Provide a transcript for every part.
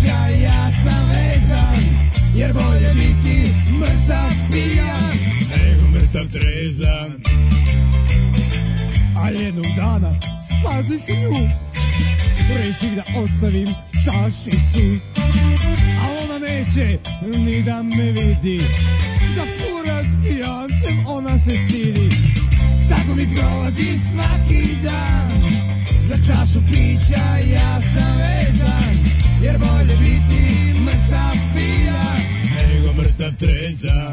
sreća ja sam vezan Jer bolje biti mrtav pijan Nego mrtav trezan A jednog dana spazit nju Reći da ostavim čašicu A ona neće ni da me vidi Da fura s pijancem ona se stidi Tako mi prolazi svaki dan Za čašu pića ja sam vezan jer bolje biti mrtav pija nego mrtav treza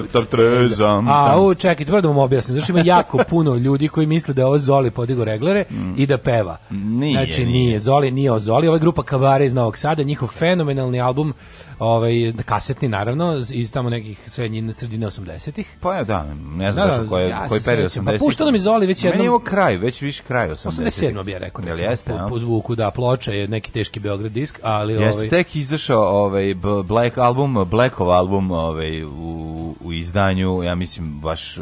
mrtav trezam. A, u, čekaj, prvo da vam objasnim, zašto ima jako puno ljudi koji misle da je ovo Zoli podigo reglere i da peva. Nije, znači, nije. nije. Zoli nije o Zoli, ova grupa Kavare iz Novog Sada, njihov fenomenalni album, ovaj, kasetni naravno, iz tamo nekih srednjine, sredine 80-ih. Pa ja, da, ne znam da, da, koji, ja koji period 80-ih. Pa pušta nam iz Zoli već jednom... Meni je ovo kraj, već više kraj 80-ih. 87 bi ja rekao. Jel jeste, po, po zvuku, da, ploča je neki teški Beograd disk, ali... Jeste ovaj, tek izašao ovaj, Black album, Blackov album ovaj, u, u izdanju, ja mislim, baš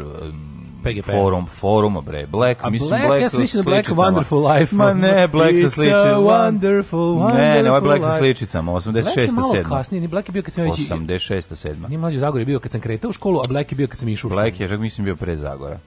PGP. Eh, forum, forum bre. Black, A mislim, Black, Black ja mislim da Black Wonderful Life. Ma ne, Black sa sličicama. wonderful, wonderful Ne, ne, ovo je Black life. sa sličicama, 86. 7. Black je malo kasnije, ni Black je bio kad sam već... 86. 7. ni mlađi Zagor je bio kad sam kretao u školu, a Black je bio kad sam išao u školu. Black je, čak mislim, bio pre Zagora.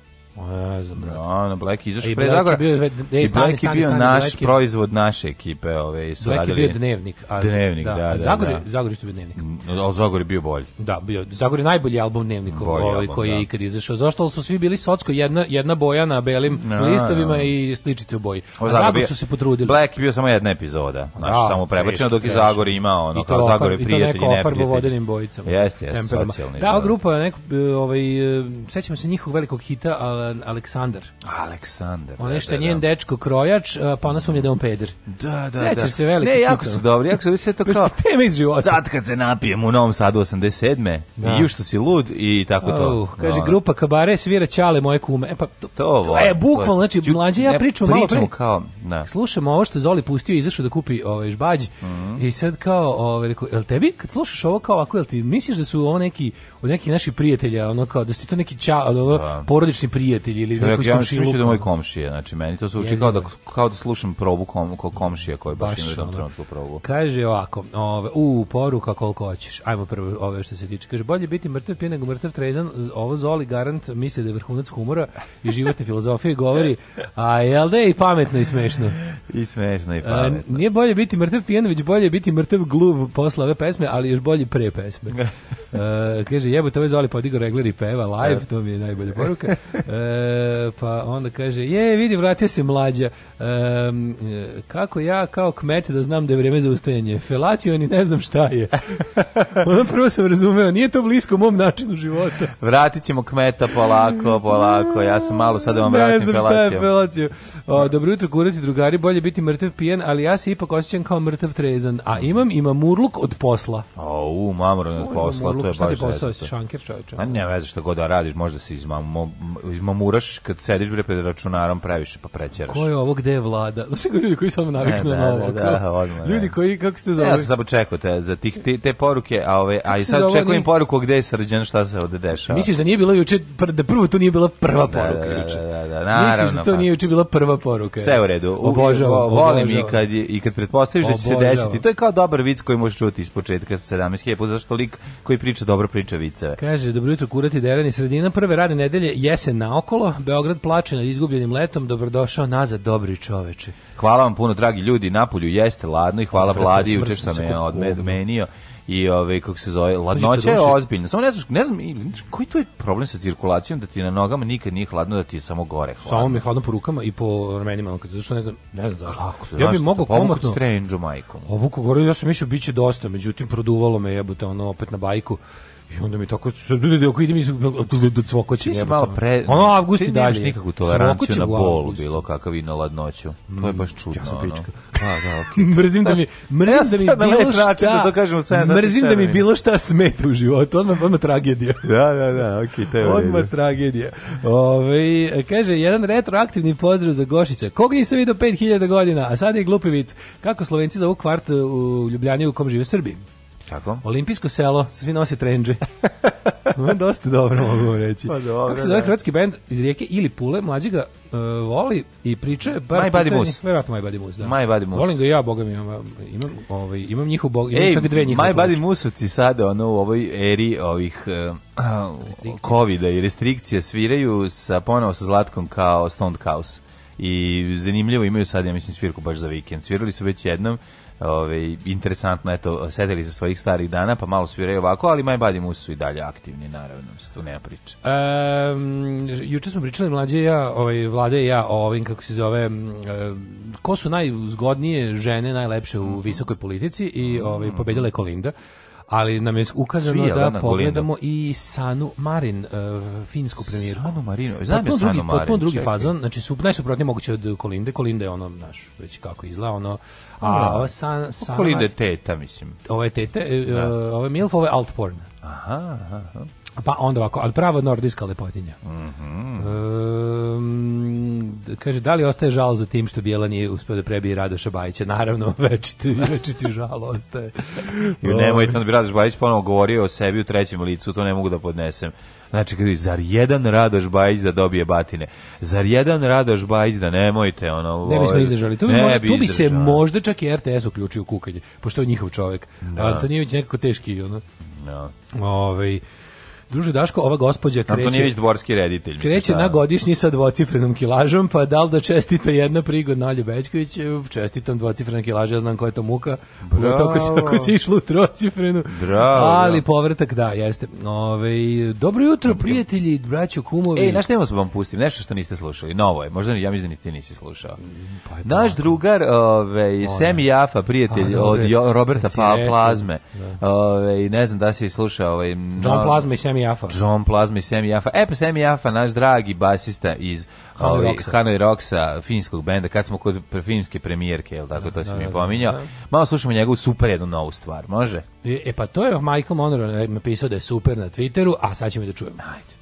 Ne znam, brate. Da, no, Black je izašao pre Zagora. Bio, de, de, I e, Black je bio stani, naš Black proizvod naše ekipe. Ove, su Black radili... je bio dnevnik. A, dnevnik, da. da, da Zagor, da. Zagor isto bio dnevnik. O, mm, Zagor je bio bolji. Da, bio. Zagor je najbolji album dnevnik ovaj, album, koji da. je ikad izašao. Zašto su svi bili socko, jedna, jedna boja na belim no, da, da, listovima no. i sličice u boji. A Zagor, bio, su se potrudili. Black je bio samo jedna epizoda. Znaš, da, samo prebačeno dok je Zagor imao ono, kao Zagor je prijatelj i neprijatelj. to neko ofar vodenim bojicama. Jeste, jeste, socijalni. Da, grupa, e, ovaj, e, sećam se njihovog velikog hita, ali Aleksandar. Aleksandar. Ono da, što da, njen da. dečko krojač, pa ona sumnja da je on peder. Da, da, da. Sećaš da. se veliki. Ne, jako su dobri, jako su sve to kao... Teme iz života. Sad kad se napijem u Novom Sadu 87. Da. I ju što si lud i tako to. Uh, kaže, no. Da. grupa Kabare svira Ćale moje kume. E, pa, to, to, je e, bukvalno, znači, ću, mlađe ja pričam malo pre. Kao, da. Slušam ovo što Zoli pustio, izašao da kupi ovaj, žbađ mm -hmm. i sad kao, ovaj, reko, jel tebi, kad slušaš ovo kao ovako, jel ti misliš da su ovo neki od nekih naših prijatelja, ono kao da ste to neki ča, da. porodični prijatelji ili neko ja, komšije. Ja mislim da moj komšije, znači meni to zvuči kao da, kao da slušam probu kom, kao komšije koji baš, baš ima trenutku probu. Kaže ovako, ove, u poruka koliko hoćeš. Ajmo prvo ove što se tiče. Kaže bolje biti mrtav pijen nego mrtav trezan. Ovo Zoli Garant misli da je vrhunac humora i životne filozofije govori, a jel da je i pametno i smešno. I smešno i e, pametno. A, nije bolje biti mrtav pijen, već bolje biti mrtav gluv posle ove pesme, ali još bolje pre pesme. A, e, kaže kaže, jebote, ovaj Zoli podigao regler i peva live, da. to mi je najbolja poruka. E, pa onda kaže, je, vidi, vratio se mlađa. E, kako ja kao kmet da znam da je vreme za ustajanje? Felaciju ni ne znam šta je. Ono prvo sam razumeo, nije to blisko mom načinu života. Vratit ćemo kmeta polako, polako, ja sam malo sad da vam vratim felaciju. Ne znam šta je felaciju. dobro jutro, kurati drugari, bolje biti mrtav pijen, ali ja se ipak osjećam kao mrtav trezan, a imam imam murluk od posla. O, u, mamron od posla, to je baš posao. Šanker čovječe. A ne veze šta god da radiš, možda se izmamu, izmamuraš kad sediš bre pred računarom previše pa prećeraš. Ko je ovo gde je vlada? Znaš ljudi koji su odmah navikli na ovo. Da, da, da, odmah, ljudi da. koji kako ste zove? Ja sam samo čekao te, za tih, te, te poruke, a ove a i sad čekujem poruku gde je Srđan, šta se ovde dešava. Misliš da nije bilo juče da prvo to nije bila prva da, poruka juče. Da, da, da, Misliš da to pa. nije juče bila prva poruka. Sve u redu. Obožavam, volim i kad i kad pretpostaviš da će se desiti. To je kao dobar vic koji možeš čuti iz početka sa 17.000 zašto lik koji priča dobro priča viceve. Kaže, dobro jutro, kurati derani sredina, prve radne nedelje, jesen naokolo, Beograd plače nad izgubljenim letom, dobrodošao nazad, dobri čoveče. Hvala vam puno, dragi ljudi, napolju jeste ladno i hvala vladi, juče što me odmenio i ove kako se zove ladnoća je ozbiljna samo ne znam ne znam koji to je problem sa cirkulacijom da ti na nogama nikad nije hladno da ti je samo gore hladno. samo mi je hladno po rukama i po ramenima kad zašto ne znam ne znam zašto Kako, ja bih mogao pa komotno strange majkom obuku gore ja sam mislio biće dosta međutim produvalo me jebote ono opet na bajku I onda mi tako ljudi ako idem iz cvokoće. Ti malo pre. Ono avgust i dalje. nikakvu toleranciju na bol, bilo kakav i na ladnoću. To je baš čudno. Ja sam pička. A, da, da, okej. Mrzim da mi mrzim da mi da bilo šta. Da kažemo Mrzim da mi bilo šta smeta u životu. Odmah odmah tragedija. Da, da, da, okej, to je. Odmah tragedija. Ovaj kaže jedan retroaktivni pozdrav za Gošića. Koga nisam video 5000 godina, a sad je glupivic. Kako Slovenci za ovu kvart u Ljubljani u kom žive Srbi? Tako? Olimpijsko selo, svi nose trendže. Dosta dobro mogu reći. Pa dobro, Kako se zove da. hrvatski bend iz rijeke ili Pule, mlađi ga uh, voli i priča je... My Body Moose. Verovatno My Body Moose, da. My Body Moose. Volim ga ja, boga mi, imam, imam, ovaj, imam njihov bog, imam Ej, čak dve njihove. My Body Moosevci sada ono, u ovoj eri ovih uh, e, covid i restrikcije sviraju sa, ponovo sa Zlatkom kao Stoned House i zanimljivo imaju sad ja mislim svirku baš za vikend. Svirali su već jednom Ove, interesantno, eto, sedeli za svojih starih dana, pa malo sviraju ovako, ali My Body mu su i dalje aktivni, naravno, tu nema priče. Um, juče smo pričali mlađe ja, ovaj, vlade ja, o ovim, kako se zove, um, ko su najzgodnije žene, najlepše u mhm. visokoj politici i mhm. ovaj, pobedila je Kolinda ali nam je ukazano Svija, da, da pogledamo i Sanu Marin, uh, finsku premijerku. Sanu Marin, pa znam je Sanu drugi, Marin. drugi čekaj. fazon, znači su najsuprotnije moguće od Kolinde. Kolinda je ono, naš, već kako izgleda, ono A ova san, san, ide teta, mislim. Ovo je teta, e, da. E, ovo je milf, ovo je altporn. Aha, aha. Pa onda ovako, ali pravo nordijska lepotinja. Mm -hmm. e, kaže, da li ostaje žal za tim što Bijela nije uspio da prebije Radoša Bajića? Naravno, večiti, večiti žal ostaje. I nemojte, ovaj. onda bi Radoš Bajić ponovo govorio o sebi u trećem licu, to ne mogu da podnesem. Znači, kada zar jedan Radoš Bajić da dobije batine? Zar jedan Radoš Bajić da nemojte ono... Ne bismo ovaj, izdržali. Tu bi, ne možda, bi, tu bi se možda čak i RTS uključio u kukanje, pošto je njihov čovjek. Da. Antonijević nekako teški, ono. Da. Ove, ovaj, druže Daško, ova gospođa kreće... već dvorski reditelj. Mislim, Kreće da. na godišnji sa dvocifrenom kilažom, pa da li da čestita jedna prigod na Bećković, e, čestitam dvocifrena kilaža, ja znam koja je to muka, pogotovo ako si, ako si išla u trocifrenu. Bravo, ali povrtak, da, jeste. Ove, dobro jutro, prijatelji, braćo, kumovi. Ej, znaš tema da vam pustim, nešto što niste slušali, novo je, možda ja mislim da ti nisi slušao. Mm, pa Naš drugar, ove, Semi Jafa, prijatelj A, od jo, Roberta pa, Plazme, da. ove, ne znam da si slušao... Ove, John no, Plazme i Sam Semi Jafa. John Plazma i Semi Jafa. E, pa Semi Jafa, naš dragi basista iz Hanoi ovaj, Rocksa. Rocksa, finskog benda, kad smo kod filmske premijerke, jel tako, da, to si da, mi da, da, pominjao. Da, Malo slušamo njegovu super jednu novu stvar, može? E, e pa to je Michael Monroe e, napisao da je super na Twitteru, a sad ćemo da čujemo. Ajde.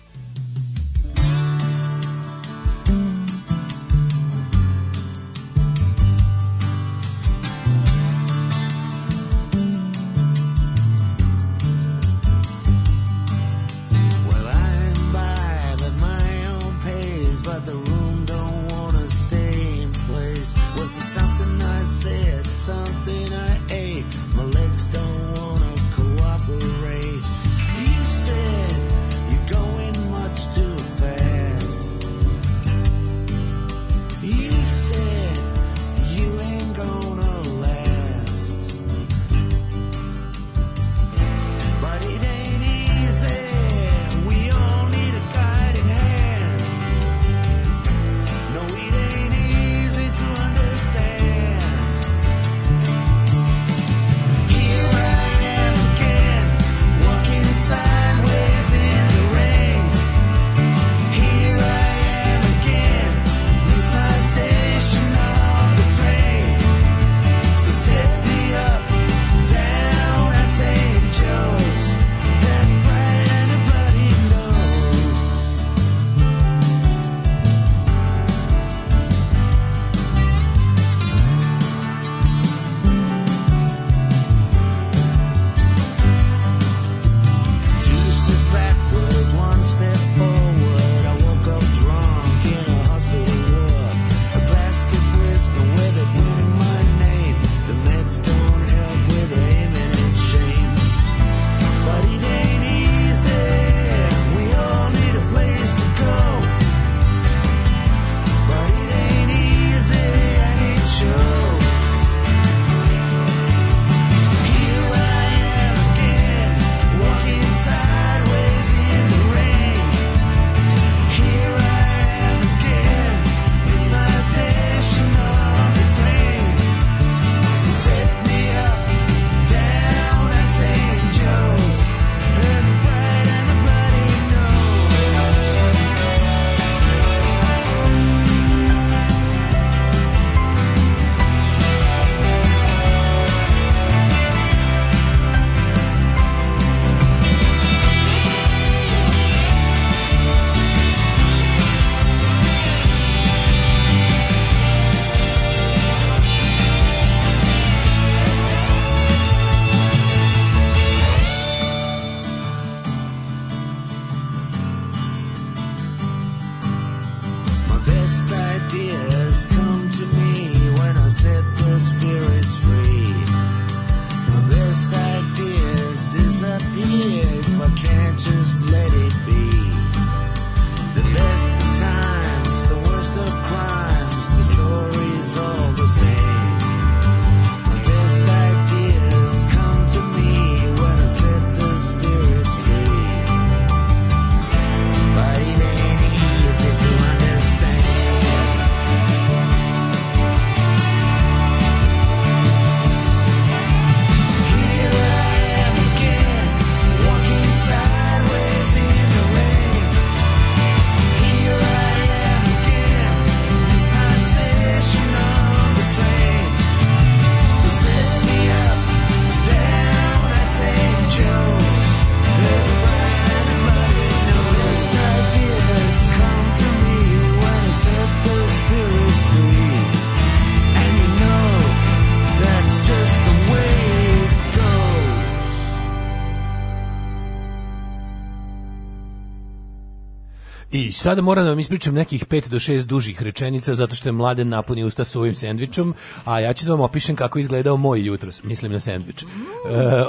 sada moram da vam ispričam nekih 5 do 6 dužih rečenica zato što je mladen napunio usta s ovim sendvičom, a ja ću da vam opišem kako izgledao moj jutros, mislim na sendvič. E,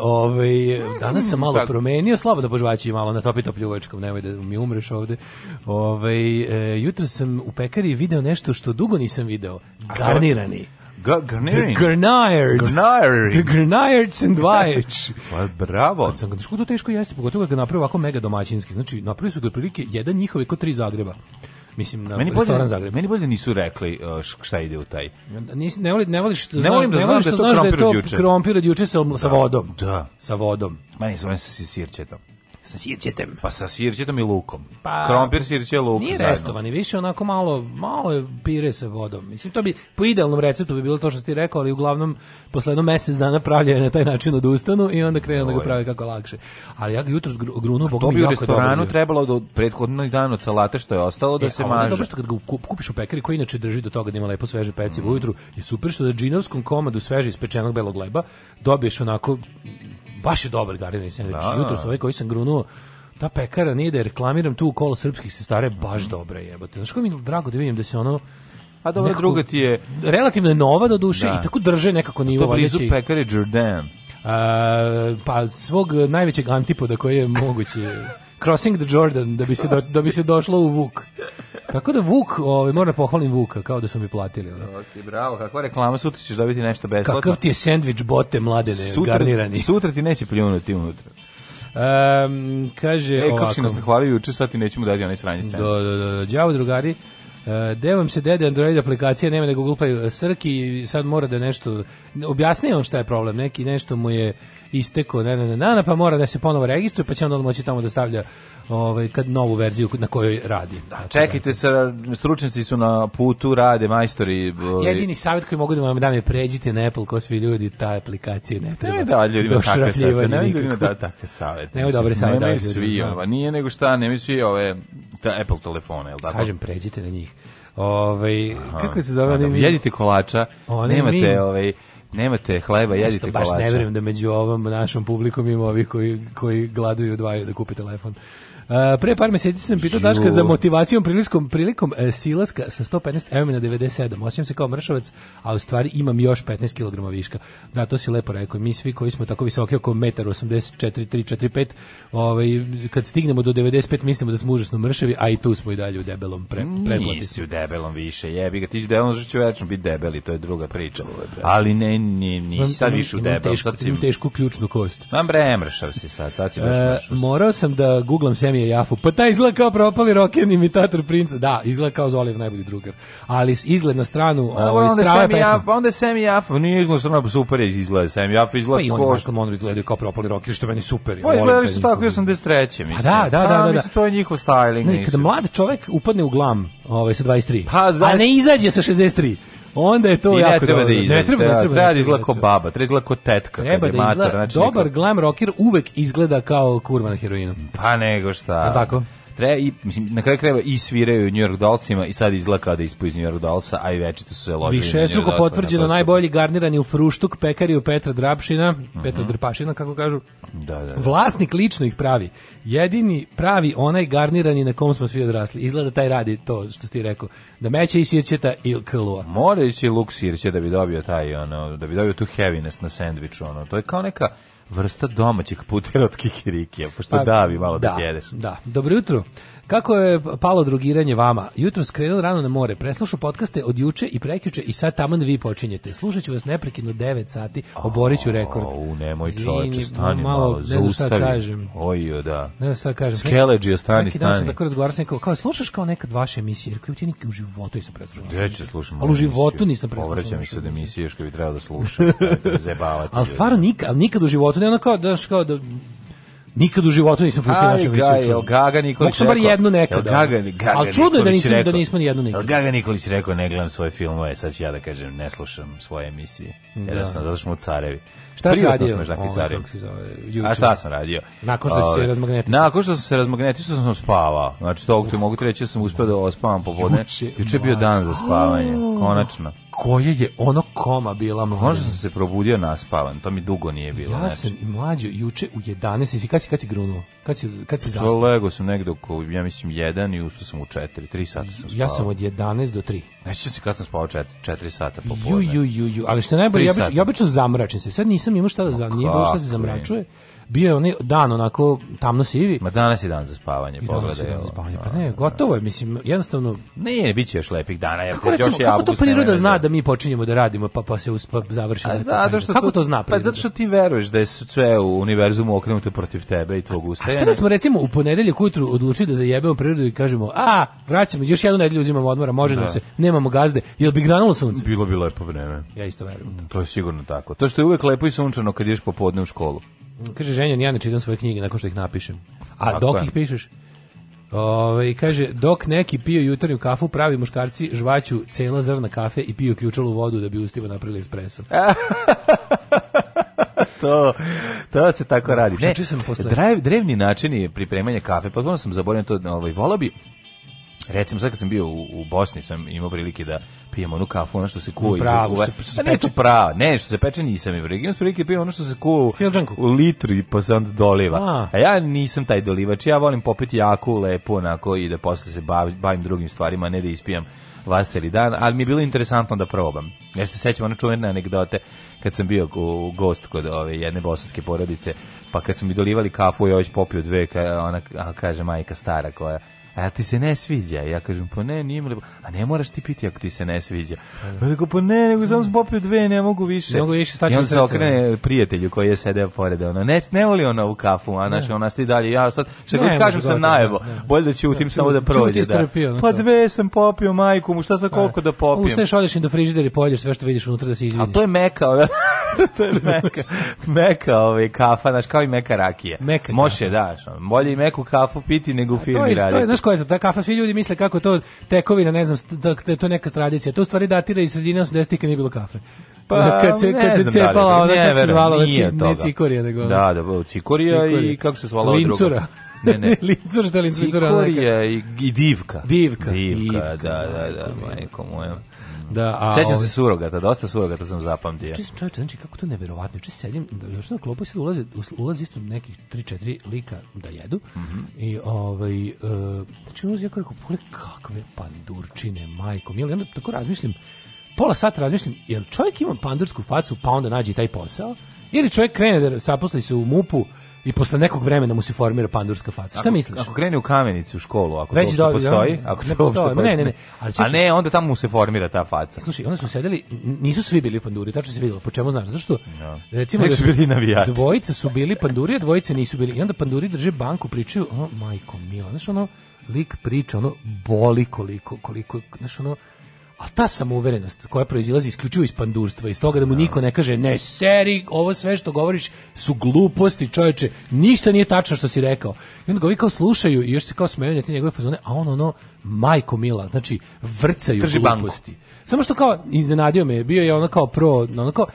ovaj, danas sam malo promenio, slobodno požvaći malo na topi topljuvačkom, nemoj da mi umreš ovde. Ovaj, e, jutro sam u pekari video nešto što dugo nisam video, garnirani. Garnier. Garnier. Garnier. Garnier and Vajeć. pa bravo. Kad sam ga, to teško jeste, pogotovo kad ga napravi ovako mega domaćinski. Znači, napravili su ga otprilike jedan njihove kod tri Zagreba. Mislim na meni restoran bolje, Zagreb. Meni bolje nisu rekli uh, šta ide u taj. Nis, ne, voli, ne voliš, ne volim da, ne voliš da, znaš da je to krompir od juče sa, da, sa vodom. Da. Sa vodom. Ma su oni sa sirćetom. Sa sirćetem. Pa sa sirćetom i lukom. Pa, Krompir, sirće, luk. Nije zajedno. restovani, više onako malo, malo je pire sa vodom. Mislim, to bi, po idealnom receptu bi bilo to što ti rekao, ali uglavnom, posle mesec dana pravljaju na taj način odustanu i onda krenu da ga pravi kako lakše. Ali ja ga jutro grunu, bog mi To bi u restoranu trebalo do prethodnog dana od salate što je ostalo da e, se maže. Je dobro što kad ga kupiš u pekari koji inače drži do toga da ima lepo sveže pecivo mm. ujutru, je super što da džinovskom komadu sveže ispečenog belog leba dobiješ onako baš je dobar garirani znači, sendvič. Da. da Jutro su da. ove ovaj koji sam grunuo, ta pekara nije da reklamiram tu kolo srpskih sestara je baš mm. dobra jebote. Znaš kako mi je drago da vidim da se ono A dobro, druga ti je... Relativno je nova do duše da. i tako drže nekako pa nivo. To blizu i... pekare Jordan. A, pa svog najvećeg antipoda koji je mogući Crossing the Jordan da bi se do, da bi se došlo u Vuk. Tako da Vuk, ovaj moram da pohvalim Vuka kao da su mi platili. Ono. Okay, bravo, kakva reklama sutra ćeš dobiti nešto besplatno. Kakav ti je sendvič bote mladene sutra, garnirani. Sutra ti neće pljunuti unutra. Um, kaže e, kako si nas nahvalio juče, sad ti nećemo dati onaj sranji da, sen. Do, da, do, do, do. Đavo drugari, E, gde vam se dede Android aplikacija nema nego da Google Play e, Srki sad mora da nešto objasni on šta je problem neki nešto mu je istekao, ne ne ne, ne pa mora da se ponovo registruje pa će onda on moći tamo da stavlja ovaj kad novu verziju na kojoj radi. Da, čekajte da, se, stručnjaci su na putu, rade majstori. Ovaj. Jedini savet koji mogu da vam dam je pređite na Apple ko svi ljudi ta aplikacija ne treba. Ne da ljudima takve savete, ne ljudima da takve savete. Ne dobre savete. Ne svi, da. ova nije nego šta, ne svi ove ta Apple telefone, el da. Kažem pređite na njih. Ovaj kako se zove, Adam, jedite kolača, nemate mi... ovaj nemate hleba, jedite kolača. Baš ne verujem da među ovom našom publikom ima ovih koji, koji gladuju odvajaju da kupe telefon. Uh, pre par meseci sam pitao Daška za motivacijom prilikom, prilikom e, silaska sa 115 M na 97. Osjećam se kao mršavac, a u stvari imam još 15 kg viška. Da, to si lepo rekao. Mi svi koji smo tako visoki oko 1,84 3, 4, 5, ovaj, kad stignemo do 95 mislimo da smo užasno mršavi, a i tu smo i dalje u debelom pre, preplati. Nisi u debelom više, jebi ga. Ti u debelom što ću večno biti debeli, to je druga priča. Ali ne, ni, nisi sad više u debelom. Imam tešku ključnu kost. Mam bre, mršav si sad, sad si baš eh, mršav. morao sam da googlam semi Tonija Jafu. Pa taj izgleda kao propali roken imitator princa. Da, izgleda kao Zoliv najbolji drugar. Ali izgled na stranu A, pa ovo, ovaj, onda strave pesma. Jaf, pa onda Sam Jafa, pa nije izgleda strana, super izgleda Sam Jafa, izgleda pa i oni Michael Monroe izgledaju kao propali rocker, što meni super. Pa izgledali su tako ja i 83. mislim. A, da, da, da, da. da, da. Mislim, to je njihov styling. Ne, kada mlad čovek upadne u glam ovaj, sa 23, pa, znači... a ne izađe sa 63, onda je to I jako da ne treba dobro. da izlazi. Ne treba, treba, treba, treba da izgleda kao baba, treba izgleda kao tetka. Treba da izgleda, znači, dobar neko... glam rocker uvek izgleda kao kurva na heroinu. Pa nego šta. Je tako? Tre, i, mislim, na kraju krajeva i sviraju New York Dollsima i sad izlaka da ispoj iz New York Dollsa, a i večito su se ložili. Više je drugo potvrđeno na da, najbolji garnirani u Fruštuk, pekariju Petra Drapšina, mm -hmm. Petra Drpašina, kako kažu. Da, da, da, Vlasnik lično ih pravi. Jedini pravi onaj garnirani na kom smo svi odrasli. Izgleda taj radi to što ti rekao. Da meće i sirćeta i klua. Mora ići luk sirće da bi dobio taj, ono, da bi dobio tu heaviness na sendviču. Ono. To je kao neka vrsta domaćeg putera od kikirikija, pošto pa, davi malo da, da jedeš. Da, dobro jutro. Kako je palo drugiranje vama? Jutro skrenuo rano na more, preslušao podcaste od juče i prekjuče i sad taman da vi počinjete. Slušat ću vas neprekidno 9 sati, oborit ću rekord. O, nemoj čovječe, stani malo, zaustavi. Ojo, da. Ne znam šta kažem. Skeleđi, stani, Neki dan sam tako razgovarao sa nekom, kao slušaš kao nekad vaše emisije, jer kao ti neki u životu nisam preslušao. Gde ću da slušam? Ali u životu nisam preslušao. Povraćam se da emisije još kao bi trebalo da slušam, da, da zebavati. Ali stvarno nikad, nikad u životu, ne ono kao da, kao da Nikad u životu nisam pustio našu emisiju. Aj, ga, Gaga Nikolić. Mogu bar jednu nekad. Da. Gaga, Gaga Ali čudno je da nisam da nismo ni jednu nikad. Gaga Nikolić rekao ne gledam svoje filmove, sad ću ja da kažem ne slušam svoje emisije. Da. Jednostavno zato što smo carevi. Šta si radio? Ovaj, zove, A šta sam radio? Nakon što se ovaj, razmagnetio. Nakon što sam se razmagnetio, što sam spavao. Znači, to mogu ti reći, ja da sam uspio da ospavam popodne. Juče je bio dan za spavanje, oh. konačno koje je ono koma bila. Možda sam se probudio naspavan, to mi dugo nije bilo. Ja znači. sam i mlađo juče u 11, i kad si, kad si grunuo? Kad si, kad si zaspao? Lego sam negde oko, ja mislim, 1 i ustao sam u 4, 3 sata sam spavao. Ja sam od 11 do 3. Neću se kad sam spavao 4, 4 sata popodne. Ju, ju, ju, ju, ali što najbolje, ja, obič, ja obično zamračim se. Sad nisam imao šta da, no, nije bilo šta da se zamračuje. Im bio je onaj dan onako tamno sivi. Ma danas je dan za spavanje, pogledaj. Dan pa da, ne, da, da. gotovo je, mislim, jednostavno... Ne, bit će još lepih dana, jer kako, recimo, još je kako to priroda zna da mi počinjemo da radimo, pa, pa se uspa, pa završi? A, zato pa- što kako to, to zna pa priroda? Pa zato što ti veruješ da je sve u univerzumu okrenuto protiv tebe i tvog ustajanja. A šta da smo, recimo, u ponedeljak ujutru odlučili da zajebemo prirodu i kažemo, a, vraćamo, još jednu nedelju uzimamo odmora, može da. se, nemamo gazde, jel bi granulo sunce? Bilo bi lepo vreme. Ja isto verujem. To je sigurno tako. To što je uvek lepo i sunčano kad ješ popodne u školu. Kaže, ženjen, ja ne čitam svoje knjige nakon što ih napišem. A Tako dok je. ih pišeš? Ove, ovaj, kaže, dok neki piju jutarnju kafu, pravi muškarci žvaću cela zrna kafe i piju ključalu vodu da bi ustiva napravili espresso. to, to se tako radi. Ne, sam posle... drevni načini pripremanja kafe, potpuno sam zaboravio to, ovaj, volao bi Recimo, sad kad sam bio u, u Bosni, sam imao prilike da pijem onu kafu, ono što se kuva iz uve. Pa ne to pravo, ne, što se peče nisam imao prilike. Imao sam prilike da pijem ono što se kuva u, u litru i pa sam doliva. A. A. ja nisam taj dolivač, ja volim popiti jaku, lepo, onako, i da posle se bavim, bavim drugim stvarima, ne da ispijam vaseli dan, ali mi je bilo interesantno da probam. Ja se sećam ono čuvene anegdote kad sam bio u gost kod ove jedne bosanske porodice, pa kad su mi dolivali kafu, ja već popio dve, ka, ona, kaže majka stara koja a ti se ne sviđa. Ja kažem, pa ne, nije mi lepo. A ne moraš ti piti ako ti se ne sviđa. Pa ja rekao, pa ne, nego sam popio dve, ne mogu više. Ne mogu više, I on se okrene prijatelju koji je sedeo pored. Ono, ne, ne voli ona ovu kafu, a znaš, ona sti dalje. Ja sad, šta god kažem sam najebo. Bolje da ćutim samo da prođe. Da. Pa dve sam popio, majku mu, šta sa e, koliko da popijem? Ustaješ, odeš im do frižidera i polješ sve što vidiš unutra da se izvidiš. A to je meka, to je meka, meka ovaj, kafa, znaš, kao i meka rakija. Meka Može, daš, bolje i meku kafu piti nego u firmi raditi tako je, ta kafa, svi ljudi misle kako to tekovina, ne znam, da, da je to neka tradicija. To u stvari datira iz sredine 80-ih kad nije bilo kafe. Pa, da, kad se, kad se da cepala, ona kad se zvala, ne, ne cikorija, nego... Da, da, cikorija, i kako se zvala druga. Ne, ne. lincur, šta lincur? Cikorija i, i divka. Divka, divka. Divka, da, da, da, majko moja. Da, a Sećam se surogata, dosta surogata sam zapamtio. Čisto čovječe, znači kako to neverovatno. Čisto sedim, još da, da, na klopu se ulaze, ulazi isto nekih 3-4 lika da jedu. Mm -hmm. I ovaj, uh, znači ulazi ja kako, pogledaj kakve pandurčine, majko. Jel, onda tako razmišljam, pola sata razmišljam, jel čovjek ima pandursku facu, pa onda nađe taj posao? Ili čovjek krene da zaposli se u mupu, i posle nekog vremena mu se formira pandurska faca. Šta ako, misliš? Ako krene u kamenicu u školu, ako Već to postoji, on, ako ne to postoji, postoji, ne, ne, ne. Ali čekaj, A ne, onda tamo mu se formira ta faca. Slušaj, onda su sedeli, nisu svi bili panduri, tačno se videlo, po čemu znaš, zašto? No. Da. Recimo da su bili navijači. Dvojica su bili panduri, a dvojice nisu bili. I onda panduri drže banku, pričaju, o, majko mila, znaš ono, lik priča, ono, boli koliko, koliko, znaš ono, A ta samouverenost koja proizilazi isključivo iz pandurstva, iz toga da mu niko ne kaže ne seri, ovo sve što govoriš su gluposti, čoveče, ništa nije tačno što si rekao. I onda ga ovi kao slušaju i još se kao smeju na te njegove fazone, a on ono, majko mila, znači vrcaju Trži gluposti. Banku. Samo što kao iznenadio me je, bio je ono kao pro, ono kao,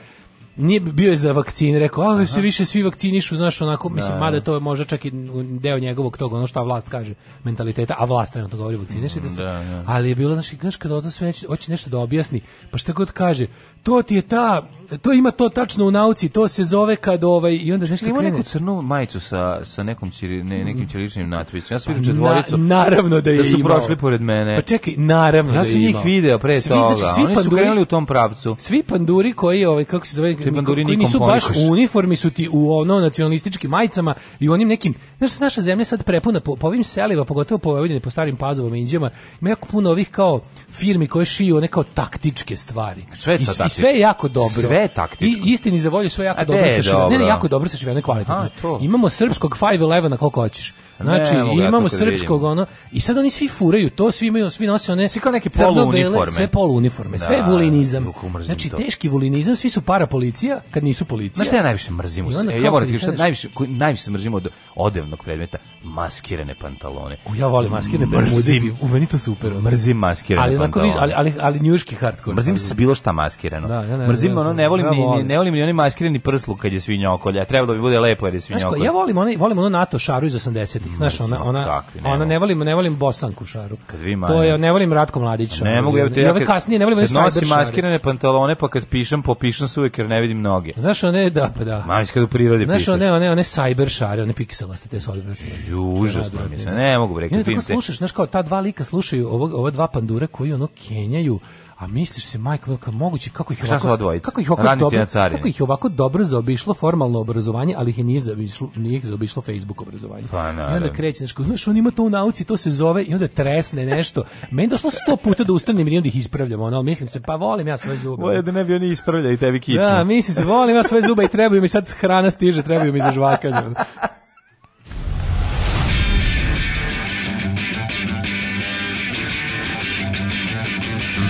nije bio je za vakcine, rekao, a se više svi vakcinišu, znaš, onako, da, mislim, da, mada to je možda čak i deo njegovog toga, ono šta vlast kaže, mentaliteta, a vlast trenutno govori vakcinišite se, da, da. ali je bilo, znaš, znaš kada odo sve hoće nešto da objasni, pa šta god kaže, to ti je ta to ima to tačno u nauci, to se zove kad ovaj i onda nešto krene. neku crnu majicu sa, sa nekom čiri, ne, nekim mm. ćiriličnim natpisom. Ja sam vidio pa četvoricu. Na, naravno da je da su imao. prošli pored mene. Pa čekaj, naravno ja da je ja sam ih video pre svi, toga. Znači, svi Oni panduri, su krenuli u tom pravcu. Svi panduri koji ovaj kako se zove, koji, panduri koji nisu baš u uniformi su ti u ono nacionalističkim majicama i onim nekim. Znaš, naša zemlja sad prepuna po, po ovim selima, pogotovo po Vojvodini, po starim pazovima i Inđijama, ima jako puno ovih kao firmi koje šiju one taktičke stvari. Sve I, sve je jako dobro. Sve je taktičko. I, istini za volju sve je jako A dobro sačinjeno. Ne, ne, jako dobro sačinjeno, kvalitetno. Imamo srpskog 5 11 na koliko hoćeš. Znači, ne, imamo da srpskog ono i sad oni svi furaju to, svi imaju, svi nose one svi kao neke polu uniforme, sve polu uniforme, sve da, vulinizam. Znači to. teški vulinizam, svi su para policija kad nisu policija. Znaš šta ja najviše mrzim? E, ja moram ti šta najviše najviše mrzim od odevnog predmeta, maskirane pantalone. O, ja volim maskirane bermude, pa u meni to super. Mrzim maskirane ali, pantalone. Ali ali ali njuški hardkor. Mrzim se bilo šta maskirano. Da, ja ne, mrzim ono ne volim ni ne volim ni oni maskirani prsluk kad je svinja svinjokolja. Treba da bi bude lepo jer je svinja svinjokolja. Ja volim onaj volim ono NATO šaru iz 80-ih takvih, znaš, ona, ona, takvi, ona ne volim, ne volim Bosanku Kušaru. Kad vi manje. To je, ne volim Ratko Mladića. Ne mogu, ja, ja, kad, kasnije ne volim ne sajber nosim maskirane pantalone, pa kad pišem, popišem se uvijek jer ne vidim noge. Znaš, one, da, pa da. Mamis kad u prirodi pišeš. Znaš, one, one, one sajber šare, one pikselaste, te soli. Ju, užasno da, da, da, mi ne mogu reći. Ne, tako slušaš, znaš, kao ta dva lika slušaju ovo, ova dva pandura koji ono kenjaju, A misliš se Mike Milka moguće kako ih ovako kako ih ovako dobro, kako ih ovako dobro zaobišlo formalno obrazovanje, ali ih nije zaobišlo, nije ih zaobišlo Facebook obrazovanje. Pa, I onda kreće nešto, znaš, on ima to u nauci, to se zove i onda tresne nešto. Meni došlo 100 puta da ustanem i onda ih ispravljam, ono, mislim se, pa volim ja svoje zube. Bolje da ne bi oni ispravljali tebi kičmu. Da, mislim se, volim ja svoje zube i trebaju mi sad hrana stiže, trebaju mi za žvakanje.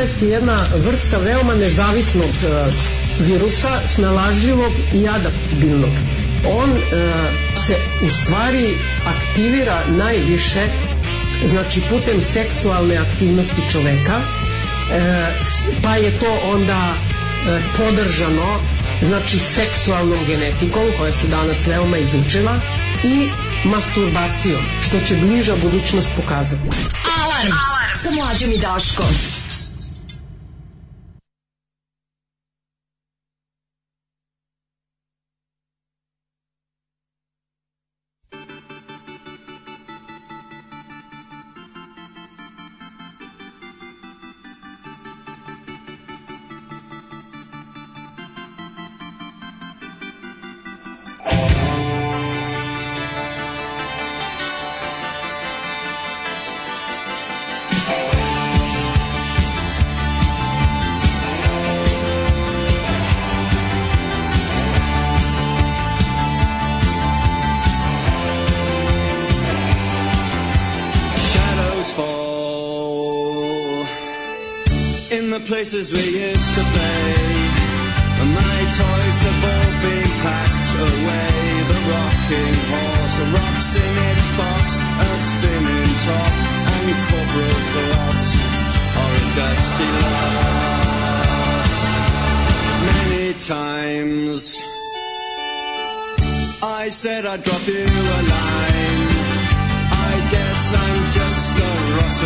19 jedna vrsta veoma nezavisnog e, virusa, snalažljivog i adaptibilnog. On e, se u stvari aktivira najviše znači putem seksualne aktivnosti čoveka e, pa je to onda podržano znači seksualnom genetikom koja se danas veoma izučila i masturbacijom što će bliža budućnost pokazati. Alarm, Alarm. sa mlađom i Daškom. places we used to play. And my toys have all been packed away. The rocking horse, a rocks in its box, a spinning top, and your corporal the lot, or a dusty lot. Many times I said I'd drop you a line.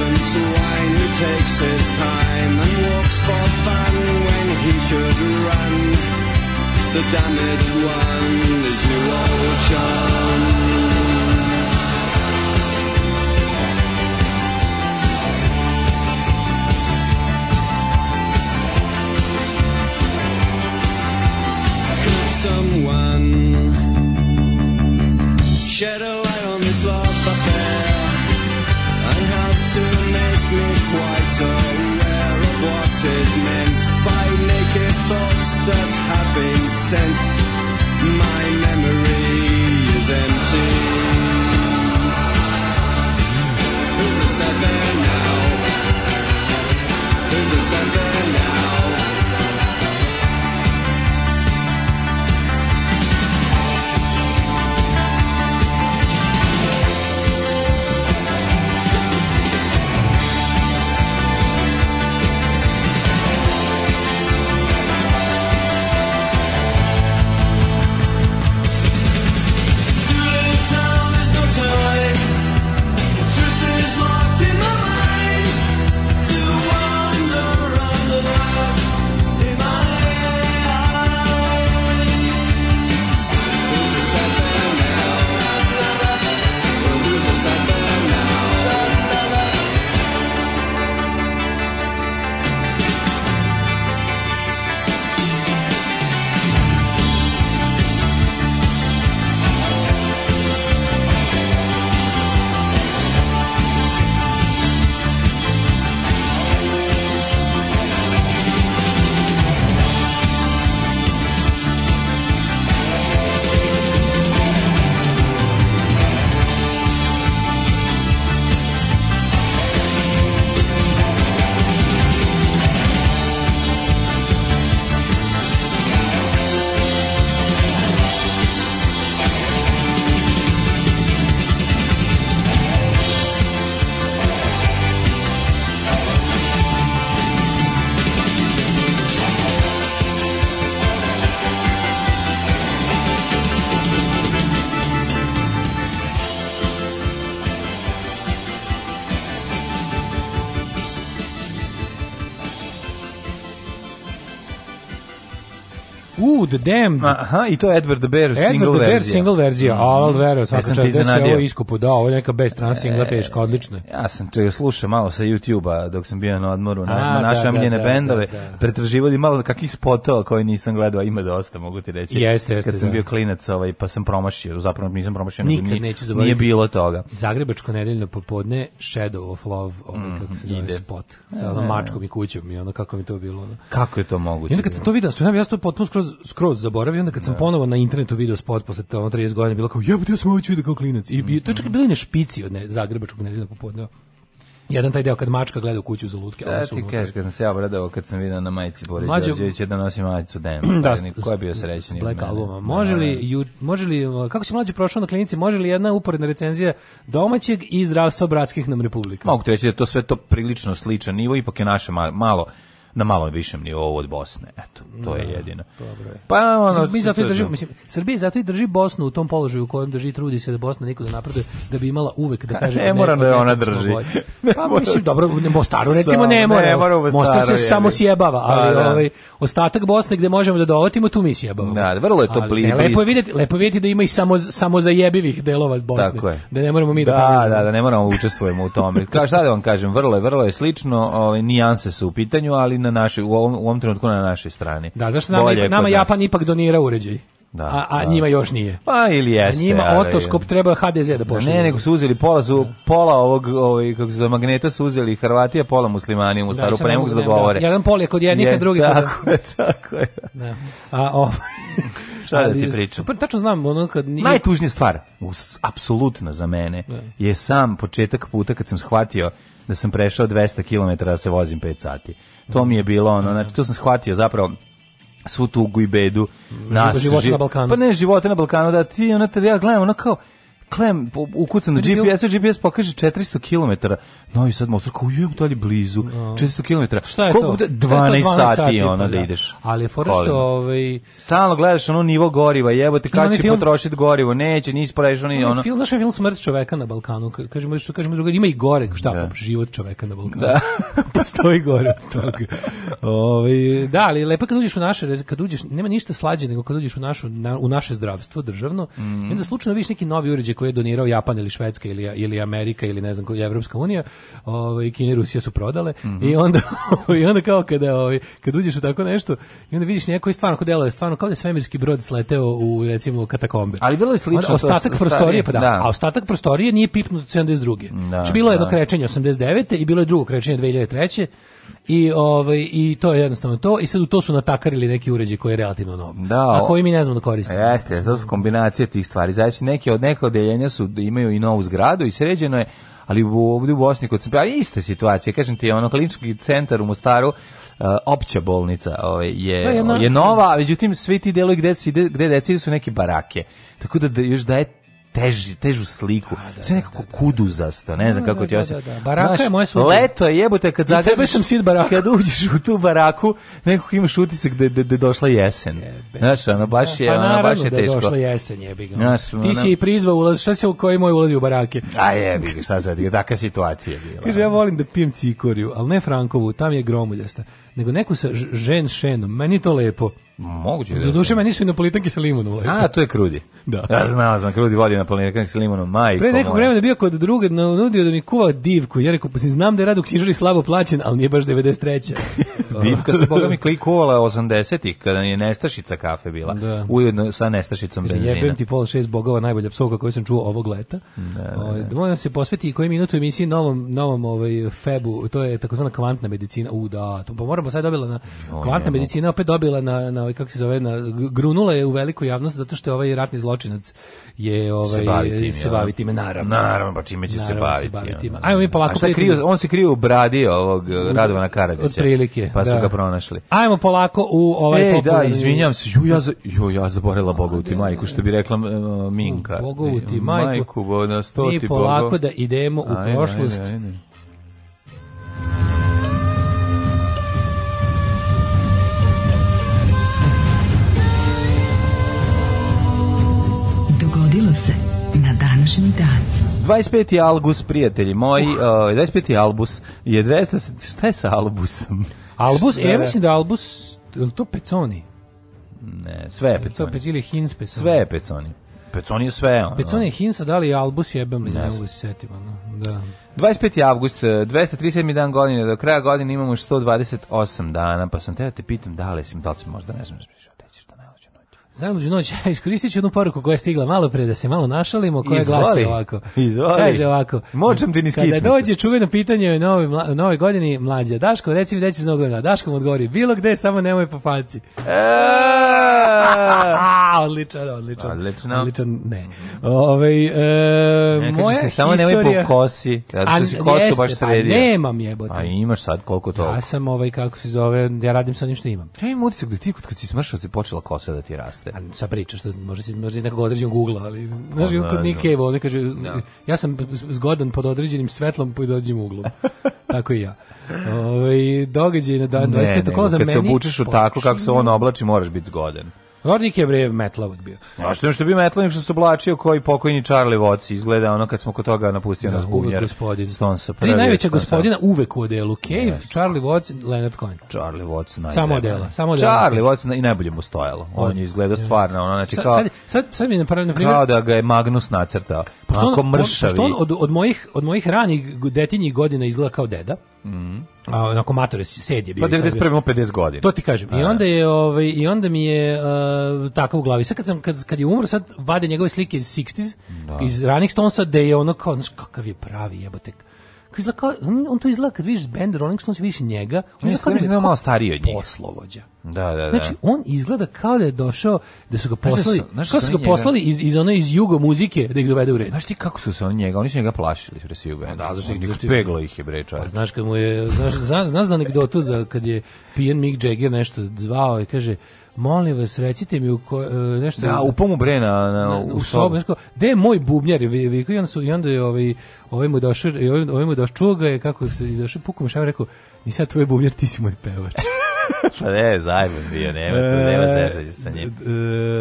rotten wine who takes his time and walks for fun when he should run. The damaged one is your old chum. Someone meant by naked thoughts that have been sent. My memory is empty. Who's a sad there now? Who's a sad there now? U, damn. Aha, i to Edward the Bear single verzija. Edward the Bear single verzija, mm. Alal Vero, svaka ja čast, da se ovo iskupu, da, ovo je neka bez trans singla, e, teška, odlično. Ja sam to slušao malo sa YouTube-a dok sam bio na odmoru, na, na da, naše omiljene da, da, bendove, da, pretraživali malo kakih spotova koji nisam gledao, ima dosta, mogu ti reći. Jeste, jeste. Kad sam bio klinac, ovaj, pa sam promašio, zapravo nisam promašio, Nikad nije, neću zaboraviti. Nije bilo toga. Zagrebačko nedeljno popodne, Shadow of Love, ovaj, mm, kako se zove spot, sa e, mačkom i kućom i onda kako mi to bilo. Kako je to moguće? I onda kad sam to vidio, ja sam to potpuno skroz, skroz zaboravio, onda kad sam da. ponovo na internetu video spot posle ono 30 godina, bilo kao, jebate, ja sam ovo vidio kao klinac. I, mm -hmm. to je čak bilo i na špici od ne, Zagrebačkog nedeljnog popodneva. Jedan taj deo kad mačka gleda u kuću za lutke. Da, ti kažeš, kad sam se ja obradao, kad sam vidio na majici Boris Mađo... Đorđevića da nosi majicu Dema. da, ko je bio srećan? Black albuma. Da, može li, da. ju, može li, kako si mlađe prošao na klinici, može li jedna uporedna recenzija domaćeg i zdravstva bratskih nam republika? Mogu ti reći da to sve to prilično sličan nivo, ipak je naše malo, malo na malo višem nivou od Bosne. Eto, to je da, jedino. Dobro je. Pa ono, mi zato i držimo, mislim, Srbija zato i drži Bosnu u tom položaju u kojem drži, trudi se da Bosna nikako da napreduje, da bi imala uvek da kaže. Da pa, ne mora da je ona drži. Pa mislim, dobro, ne Mostaru recimo ne mora. Mostar se samo sjebava, pa, ali da. ovaj ostatak Bosne gde možemo da dovatimo tu mi sjebavamo. Da, vrlo je to blizu. Lepo je videti, lepo je videti da ima i samo samo zajebivih delova Bosne. Tako je. Da ne moramo mi da Da, da, da ne moramo učestvujemo u tome. Kao šta da vam kažem, vrlo je, vrlo je slično, ovaj nijanse su u pitanju, ali na našoj, u ovom, u ovom trenutku na našoj strani. Da, zašto nam, Bolje nama Japan ipak donira uređaj? Da, a, a da. njima još nije. Pa ili jeste. A njima otoskop treba HDZ da pošalje. Ne, nego su uzeli pola, su, da. pola ovog, ovaj, kako se zove, magneta su uzeli Hrvati, a pola muslimani u da, staru da, premog za dogovore. Da. Jedan pol je kod jednih, je, a drugi tako kod... Tako je, tako je. Da. A, ovo... Šta da ti pričam? Super, tačno znam, ono kad... Nije... Najtužnija stvar, us, apsolutno za mene, da. je sam početak puta kad sam shvatio da sam prešao 200 km da se vozim 5 sati to mi je bilo ono, znači to sam shvatio zapravo svu tugu i bedu nas života na Balkanu. Pa ne života na Balkanu, da ti ona ja gledam ono kao klem ukucano GPS, GPS pokaže 400 km. Novi Sad Mostar, kao ujem, to je blizu, no. 400 km. Šta je Koliko to? 12, 12 sati, sati ono pa da, da ideš. Ali je fora što... Ovaj... Stalno gledaš ono nivo goriva, jebote, kad će film... potrošiti gorivo, neće, nisi praviš ono... ono... Film, znaš je film Smrt čoveka na Balkanu, kažemo, što kažemo druga, ima i gore, šta, da. Pa život čoveka na Balkanu. Da. Postoji gore od toga. Ove, ovaj, da, ali lepo kad uđeš u naše, kad uđeš, nema ništa slađe nego kad uđeš u, našu, na, u naše zdravstvo državno, mm. onda slučajno viš neki novi uređaj koji je donirao Japan ili Švedska ili, ili Amerika ili ne znam, Evropska unija, ovaj Kina i Rusija su prodale mm -hmm. i onda i onda kao kada ovaj kad uđeš u tako nešto i onda vidiš neko i stvarno kao deluje stvarno kao da je svemirski brod sleteo u recimo katakombe. Ali bilo je slično onda, ostatak to prostorije pa da, da, a ostatak prostorije nije pipnut 72. Da, znači bilo je da. jedno da. krečenje 89. i bilo je drugo krečenje 2003. I ovaj i to je jednostavno to i sad u to su natakarili neki uređaj koji je relativno nov. Da, a koji mi ne znamo da koristimo. Jeste, to su kombinacije tih stvari. Znači neke od neka odeljenja su imaju i novu zgradu i sređeno je ali ovdje u Bosni kod Srba, ista situacija, kažem ti, ono, klinički centar u Mostaru, uh, opća bolnica ovaj, je, je, je nova, a međutim, svi ti delovi gde, gde, gde deci su neke barake, tako da, da još daje teži, težu sliku. Da, da, sve da, nekako da, da, da, kuduzasto, ne znam da, kako ti osim. Baraka je moje svuđe. Leto je, jebote, kad zagaziš, sam baraka. Kad uđeš u tu baraku, nekako imaš utisak da je došla jesen. Jebe. Znaš, ono, baš je, pa, ono, baš je teško. Pa došla jesen, jebiga. Znaš, ono... Ti si i prizvao ulaz, šta se u koji moj ulazi u barake? A jebiga, šta sad, je taka situacija bila. Kaže, ja volim da pijem cikoriju, ali ne Frankovu, tam je gromuljasta, nego neku sa žen šenom, meni to lepo. Moguće da. Doduše meni su i napolitanke sa limunom. Lepo. A, to je krudi. Da. Ja znam, znam, krudi vodi napolitanke sa limunom, majko. Pre nekog vremena bio kod druga nudio da mi kuva divku. Ja rekao, pa si znam da je rad u knjižari slabo plaćen, ali nije baš 93. Divka se boga mi klikovala 80-ih, kada je nestašica kafe bila. Da. Ujedno sa nestašicom benzina. Jebem ti pola šest bogova, najbolja psovka koju sam čuo ovog leta. Da, da, ovaj, da. da. se posveti koju minutu emisiji novom, novom ovaj, febu, to je takozvana kvantna medicina. U, da, to, pa moramo sad dobila na, kvantna medicina opet dobila na, na na ovaj, kako se zove na grunula je u veliku javnost zato što je ovaj ratni zločinac je ovaj se bavi time, naravno. Naravno, pa čime će naravno, da se baviti. Se bavi time. Ajmo mi polako. A šta kriju, on se krio u bradi ovog eh, Radovana Karadžića. Otprilike. Pa da. su ga da. pronašli. Ajmo polako u ovaj Ej, da, izvinjavam se. Ju ja za, ju ja zaboravila Boga u ti majku što bi rekla uh, Minka. Boga u ti majku. Majku, bo na stoti Boga. I polako da idemo u ajne, prošlost. Ajne, ajne. današnji dan. 25. Albus, prijatelji moji, uh. 25. Ovaj, Albus je 200... Šta je sa Albusom? Albus, ja mislim da Albus... Je li to Peconi? Ne, sve je Peconi. Peconi ili Hins Peconi? Sve je Peconi. Peconi je sve. Ono. Peconi je Hinsa, da li Albus jebem li, ne mogu setim. Ono. Da. 25. avgust, 237. Eh, dan godine, do kraja godine imamo 128 dana, pa sam te da te pitam da li si, da li si možda, ne znam, da ćeš da ne Najluđu noć, iskoristit ću jednu poruku koja je stigla malo pre da se malo našalimo, koja izvoli, glasi ovako. Izvoli. Kaže ovako. Moćam ti niskičmice. Kada dođe čuveno pitanje o novoj, mla, novoj godini, mlađa, Daško, reci mi gde će se novog Daško mu odgovori, bilo gde, samo nemoj po faci. E! odličan, odličan. Odlično. Odličan, ne. Ove, ovaj, e, moja se, samo istorija... nemoj po kosi, zato si kosu jeste, baš sredio. Pa nemam jebote. A imaš sad koliko to? Ja sam ovaj, kako se zove, ja radim sa onim što imam. Ja imam utisak da ti kod kad si smršao, da se počela kosa da ti raste jeste. A sa priča što da može se može iz nekog određenog ugla, ali znaš pa no, kod Nike Cave, on kaže no. Da. ja sam zgodan pod određenim svetlom pod određenim uglom. Tako i ja. Ovaj događaj na dan 25. kola za meni. Kad se obučeš u tako kako se on oblači, moraš biti zgodan. Rodnik je bre metla bio. A što što bi metla što se oblačio koji pokojni Charlie Watts izgleda ono kad smo kod toga napustio da, nas buvljar. Gospodin. Stonesa prvi. Tri najveća Stonesa. gospodina uvek u odelu Cave, yes. Charlie Watts, Leonard Cohen. Charlie Watts najzemlji. Samo odela, samo odela. Charlie Watts i najbolje mu stojalo. On, on je izgledao stvarno, ono znači kao sad sad sad mi napravio na primjer kao da ga je Magnus nacrtao. Pošto on, on, pošto on od, od mojih od mojih ranih detinjih godina izgleda kao deda. Mhm a onako matore sed je bio. Pa 91 50 godina. To ti kažem. I onda je ovaj i onda mi je uh, tako u glavi. Sad kad sam kad, kad je umro sad vade njegove slike iz 60s, da. iz ranih Stonesa da je ono kao znaš, kakav je pravi jebote izgleda kao, on, on to izgleda kad vidiš bend Rolling Stones, vidiš njega, on izgleda kao da je neko malo stariji od njih. Poslovođa. Da, da, da. Znači, on izgleda kao da je došao, da su ga da poslali, znaš, da kao su ga njega... poslali iz, iz, ono, iz jugo muzike, da ih dovede u red. Znaš ti kako su se oni njega, oni su njega plašili pre svi u bendu. Da, zašto ih peglo ih je bre, čovječ. Pa, znaš, kad mu je, znaš, znaš, znaš anegdotu za kad je pijen Mick Jagger nešto zvao i kaže, molim vas, recite mi u ko, e, nešto... Da, upom u bre na, na, u, u sobu. sobu. Gde je moj bubnjar? Vi, vi, I onda, su, i onda je ovaj, ovaj mu došao, ovaj, ovaj mu došao, čuo ga je, kako se došao, pukom šajem, rekao, i sad tvoj bubnjar, ti si moj pevač. pa ne, zajebem bio, nema, tu, nema e, zezanje sa njim.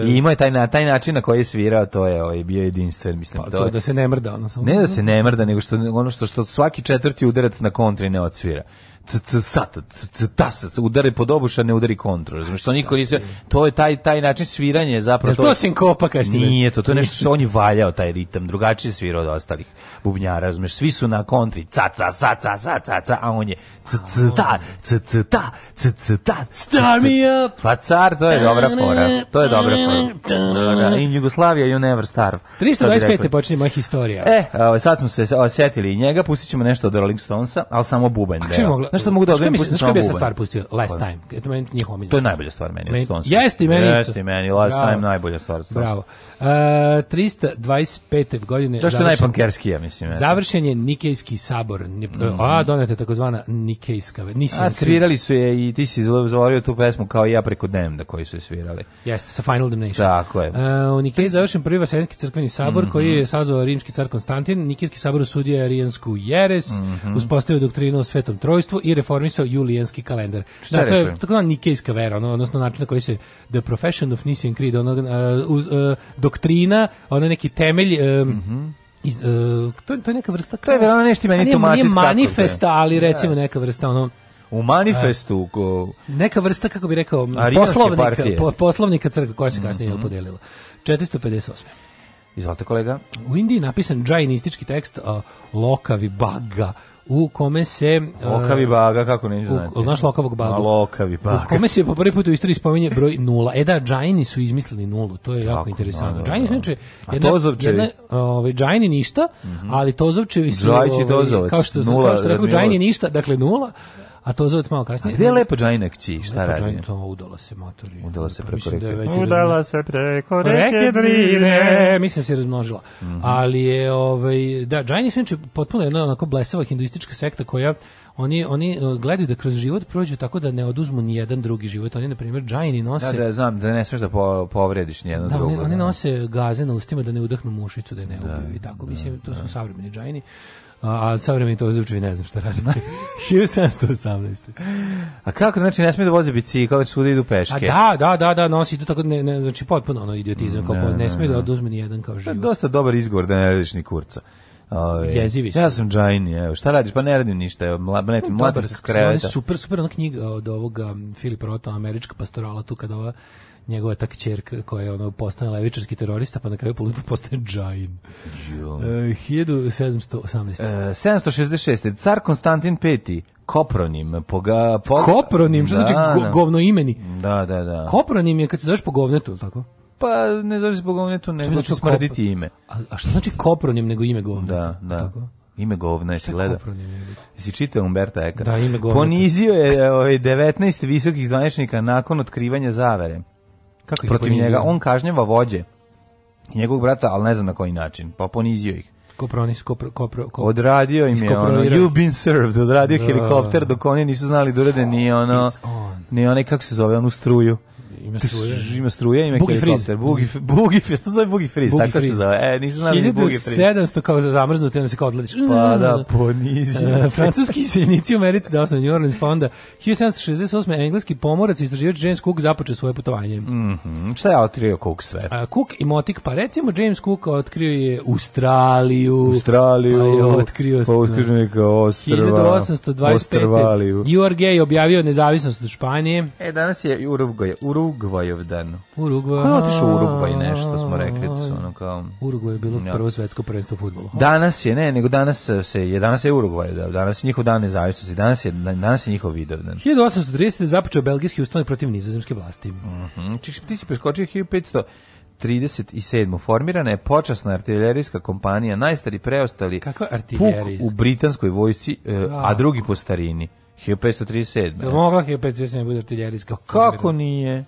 E. I imao je taj, na taj način na koji je svirao, to je ovaj, bio jedinstven, mislim. Pa, to, to je, da se ne mrda. Ono, samo ne da se ne mrda, nego što, ono što, što svaki četvrti udarac na kontri ne odsvira sat, tas, udari pod obuša, ne udari kontru, znači što niko nisi, to je taj, taj način sviranje zapravo. Jel to, to sinkopa, kaš ti? Nije to, to je nešto što oni je valjao, taj ritam, drugačije svira od ostalih bubnjara, razumiješ, svi su na kontri, ca, ca, ca, ca, ca, ca, ca, a on je c, c, ta, c, c, ta, c, c, ta, star me up! Pa car, to je dobra fora, to je dobra fora. Da, da, in Jugoslavija you never starve. 325. počinje moja historija. E, sad smo se osetili njega, pustit nešto od Rolling Stonesa, al samo bubanj. Ako Znaš šta mogu da odgledam? Znaš koja bi se stvar pustio? Last pa, Time. To, meni njihova To je najbolja stvar meni. meni jeste i meni isto. Jeste i meni. Last Bravo. Time najbolja stvar. Bravo. Uh, 325. E, godine. To što je najpankerskija, mislim. Ja. Završen je Nikejski sabor. Mm -hmm. A, donete takozvana Nikejska. Nisijan A, svirali su je i ti si izgovorio tu pesmu kao i ja preko Demda koji su je svirali. Jeste, sa Final Damnation. Tako je. Uh, u Nikeji završen prvi vaseljanski crkveni sabor mm -hmm. koji mhm. je sazvao rimski car Konstantin. Nikejski sabor osudio je arijansku jeres, mm -hmm. uspostavio doktrinu o svetom trojstvu i reformisao julijanski kalendar. Šta da, to je tako nikejska vera, ono, odnosno način na koji se The Profession of Nicene Creed, ono, uh, uh, doktrina, ono neki temelj um, mm -hmm. iz, uh, to, to je neka vrsta kao, to je verovatno nešto meni tumačiti nije manifesta, ali da. recimo neka vrsta ono u manifestu ko... neka vrsta kako bi rekao poslovnika po, poslovnika crkva koja se mhm. kasnije mm -hmm. podelila 458. Izvolite kolega. U Indiji napisan džajnistički tekst o uh, lokavi baga u kome se e, Lokavi baga kako ne znate. U, znaš lokavog baga. Lokavi baga. U kome se po prvi put u istoriji spominje broj nula. E da, Džajni su izmislili nulu, to je Tako, jako interesantno. Da, Džajni su inače jedna, Tozovčevi. jedna ovaj Džajni ništa, mhm. ali Tozovčevi su Džajči ovaj, Tozovac. Kao što, nula, kao što rekao, Džajni ništa, dakle nula, a to zove malo kasnije. A gde je Lepo Džajnak Či, šta radi? Lepo Džajnak, to udala se matori. Udala se pa preko da reke. Da udala se preko pa reke Drine. Mislim da se je razmnožila. Mm -hmm. Ali je, ovaj, da, Džajnak su inče potpuno jedna onako blesava hinduistička sekta koja oni oni gledaju da kroz život prođu tako da ne oduzmu ni jedan drugi život. Oni na primjer džajni nose Da, da znam da ne smeš da po, povrediš ni jedan da, drugi. Oni, oni da. nose gaze na ustima da ne udahnu mušicu da ne da, ubiju i tako. Mislim da, to su da. savremeni džajni. A, a savremeni to zvučevi ne znam šta radi. 1718. A kako, znači, ne sme da voze bicikl, znači svuda idu peške. A da, da, da, da, nosi tu tako, ne, ne, znači, potpuno ono idiotizam, mm, kao, da, ne, ne, ne sme da oduzme ni jedan kao život. Dosta dobar izgovor da ne radiš ni kurca. Ove, ovaj, Jezivi Ja sam džajni, evo, šta radiš? Pa ne radim ništa, evo, mlad, ne, mlad, se s Super, super ona knjiga od ovoga Filip Rota, američka pastorala, tu kad ova njegova ta kćerka koja je ono postala levičarski terorista pa na kraju postane džajin. Jo. E, 1718. E, 766. Car Konstantin V. Kopronim. Poga, poga, Kopronim, što znači da, znači go, da. govno imeni? Da, da, da. Kopronim je kad se zoveš po govnetu, tako? Pa ne zoveš po govnetu, ne znači smrditi kopr... ime. A, a što znači kopronim nego ime govnetu? Da, da. Tako? Ime govna, jesi gleda. Jesi čitao Umberta Eka? Da, ime govna. Ponizio je ovaj, 19 visokih zvaničnika nakon otkrivanja zavere. Kako protiv ponizio? njega. On kažnjava vođe njegovog brata, ali ne znam na koji način. Pa ponizio ih. Ko kopro, kopro, pro, odradio im je ono, you've been served, odradio da. helikopter dok oni nisu znali da urede ni ono, on. ni onaj, kako se zove, onu struju. Ima struje. Tš, ima struje, ima bugi helikopter. Bugi, bugi, to zove bugi freeze, tako se zove. E, nisam znao da je bugi freeze. 1700 kao zamrznuto, onda se kao odladiš. Pa da, ponizio. Francuski se iseljenici u Meritu da osnovu New Orleans, pa onda 1768. engleski pomorac i istraživač James Cook započeo svoje putovanje. Mm -hmm. Šta je otkrio Cook sve? A, Cook i Motik, pa recimo James Cook otkrio je Australiju. Australiju. Pa je otkrio. Pa otkrio neka ostrva. 1825. Australiju. URG objavio nezavisnost od Španije. E, danas je Urugvaj. Urugvaj Urugvajovdan. Urugvaj. Ko je otišao u Urugvaj nešto smo rekli da su kao Urugvaj je bilo no. prvo svetsko prvenstvo fudbala. Danas je ne, nego danas se je danas je Urugvaj, da, danas je njihov dan nezavisnosti, danas je danas je njihov vidovdan. 1830 započeo belgijski ustanak protiv nizozemske vlasti. Mhm. Mm -hmm. ti si preskočio 1500 37. Formirana je počasna artiljerijska kompanija, najstari preostali Kako u britanskoj vojsci, e, a drugi po starini. 1537. Da mogla 1537 bude artiljerijska? Kako nije?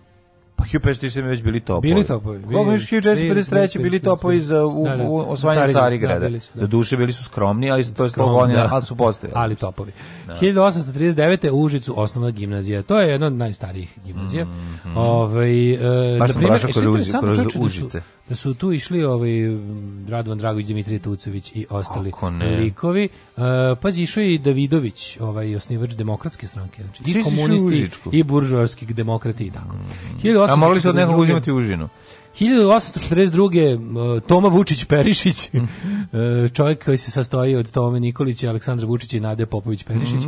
Pa 1537 već bili topovi. Bili topovi. Koliko je 1653 bili topovi za da, da. osvajanje Carigrada. Da, bili da. duše bili su skromni, ali su to Skromni, da. ali su postojali. Ali topovi. 1839. u Užicu osnovna gimnazija. To je jedna od najstarijih gimnazija. Mm, mm. Ovaj e, Baš na primer, Užice. Da su tu išli ovaj Radovan Dragović, Dimitrije Tucović i ostali likovi. E, pazi, išao je i Davidović, ovaj osnivač demokratske stranke, znači i komunisti i buržoarski demokrati i tako. Mhm. 1842. A morali su od nekog uzimati užinu. 1842. E, Toma Vučić Perišić, mm. e, čovjek koji se sastoji od Tome Nikolića, Aleksandra Vučića i Nade Popović Perišić,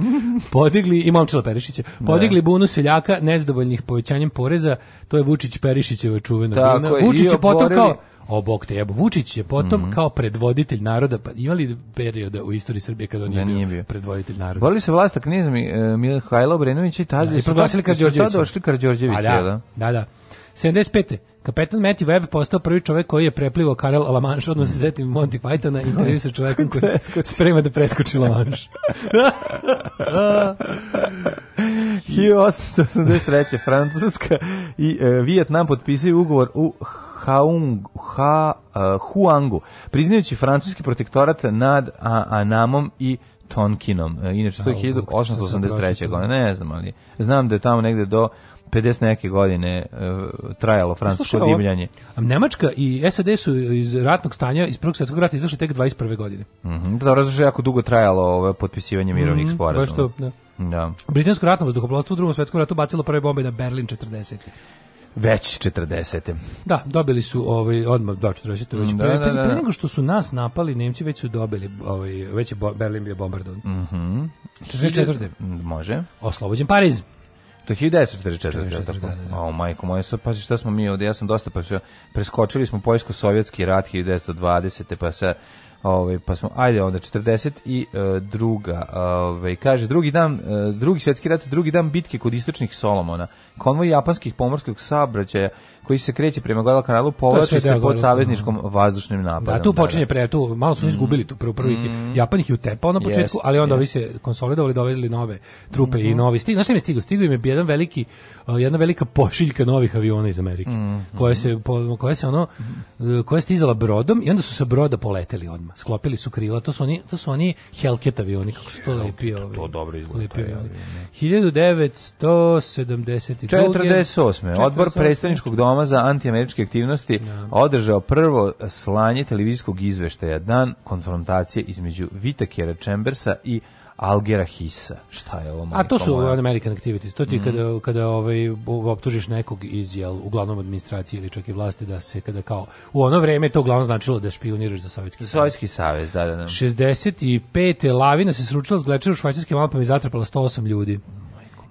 podigli, i Momčila Perišića, podigli da. bunu seljaka nezadovoljnih povećanjem poreza, to je Vučić Perišićeva čuvena Tako buna. Je, Vučić je potom kao O, bog te jebo. Vučić je potom mm -hmm. kao predvoditelj naroda, pa imali perioda u istoriji Srbije kada on da, nije, nije bio, predvoditelj naroda? Borili se vlasta knjezmi eh, uh, Mihajlo Obrenović i tad da, i proglasili da Karđorđevića. Tad došli Karđorđevića, pa da, da. Da, da. da. 75. Kapetan Matthew Webb postao prvi čovek koji je preplivao Karel Lamanš, odnosno se zetim Monty Pythona i intervju sa čovekom koji se sprema da preskoči Lamanš. 1883. Francuska i uh, Vijetnam potpisaju ugovor u Haung, ha, uh, Huangu, priznajući francuski protektorat nad a, Anamom i Tonkinom. Eh, inače, to je 1883. godine, ne znam, ali znam da je tamo negde do 50 neke godine uh, trajalo pa francusko divljanje. Nemačka i SAD su iz ratnog stanja, iz Prvog svjetskog rata izašli tek 21. godine. Mm -hmm. Da, različno je jako dugo trajalo ovo potpisivanje mhm, mirovnih mm -hmm, sporazuma. da. da. Britansko ratno vazduhoplovstvo u drugom svjetskom ratu bacilo prve bombe na Berlin 40. Već 40. Da, dobili su ovaj odmah do da, 40. već mm, pre, da, da, pre da. nego što su nas napali, Nemci već su dobili ovaj već je bo, Berlin bio bombardovan. Mhm. Mm 44. Može. Oslobođen Pariz. To je 1944. Tako. A majko moje, sad pazi šta smo mi ovde, ja sam dosta pa preskočili smo poljsko-sovjetski rat 1920. pa se Ovaj pa smo ajde onda 40 i uh, druga, ovaj kaže drugi dan uh, drugi svetski rat, drugi dan bitke kod istočnih Solomona. Konvoj japanskih pomorskog saobraćaja koji se kreće prema Guadalcanalu povlači se pod savezničkom vazdušnim napadom. Da, tu da. počinje pre, tu malo su mhm. izgubili tu prvo prvih mm. Japan ih je utepao na početku, yes, ali onda yes. ovi se konsolidovali, dovezli nove trupe mm -hmm. i mhm. novi stig. Znaš šta mi je stigao? im je jedan veliki jedna velika pošiljka novih aviona iz Amerike, mm -hmm. koja se po, koja se ono mhm. e, koja je stizala brodom i onda su sa broda poleteli odmah. Sklopili su krila, to su oni to su oni Hellcat avioni kako su to lepi ovi. To, to dobro izgleda. 1972. 48. Da. Odbor predstavničkog doma reklama za antiameričke aktivnosti da. održao prvo slanje televizijskog izveštaja dan konfrontacije između Vitakera Chambersa i Algera Hisa. Šta je ovo? A to su moja? American Activities. To ti mm. kada, kada ovaj, optužiš nekog iz, jel, uglavnom administracije ili čak i vlasti, da se kada kao... U ono vreme to uglavnom značilo da špioniraš za Sovjetski savez. Sovjetski savez, da, da. da. 65. lavina se sručila s glečera u Švajcarske pa Alpama i zatrpala 108 ljudi.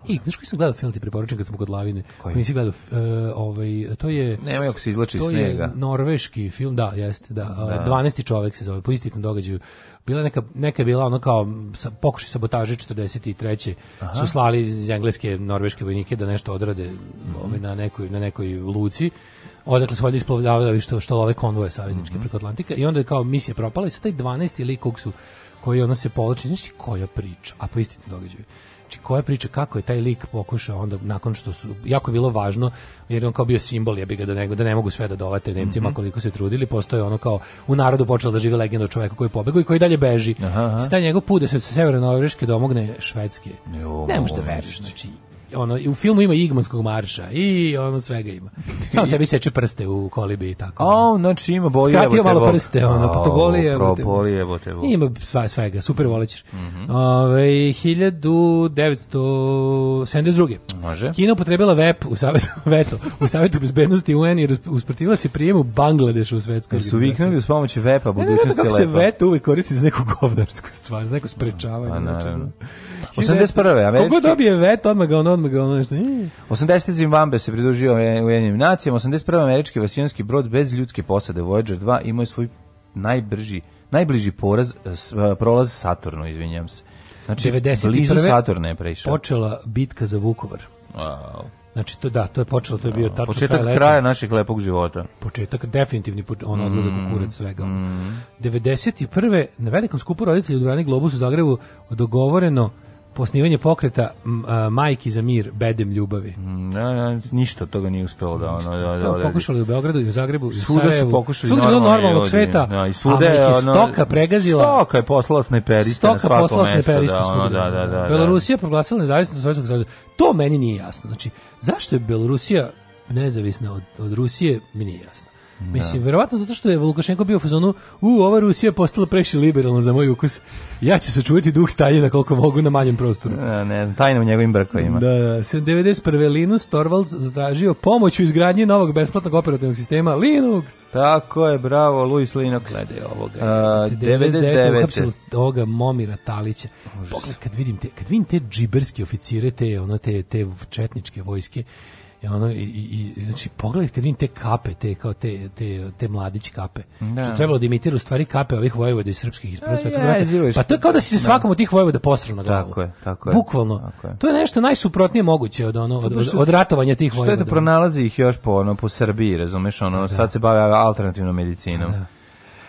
I, znaš koji sam gledao film ti preporučujem kad smo kod lavine? Koji? Koji si gledao? Uh, ovaj, to je... Nema ako se izlači to snega. To je norveški film, da, jeste, da. da. 12. E, čovek se zove, po istitom događaju. Bila neka, neka je bila ono kao sa, pokušaj sabotaže 43. Aha. Su slali iz engleske, norveške vojnike da nešto odrade mhm. ovaj, na, nekoj, na nekoj luci odakle su valjda isplavljavali što, što ove konvoje savezničke mm -hmm. preko Atlantika i onda je kao misija propala i sa taj 12. lik kog su koji ono se povlači, znači koja priča, a po istinu događaju koja priča kako je taj lik pokušao onda nakon što su jako je bilo važno jer on kao bio simbol jebi ga da nego da ne mogu sve da dovate Nemcima mm -hmm. koliko se trudili postoje ono kao u narodu počela da živi legenda o čoveku koji je pobegao i koji dalje beži. Aha, aha. Znači, taj njegov put da se sa severno norveške domogne švedske. Jo, ne možeš da veruješ, znači ono u filmu ima igmanskog marša i ono svega ima. Sam sebi seče prste u kolibi i tako. O, oh, znači ima boje. Skratio malo prste, ono, pa to golije. Ima sva, svega, super volećeš. Mm -hmm. Ove, 1972. Može. Kina upotrebila VEP u savetu, veto, u savetu bezbednosti UN i usprotivila se prijemu Bangladeša u svetskoj organizaciji. Su viknuli uz pomoć VEP-a budućnosti ne, ne, ne, kako se veto uvek koristi za neku govnarsku stvar, za neko pa, sprečavanje. A, pa, znači, naravno. 81. američki... Kogo dobije veto, odmah ga on, odmah ga on, nešto. 80. Zimbabwe se pridružio u jednim nacijama, 81. američki vasijonski brod bez ljudske posade Voyager 2 imao je svoj najbrži, najbliži poraz, e, e, prolaz Saturnu, izvinjam se. Znači, 91. blizu Saturna je prešao. Počela bitka za Vukovar. Wow. Znači to da, to je počelo, to je bio tačno početak kraj, kraja našeg lepog života. Početak definitivni on odlaza mm. u kurac svega. Mm. 91. na velikom skupu roditelja u Durani Globus u Zagrebu dogovoreno posnivanje pokreta a, Majki za mir, bedem ljubavi. Mm, da, da, ništa toga nije uspelo da ono da, da, da, pokušali u Beogradu i u Zagrebu i u Sarajevu. Svuda su pokušali svuda normalno, normalnog ljudi, sveta. Da, i svuda je ono, stoka pregazila. Stoka je poslala snajperiste stoka na svako poslala mesto. Snajperiste da, da, da, da, da, Belorusija proglasila nezavisnost Sovjetskog saveza. To meni nije jasno. Znači, zašto je Belorusija nezavisna od, od Rusije, mi nije jasno. Da. Mislim, verovatno zato što je Lukašenko bio u fazonu u, ova Rusija je postala previše liberalna za moj ukus. Ja ću se čuvati duh Staljina koliko mogu na manjem prostoru. E, ne, ne tajna u njegovim brkovima. Da, da, 91. Da. Linus Torvalds zdražio pomoć u izgradnji novog besplatnog operativnog sistema Linux. Tako je, bravo, Luis Linux. Gledaj ovoga. A, 99. Uhapsilo ovoga Momira Talića. Pogled, kad vidim te, kad vidim te džiberske oficire, te, ono, te, te četničke vojske, I ono i, i, znači pogledaj kad vidim te kape, te kao te te te mladić kape. Da. Što trebalo da imitira u stvari kape ovih vojvoda iz srpskih iz da, Prvog svetskog rata. Pa to je kao da si se da. svakom od tih vojvoda posrao na glavu. Tako je, tako je. Bukvalno. Tako je. To je nešto najsuprotnije moguće od ono od, od, od ratovanja tih vojvoda. Što je da pronalazi ih još po ono po Srbiji, razumeš, ono da. sad se bave alternativnom medicinom. Da.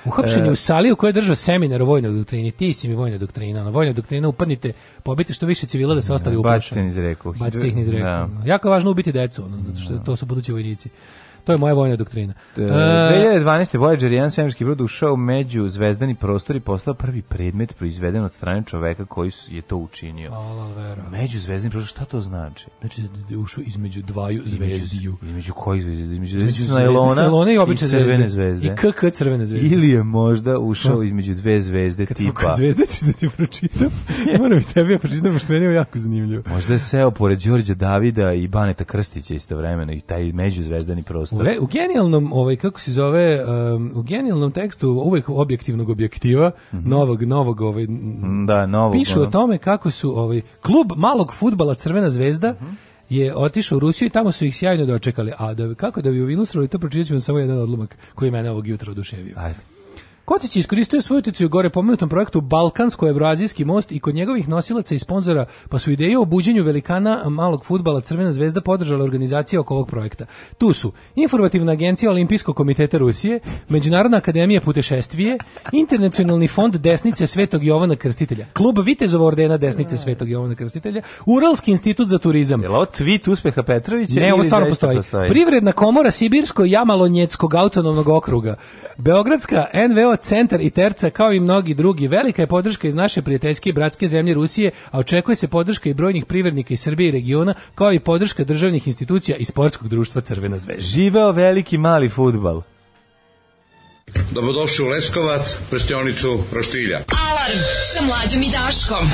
Uhapšen je u sali u kojoj je seminar o vojnoj doktrini. Ti si mi vojna doktrina. Na vojna doktrina upadnite, pobiti što više civila da se ostali uplaše. Bacite niz reku. Bacite ih niz da. reku. Jako je važno ubiti decu, ono, zato što da. to su budući vojnici. To je moja vojna doktrina. Da, Uh, e, 2012. Voyager 1 svemirski brod ušao među zvezdani prostor i postao prvi predmet proizveden od strane čoveka koji je to učinio. vera. Među zvezdani prostor, šta to znači? Znači da, da ušao između dvaju zvezdiju. Između kojih zvezdi? Između zvezdi Snajlona i obične crvene zvezde. I KK crvene zvezde. Ili je možda ušao između dve zvezde Kad tipa. Kad zvezde ću da ti pročitam. Moram i tebi ja pročitam, što meni je jako zanimljivo. Možda je seo pored Đorđa Davida i Baneta Krstića istovremeno i taj međuzvezdani prostor u, re, u genijalnom, ovaj, kako se zove, um, u genijalnom tekstu uvek objektivnog objektiva, mm -hmm. novog, novog, ovaj, mm, da, novog, pišu o tome kako su, ovaj, klub malog futbala Crvena zvezda, mm -hmm je otišao u Rusiju i tamo su ih sjajno dočekali. A da, kako da bi ilustrovali to, pročitat ću vam samo jedan odlomak koji je mene ovog jutra oduševio. Ajde. Kocić je iskoristio svoju uticiju gore pomenutom projektu Balkansko-Evroazijski most i kod njegovih nosilaca i sponzora, pa su ideje o buđenju velikana malog futbala Crvena zvezda podržala organizacija oko ovog projekta. Tu su Informativna agencija Olimpijskog komiteta Rusije, Međunarodna akademija putešestvije, Internacionalni fond desnice Svetog Jovana Krstitelja, Klub Vitezova ordena desnice mm. Svetog Jovana Krstitelja, Uralski institut za turizam. Jel ovo tweet uspeha Petrovića? Ne, ovo stvarno postoji. postoji. Privredna komora Sibirsko-Jamalonjeckog autonomnog okruga, Beogradska NVO centar i terca kao i mnogi drugi. Velika je podrška iz naše prijateljske i bratske zemlje Rusije, a očekuje se podrška i brojnih privrednika iz Srbije i regiona, kao i podrška državnih institucija i sportskog društva Crvena zvezda. Živeo veliki mali futbal. Dobrodošli u Leskovac, prštionicu Roštilja. Alarm sa mlađom i Daškom.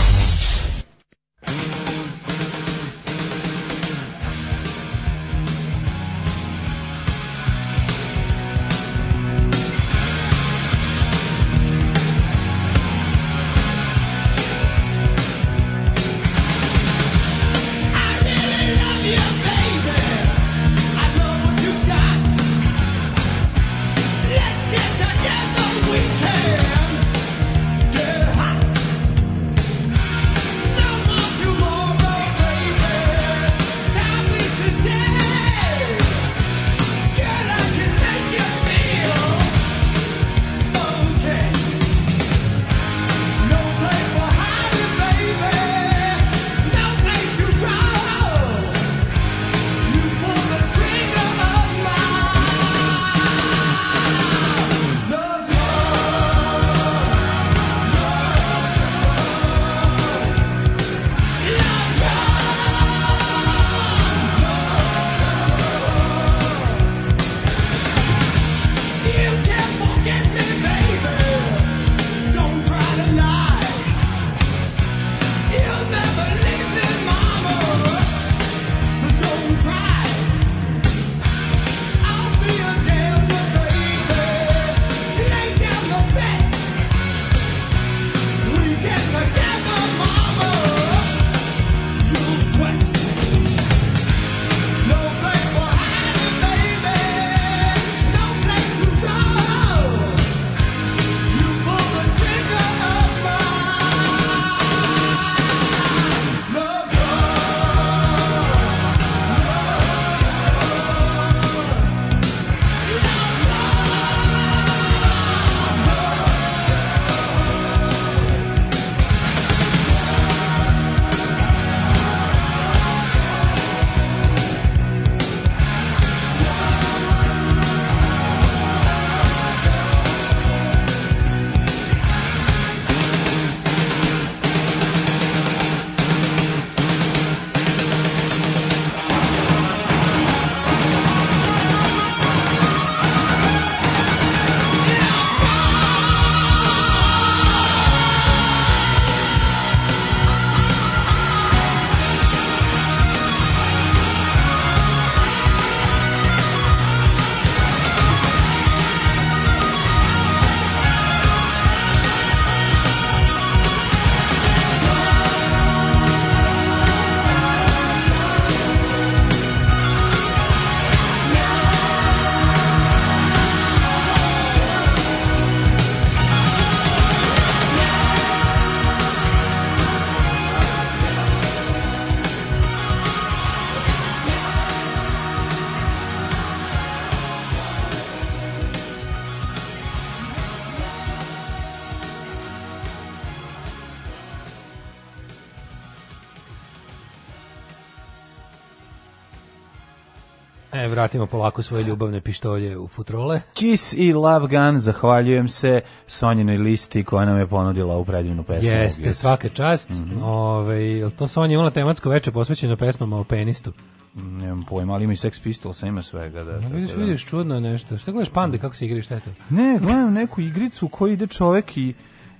vratimo polako svoje ljubavne pištolje u futrole. Kiss i Love Gun, zahvaljujem se Sonjinoj listi koja nam je ponudila u predivnu pesmu. Jeste, svake čast. Mm -hmm. Ove, to Sonja imala tematsko veče posvećeno pesmama o penistu? Nemam pojma, ali ima i Sex Pistols, ima svega. Da, no, vidiš, da. vidiš, čudno je nešto. Šta gledaš pande, kako se igri, šta je Ne, gledam neku igricu u kojoj ide čovek i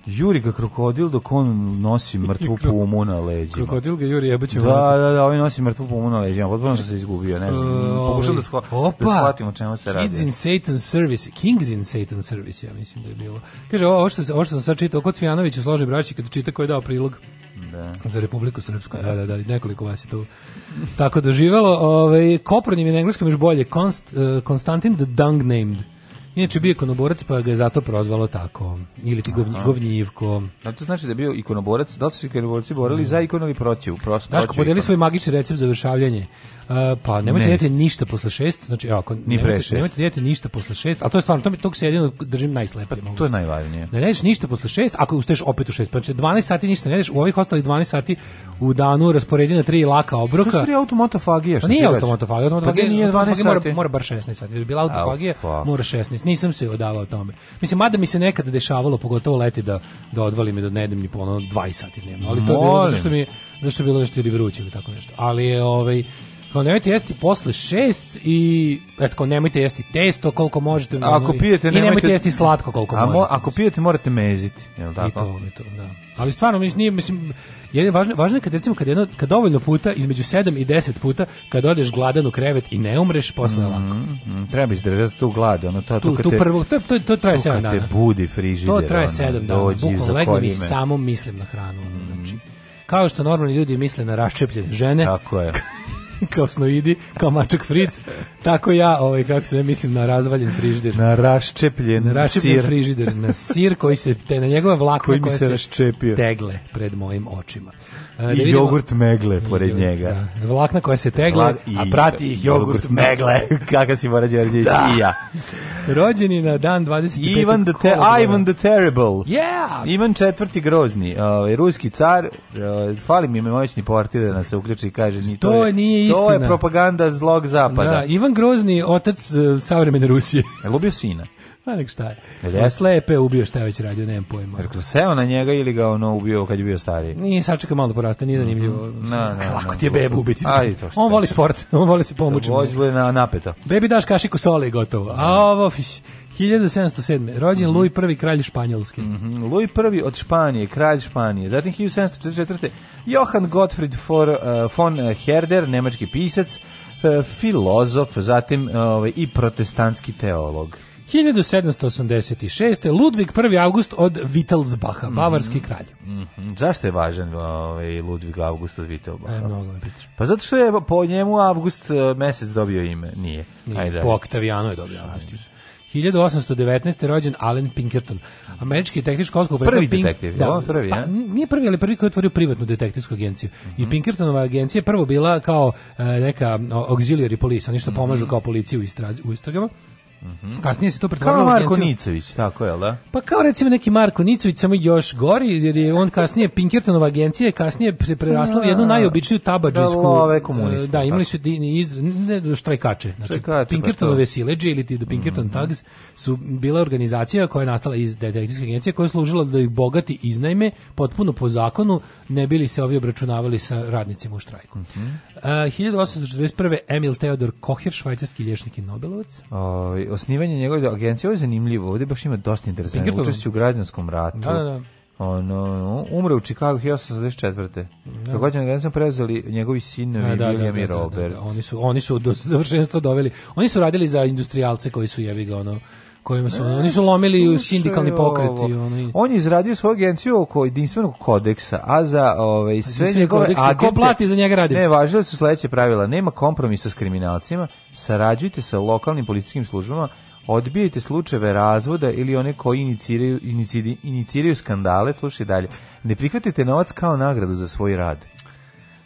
Juri ga krokodil dok on nosi mrtvu pumu na leđima. Krokodil ga Juri jebaće. Da, da, da, da, ovaj nosi mrtvu pumu na leđima. Potpuno sam se izgubio, ne znam. Uh, Pokušam da, shva, da opa, da shvatim o čemu se radi. Kids in Satan Service, Kings in Satan Service, ja mislim da je bilo. Kaže, ovo što, ovo što sam sad čitao, kod Cvijanovića složi braći kada čita ko je dao prilog da. za Republiku Srpsku. Da, da, da, nekoliko vas je to tako doživelo. Ovaj Kopronim je na engleskom još bolje. Konst, uh, Konstantin the Dung Named. Inače bio ikonoborac pa ga je zato prozvalo tako. Ili ti govnj, govnjivko. A to znači da je bio ikonoborac, da su se ikonoborci borili mm. za ikonu ili protiv? Prosto Daško, podeli svoj magični recept za vršavljanje pa nemojte ne. jedete ništa posle 6, znači ako Ni pre nemojte, jedete ništa posle 6, a to je stvarno, to, mi, tog se jedino držim najsleplje. Pa, to je najvažnije. Ne jedeš ništa posle 6, ako ustaješ opet u 6, pa znači 12 sati ništa ne jedeš, u ovih ostalih 12 sati u danu rasporedi na tri laka obroka. To je automotofagija. Pa nije automotofagija, automotofagija, pa nije 12 sati. Mora, mora bar 16 sati, da bila autofagija, Alfa. mora 16. Nisam se odavao tome. Mislim, mada mi se nekada dešavalo, pogotovo leti, da, da odvalim i da ne ni po ono 20 sati dnevno, ali to je bilo zato što mi, zato što je bilo nešto ili vruće ili tako nešto. Ali je, ovaj, kao nemojte jesti posle šest i etko nemojte jesti testo koliko možete. A ako pijete nemojte, i nemojte jesti slatko koliko a mo, možete. Ako pijete morate meziti, je li tako? I to, i to, da. Ali stvarno mislim nije mislim je važno, važno je kad recimo kad jedno kad dovoljno puta između 7 i 10 puta kad odeš gladan u krevet i ne umreš posle mm, lako. Mm, treba izdržati tu glad, ono ta tu, tu, tu, tu prvo to to to traje 7 dana. Te budi frižider. To traje 7 dana. Bukvalno legnem i samo mislim na hranu, mm. znači mhm. kao što normalni ljudi misle na raščepljene žene. Tako je. kao snoidi, kao mačak fric, tako ja, ovaj, kako se ne mislim, na razvaljen frižider. Na raščepljen, na raščepljen sir. frižider, na sir koji se, te, na njegove vlakove koji se, se tegle pred mojim očima. E, da I vidimo, jogurt megle pored jogurt, njega. Da. Vlakna koja se tegle, i, a prati ih jogurt, jogurt megle. Kaka si Bora Đorđević da. i ja. Rođeni na dan 25. Ivan the, te Ivan the Terrible. Yeah! Ivan četvrti grozni. Uh, ruski car, uh, fali mi moćni portir da nas se uključi i kaže ni to, to je, nije to je propaganda zlog zapada. Da, Ivan Grozni, otac uh, savremene Rusije. Je lubio sina. Ma pa nek šta je. Jel slepe ubio šta je već radio, nemam pojma. Rekao seo na njega ili ga ono ubio kad je bio stariji. Nije sačekao malo da poraste, nije zanimljivo. Mm -hmm. Na, na, lako ti je bebu ubiti. Ajde to što on voli sport, on voli se da, pomući. Vođe bude na napeto. Bebi daš kašiku soli i gotovo. A mhm. ovo fiš, 1707. Rođen mm -hmm. Luj I, kralj Španjolske. Mm -hmm. Luj I od Španije, kralj Španije. Zatim 1744. Johann Gottfried for, uh, von eh, eh, Herder, nemački pisac, uh, filozof, zatim uh, i protestantski teolog. 1786. Ludvig 1. august od Wittelsbacha, mhm. bavarski kralj. Mm -hmm. Zašto je važan ovaj Ludvig August od Wittelsbacha? E, mnogo je pitaš. Pa zato što je po njemu avgust e, mesec dobio ime, nije. nije Ajde. Po Oktavijanu je dobio avgust. 1819. rođen Allen Pinkerton, američki tehničko-školski prvi Pink, detektiv, da, prvi, pa, nije prvi, ali prvi koji je otvorio privatnu detektivsku agenciju. Mm -hmm. I mhm. Pinkertonova agencija prvo bila kao e, neka auxiliary police, oni što mm -hmm. pomažu kao policiju u, istragama. -hmm. Kasnije se to pretvorilo kao Marko Nicović, tako je, da? Pa kao recimo neki Marko Nicović, samo još gori, jer je on kasnije Pinkertonova agencija je kasnije se prerasla u jednu da. najobičniju tabađijsku. Da, love komunista. E, da, imali su iz, ne, štrajkače. Znači, štrajkače, pa Pinkertonove pa sileđe ili ti do mhm. Pinkerton mm -hmm. Tags su bila organizacija koja je nastala iz detektivske agencije koja je služila da ih bogati iznajme potpuno po zakonu, ne bili se ovi obračunavali sa radnicima u štrajku. Mm -hmm. uh, 1841. Emil Theodor Kocher, švajcarski lješnik i Nobelovac. Ovi, ovaj, osnivanje njegove agencije, ovo je zanimljivo, ovdje baš ima dosta interesantno, učešće u građanskom ratu. Da, da, da. Ono, umre u Čikagu 1824. Da. agencijom preuzeli njegovi sinovi da, da William da, i Robert. Da, da, da, da. Oni su, oni su do završenstva doveli. Oni su radili za industrijalce koji su jevi ga ono kojima su ne, oni su lomili sindikalni pokret i oni. On je izradio svoju agenciju oko jedinstvenog kodeksa, a za ovaj sve njegove kodeksa, agente, ko plati za njega radi. Ne, važila su sledeće pravila: nema kompromisa s kriminalcima, sarađujte sa lokalnim policijskim službama, odbijajte slučajeve razvoda ili one koji iniciraju, iniciraju, iniciraju skandale, slušaj dalje. Ne prihvatite novac kao nagradu za svoj rad.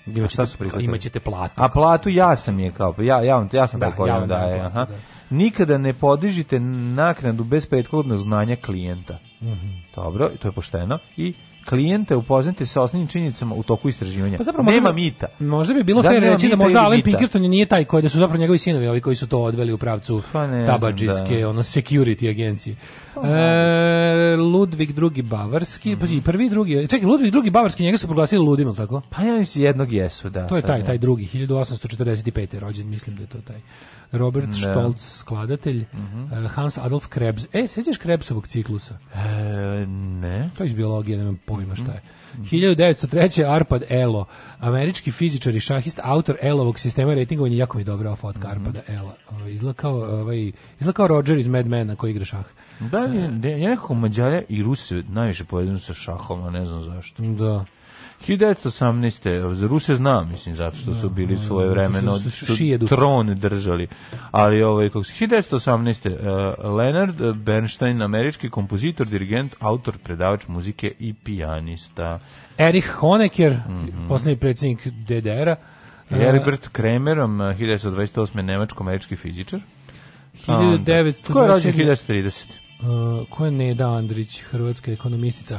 Imaćete, imaćete platu. A platu ja sam je kao, ja, ja, ja sam da, tako ja, da, da, da, da, da, da, da, da, da, da, da, da, da, da, da, nikada ne podižite naknadu bez prethodnog znanja klijenta. Mm -hmm. Dobro, to je pošteno. I klijente upoznate sa osnovnim činjenicama u toku istraživanja. Pa zapravo, nema možda, mita. Možda bi bilo da, fair reći da možda Alan Pinkerton nije taj koji da su zapravo njegovi sinovi ovi koji su to odveli u pravcu pa ne, tabađiske, da. ono security agencije. E, Ludvig II Bavarski, mm -hmm. prvi drugi, čekaj, Ludvig II Bavarski, njega su proglasili ludim, tako? Pa ja mislim jednog jesu, da. To je taj, taj drugi, 1845. rođen, mislim da je to taj. Robert da. Stolz, skladatelj, mm -hmm. Hans Adolf Krebs. E, sjećaš Krebsovog ciklusa? E, ne. To je iz biologije, nemam pojma šta je. Mm -hmm. 1903. Arpad Elo, američki fizičar i šahist, autor Elovog sistema ratingovanja, jako mi je dobra fotka mm -hmm. Arpada Ela. Ovaj, izlakao, ovaj, izlakao Roger iz Mad Mena koji igra šah. Da, e. da, je, ja nekako Mađare i Rusi najviše poveduju sa šahom, a ne znam zašto. Da. 1918. Za Ruse znam, mislim, zato što su da, bili da, svoje vremeno tron držali. Ali, ovaj, kako se, 1918. Uh, e, Leonard Bernstein, američki kompozitor, dirigent, autor, predavač muzike i pijanista. Erich Honecker, mm -hmm. posljednji predsednik DDR-a. E, Herbert Kremer, 1928. nemačko-američki fizičar. 1920. Ko je rođen 1930? Uh, ko je Neda Andrić, hrvatska ekonomistica.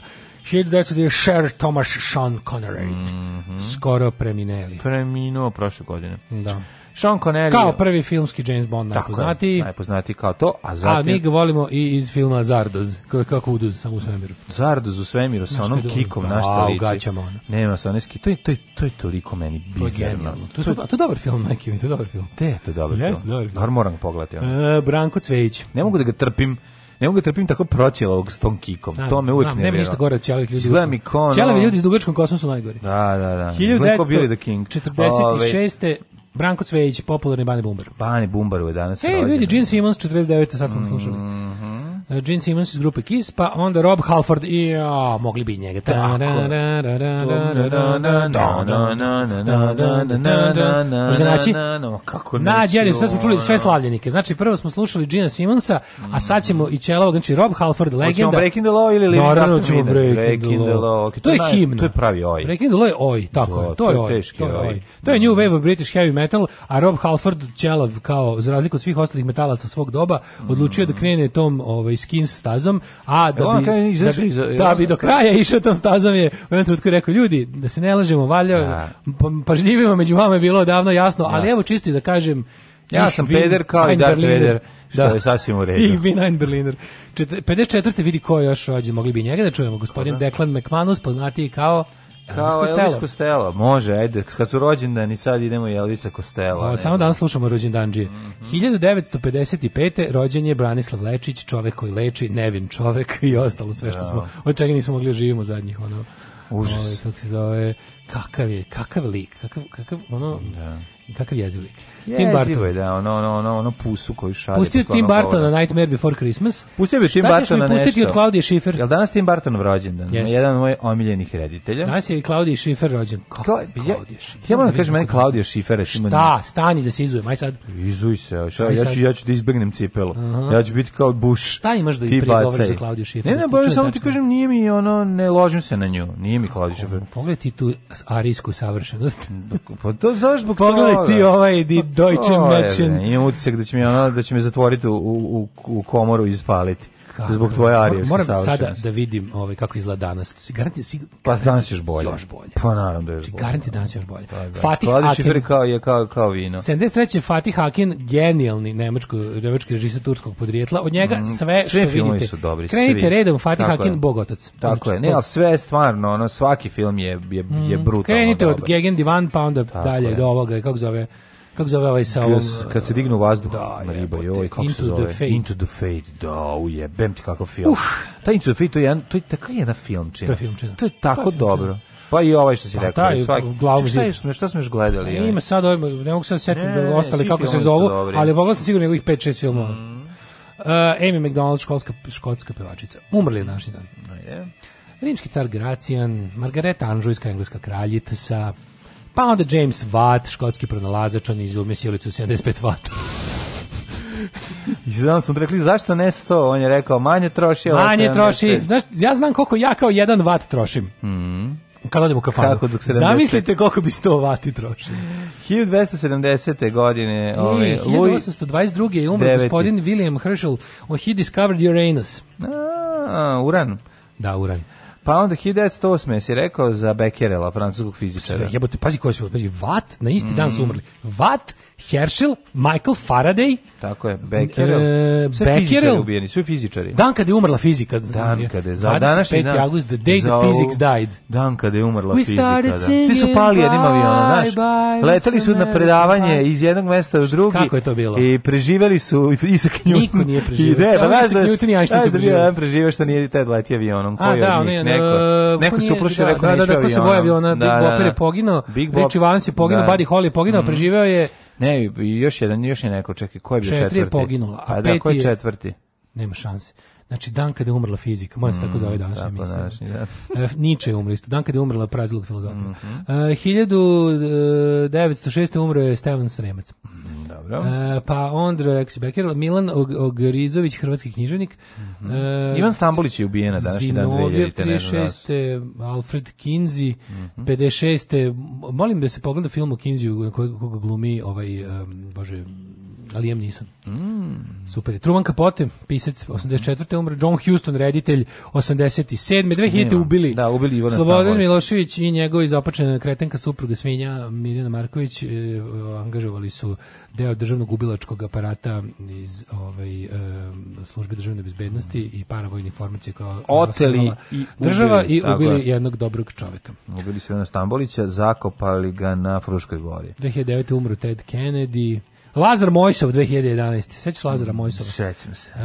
1996 Thomas Sean Connery. Mm -hmm. Skoro premineli. Preminuo prošle godine. Da. Sean Connery. Kao prvi filmski James Bond Tako najpoznatiji. Je, najpoznatiji kao to, a zatim... A mi ga volimo i iz filma Zardoz, kako uduz, samo u svemiru. Zardoz u svemiru sa onom kikom, na da, što liči. gaćama ono. Nema sa onim to, je, to, to je toliko meni bizarno. To, to, to, to je dobar film, Majke, to je dobar film. Te je to dobar Jeste, film. Dobar, film. dobar moram pogledati. E, Branko Cvejić. Ne mogu da ga trpim Ne mogu da trpim tako proćelovog s tom kikom. Znam, to me uvek nervira. Nema ništa gore od ćelavih ljudi. Izgleda mi ko... Ćelavi ljudi s dugačkom kosom su najgori. Da, da, da. 1946. Branko Cvejić, popularni Bani Bumbar. Bani Bumbar je ovaj, danas. Ej, vidi, Gene Simmons, 49. Sad smo mm -hmm. slušali. Mhm. Gene Simmons iz grupe Kiss, pa onda Rob Halford i o, mogli bi njega. Možda naći? Kako Nađi, ali sad smo čuli sve slavljenike. Znači, prvo smo slušali Gina Simmonsa, a sad ćemo i Čelovog, znači Rob Halford, legenda. Hoćemo Breaking the Law ili Living Naravno ćemo Breaking the Law. To je himna. To je pravi oj. Breaking the Law je oj, tako je. To je oj. To je oj. To je New Wave of British Heavy Metal, a Rob Halford, Čelov, kao, za razliku od svih ostalih metalaca svog doba, odlučio da krene tom ovaj, skins stazom, a e, da bi, kaj, da, bi, iza, da bi do kraja išao tom stazom je u jednom trenutku rekao, ljudi, da se ne lažemo, valja, da. pa, pažljivimo među vama je bilo davno jasno, jasno. ali evo čisto da kažem, ja sam peder kao i Darth Vader, što da. je sasvim u redu. Ich bin ein Berliner. 54. vidi ko još rođen, mogli bi njega da čujemo, gospodin Aha. Declan McManus, poznatiji kao... Kao Elvis Costello. Može, ajde, kad su rođendani, sad idemo i Elvisa Costello. O, samo danas slušamo rođendanđije. Mm -hmm. 1955. rođen je Branislav Lečić, čovek koji leči, nevin čovek i ostalo sve što da. smo, od čega nismo mogli da živimo zadnjih, ono, Užas. Ove, kako se zove, kakav je, kakav lik, kakav, kakav, ono, da. kakav jeziv lik. Tim Barton. da, ono, ono, ono, ono pusu koju šalje. Pustio Tim Barton na Nightmare Before Christmas. Pustio bi Tim Barton na nešto. pustiti od Klaudije Schiffer? Jel danas Tim Barton rođendan? Jeste. Jedan od mojih omiljenih reditelja. Danas je i Klaudije Schiffer rođen. Kla, Kla ja, ja moram da kažem, meni Klaudija Schiffer. Šta? Stani da se izujem, aj sad. Izuj se, šta, ja, ću, ja ću da izbegnem cipelu. Ja ću biti kao buš. Šta imaš da i pregovoriš za Klaudiju Schiffer? Ne, ne, bolje samo ti kažem, nije mi ono, ne ložim se na nju. Nije mi Klaudija Schiffer. Pogledaj ti tu arijsku savršenost. Pa to zašto zbog toga? Pogledaj ti ovaj Deutsche Mädchen. Imam utisak da će, mi ona, da će me zatvoriti u, u, u komoru i spaliti. Kako? Zbog da? tvoje arijevske Moram sada da vidim ovaj, kako izgleda danas. Garanti, si, pa danas još bolje. Još bolje. Pa naravno da je znači, bolje. Garanti danas još bolje. Pa, da. Fatih Akin. kao je kao, kao vino. 73. Fatih Akin, genijalni nemačko, nemački režisar turskog podrijetla. Od njega sve, mm, sve što vidite. su dobri. Krenite svi. redom, Fatih Tako Akin, je. bogotac. Tako je. Ne, ali sve je stvarno, ono, svaki film je, je, je mm, brutalno Krenite od Gegen Divan, pa onda Tako dalje je. do ovoga, kako zove kako zove ovaj sa ovom... Kad se dignu vazduh da, na riba, joj, kako into se zove? The Into the Fate, da, ujebem ti kakav film. Uš! Ta Into the Fate, to je, jedan, to je takav jedan filmčina. To je filmčina. To je tako pa, dobro. Pa i ovaj što si pa, rekao, taj, svaki. Glavu Ček, šta, je, šta smo još gledali? Ne, pa ovaj? ima sad, ovaj, ne mogu sad setiti da ostali kako se zovu, ali pogledao sam sigurno njegovih 5-6 filmova. Mm. Uh, Amy McDonald, školska, škotska pevačica. Umrli je naši dan. No, je. Rimski car Gracijan, Margareta Anžujska, engleska kraljica, Pa onda James Watt, škotski pronalazač, on izumio silicu 75 vata. I znam sam rekli zašto ne 100, on je rekao manje troši. Manje troši, znaš, ja znam koliko ja kao 1 vat trošim. Mhm. Kad odem u kafanu. Kako, dok 70. Zamislite koliko bi 100 vati trošili. 1270. godine. Ovaj, I 1822. je umro gospodin William Herschel. He discovered Uranus. A, uran. Da, uran. Pa onda 1908. si rekao za Becquerela, francuskog fizičara. jebote, pazi koji su, pazi, Vat, na isti mm. dan su mm. umrli. Vat Herschel, Michael Faraday, tako je, Becquerel, e, sve Becquerel, fizičari fizičari. Dan kada je umrla fizika, dan kada je, za današnji dan, august, the day the physics died. Dan kada je umrla We fizika, da. Svi su pali jednim avionom, znaš. Letali su na predavanje iz jednog mesta u drugi. Kako je to bilo? I preživeli su Isaac Newton. Niko nije preživio. Ide, pa znaš da Newton i Einstein su preživeli. Da, preživio što nije taj letio avionom, koji da, od njih, neko. E, neko se uplašio, da, rekao da, da, da, ko se boja aviona, Big da, Bopper je poginuo, Richie znači, Valens je poginuo, Buddy Holly je poginuo, mhm. preživeo je Ne, još jedan, još je neko, čekaj, ko je bio četvrti? Četiri je poginula, a, a pa da, peti da, ko je četvrti? Nema šanse. Znači, dan kada je umrla fizika, mora se mm, tako zove današnja emisija. Današnji, da. E, Niče je umro isto, dan kada je umrla prazilog filozofija. Mm -hmm. uh, 1906. umro je Stevan Sremac. Mm -hmm. Dobro. E, pa Ondra Eksibeker, Milan Og Ogrizović, hrvatski književnik. Mm -hmm. e, Ivan Stambolić je ubijen na današnji dan 36. Da Alfred Kinzi, mm -hmm. 56. Molim da se pogleda film o Kinziju na kojeg glumi ovaj, um, bože, ali jem nisam. Mm. Super. Truman Capote, pisac 84. umre, John Houston, reditelj 87. 2000. Nema. ubili. Da, ubili Ivana Slobodan Milošević i njegov izopačena kretenka supruga Svinja Mirjana Marković eh, angažovali su deo državnog ubilačkog aparata iz ovaj eh, službe državne bezbednosti mm. i paravojne formacije koja oteli i država ubili, i ubili je. jednog dobrog čoveka. Ubili su Ivana Stambolića, zakopali ga na Fruškoj gori. 2009. umro Ted Kennedy, Lazar Mojsov 2011. Sećaš Lazara mm, Mojsova? Sećam se. E,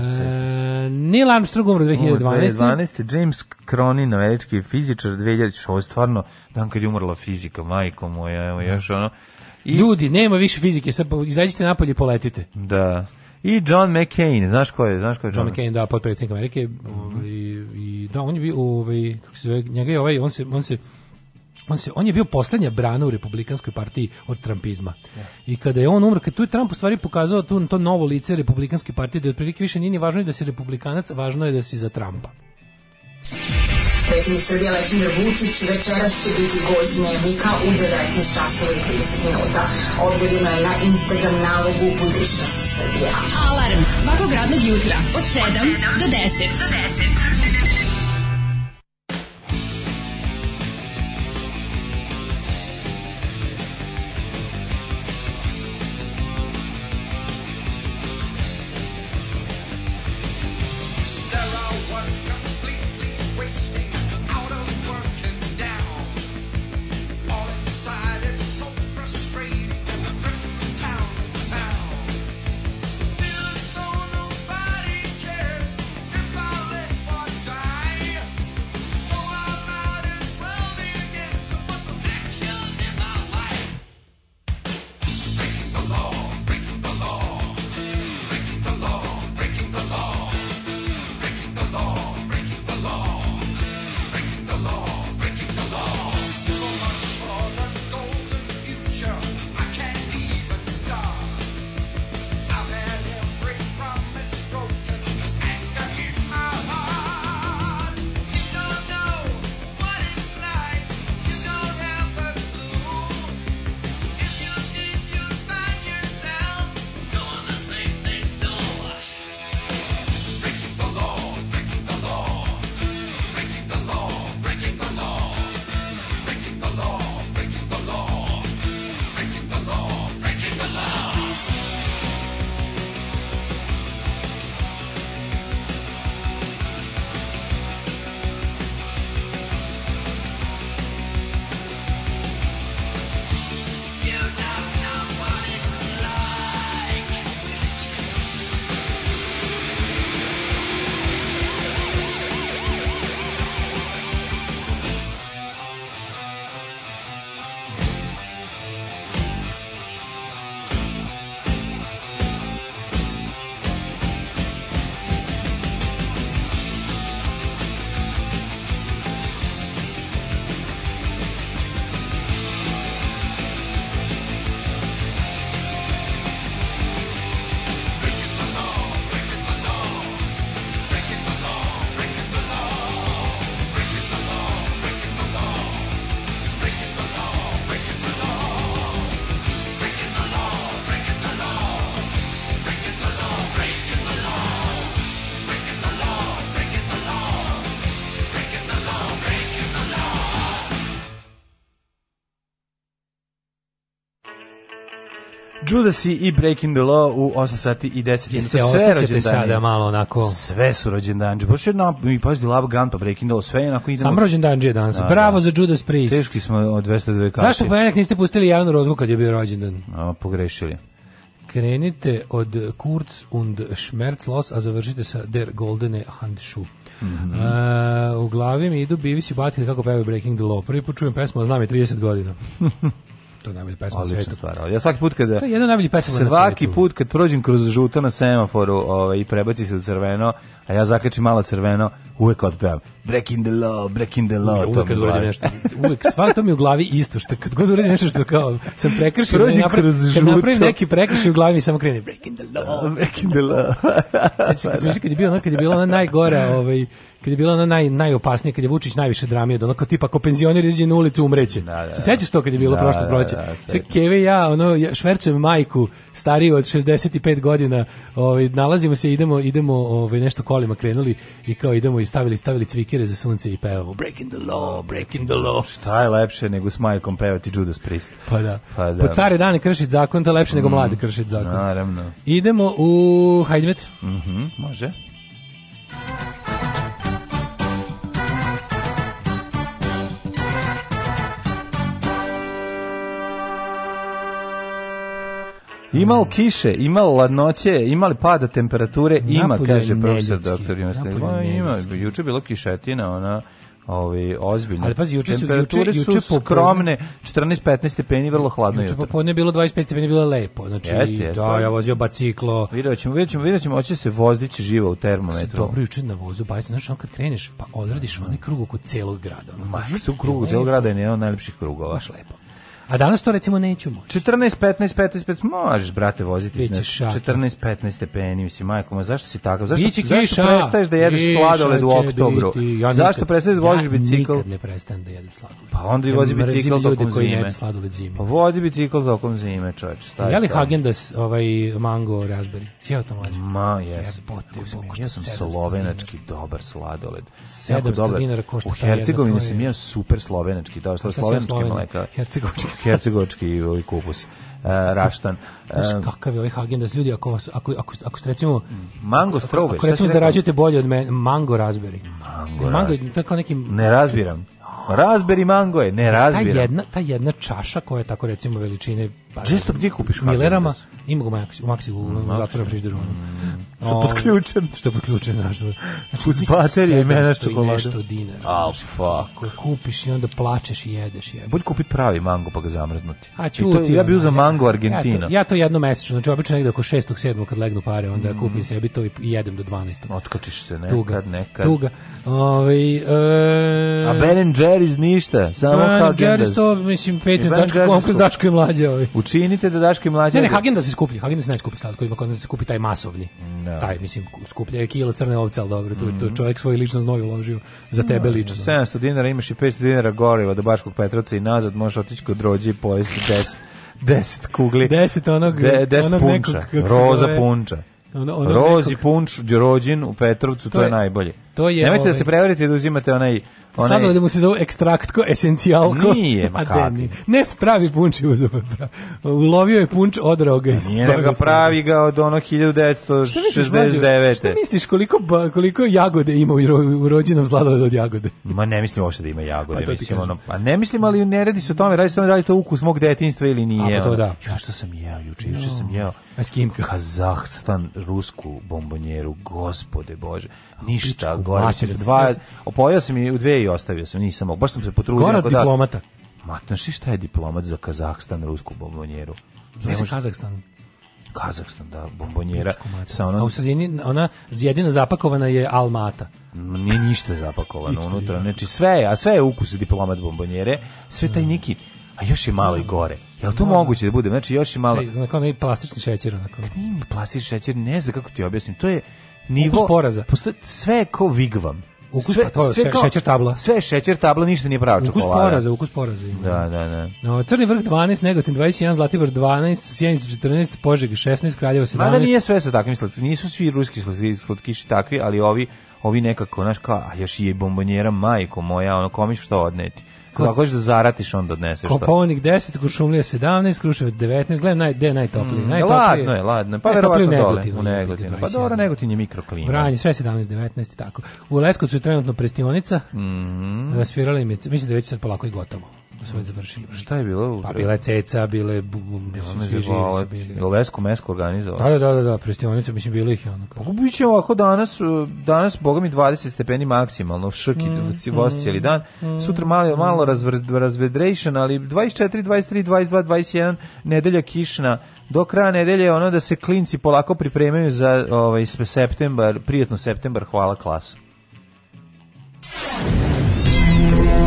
Neil Armstrong umro 2012. 2012. James Cronin, američki fizičar 2006. Stvarno, dan kad je umrla fizika, majko moja, evo da. još ono. I... Ljudi, nema više fizike, sad izađite napolje i poletite. Da. I John McCain, znaš ko je? Znaš ko je John, John McCain, da, potpredsednik Amerike. Mm -hmm. i, I da, on je bio, ovaj, kako se zove, njega je ovaj, on se, on se on, se, on je bio poslednja brana u republikanskoj partiji od trampizma. Ja. Da. I kada je on umro, kad tu je Trump u stvari pokazao tu, to novo lice republikanske partije, da je otprilike više nije ni važno da si republikanac, važno je da si za Trumpa. Predsjednik Srbije Aleksandar Vučić večeras će biti gost dnevnika u 19 časova i 30 minuta. Objavljeno je na Instagram nalogu Budućnost Srbije. Alarm svakog radnog jutra od 7 do 10. Do 10. Judas i Breaking the Law u 8 sati i 10 minuta. Sve rođendani. sada malo onako. Sve su rođendanđe. Baš jedno i pazi Love Gun pa Breaking the Law sve onako idemo. Sam rođendanđe danas. Da, Bravo da. za Judas Priest. Teški smo od 202 kaši. Zašto ponedeljak niste pustili Jelenu Rozgu kad je bio rođendan? A, pogrešili. Krenite od Kurz und Schmerzlos, a završite sa Der Goldene Handschuh. Mm -hmm. uh, u glavi mi idu bivi si batili kako pevaju Breaking the Law. Prvi put čujem pesmu, a znam je 30 godina. to je najbolja pesma Odlična sveta. stvar. Ja svaki put kada... To je jedna najbolja pesma na Svaki put kad prođem kroz žuto na semaforu ovaj, i prebaci se u crveno, a ja zakačim malo crveno, uvek otpevam. Breaking the law, breaking the law. Ja, uvek kad uradim nešto, uvek sva to mi u glavi isto, što kad god uradim nešto što kao sam prekršio, Prođi da naprav, kroz žuto. Kad napravim neki prekršaj u glavi mi samo krene breaking the law, breaking the law. Znači, kad, kad je bilo, kad je bilo ona ovaj, kad je bilo ono naj, najopasnije, kad je Vučić najviše dramio, da ono kao tipa, ako penzioner izađe na ulicu, umreće. Da, da, Se sećaš to kad je bilo da, prošlo da, proleće? Da, da, Sve Keve ja, ono, ja švercujem majku, stariju od 65 godina, ovaj, nalazimo se, idemo, idemo ovaj, nešto kolima krenuli i kao idemo i stavili, stavili cvikere za sunce i pevamo Breaking the law, breaking the law. Šta je lepše nego s majkom pevati Judas Priest? Pa da. Pa da. Pod stare dane kršiti zakon, to je lepše mm. nego mlade kršiti zakon. Naravno. Idemo u Hajdmet. Mhm, mm može. Ima kiše, ima li ladnoće, ima pada temperature, ima, Napolje kaže profesor doktor Ima, juče bilo kišetina, ona ovi ovaj, ozbiljno. Ali pazi, juče su juče juče su skromne 14-15 stepeni, vrlo hladno juče. Juče popodne bilo 25 stepeni, bilo lepo. Znači, jeste, jeste, da, pa- ja vozio biciklo. Videćemo, videćemo, videćemo, hoće se vozdići živo u termometru. Dobro juče na vozu, baš znači on kad kreneš, pa odradiš onaj krug oko celog grada. Ono, Ma, su krug celog grada je jedan od najlepših krugova. Baš lepo. A danas to recimo neću moći. 14, 15, 15, 15, možeš, brate, voziti se. 14, 15 stepeni, mislim, majko, ma zašto si takav? Zašto, Bići zašto prestaješ da jedeš sladoled u oktobru? Biti, ja zašto prestaješ da voziš bicikl? Ja nikad ne prestajem da jedem sladoled. Pa onda i ja vozi bicikl tokom koji zime. sladoled zime. Pa vodi bicikl tokom zime, čoveče. Ja li Hagendas, ovaj mango, raspberry? Sjeo to mlađe? Ma, jes. Ja sam slovenački dobar sladoled. 700 dinara košta. U Hercegovini sam jeo super slovenački, da, slovenački mleka. Hercegovački hercegovački ovaj kupus. Uh, raštan. Znaš um, kakav je ovaj Hagen ljudi ako vas ako ako ako ste recimo mango strobe, ako recimo zarađujete bolje od mene, mango razberi. Mango, e, mango to je kao neki Ne razbiram. Ah. Razberi mango je, ne razbiram. Ta jedna, ta jedna čaša koja je tako recimo veličine Pa da. Često gdje kupiš Haagen-Dazs? Milerama, ima ga u Maxi, u Maxi, u mm, zatvorenom frižderu. Što ovaj, podključen. Što podključen, znaš. Znači, Uz baterije i mena čokolada. Nešto dinara. Al, oh, fuck. Koje kupiš i onda plačeš i jedeš. Je. Bolje kupi pravi mango pa ga zamrznuti. A, čuti. Ja bi uzao mango Argentina. Ja to, ja to jedno mesečno, znači obično negde oko 6. 7. kad legnu pare, onda mm. kupim sebi to i jedem do 12. Otkačiš se nekad, tuga, nekad. Tuga. Ove, ovaj, e... A Ben Jerry's ništa, samo ben kao Jerry's to, mislim, petim, dačko, dačko je mlađe. Ovaj. U Učinite da Daško i Ne, ne, Hagen da se skuplji, Hagen da se najskuplji slatko, ima kod nas da se skupi taj masovni. No. Da. Taj, mislim, skuplja je kilo crne ovce, ali dobro, tu, mm -hmm. tu čovjek svoj lično znoj uložio za tebe no, lično. 700 dinara imaš i 500 dinara goriva do Baškog Petroca i nazad možeš otići kod rođe i pojesti 10, 10 kugli. 10 onog, de, deset onog punča, nekog, roza punča. Ono, ono Rozi nekog... punč, Đorođin u Petrovcu, to, to je, je najbolje. To je Nemojte ovaj, da se ovaj- prevarite da uzimate onaj onaj Stavno da mu se zove ekstraktko, esencijalko. Nije, ma kako. Ne spravi punč je Ulovio je punč od roga. Nije ga pravi ga od ono 1969. Šta misliš, misliš koliko, koliko jagode ima u rođenom sladoleda od jagode? Ma ne mislim uopšte da ima jagode. Pa, mislim, ono, a pa ne mislim, ali ne radi se o tome. Radi se o tome da li to ukus mog detinstva ili nije. A, to da. Ja što sam jeo juče? Juče sam jeo. A s kim? Kazahstan, rusku bombonjeru, gospode bože. Ništa, gore. Dva, opojao sam i u dve i ostavio sam, nisam mogu. Baš sam se potrudio. Gora da- diplomata. Da, Matno, šta je diplomat za Kazahstan, rusku bombonjeru? Zove se Kazahstan. Kazakstan, da, bombonjera. Sa ona... A u sredini, ona jedina zapakovana je Almata. Nije ništa zapakovano ništa unutra. Znači sve, a sve je ukus diplomat bombonjere, sve taj mm. neki... A još je malo i gore. Jel to no. moguće da bude? Znači još je malo... Onako onaj plastični šećer. Onako. Nije plastični šećer, ne znam kako ti objasnim. To je, nivo poraza. Postoji sve je ko vigvam. Ukus sve, pa to, sve kao, šećer tabla. Sve šećer tabla, ništa nije prava čokolada. Ukus poraza, ukus poraza. Ima. Da, da, da. No, crni vrh 12, Negotin 21, Zlatibor 12, Sjenica 14, Požeg 16, Kraljevo 17. Mada nije sve sa takvim slatkišima. Nisu svi ruski slatkiši takvi, ali ovi ovi nekako, znaš, kao, a još i bombonjera majko moja, ono, komiš što odneti. Kako hoćeš da zaratiš, onda odneseš to. Koponik 10, Kuršumlija 17, Kruševac 19, gledam naj, gde je najtopliji. Mm, najtopliji ladno je, ladno je, pa verovatno dole. U Negotinu, pa dobro, Negotin je mikroklima. Vranje, sve 17, 19 i tako. U Leskovcu je trenutno prestionica, mm -hmm. svirali mi, mislim da već sad polako i gotovo. Da su već završili. Šta je bilo? Pa bila je ceca, bile svi živi bili. Da. Lesko mesko organizovalo. Da, da, da, da, da prestionicu, mislim, bilo ih je ono. Kako biće ovako danas, uh, danas, boga mi, 20 stepeni maksimalno, šrki, mm, voz mm, cijeli dan, mm. sutra malo, malo razvedrejšan, ali 24, 23, 22, 21, nedelja kišna, do kraja nedelje ono da se klinci polako pripremaju za ovaj septembar, prijetno septembar, hvala klasu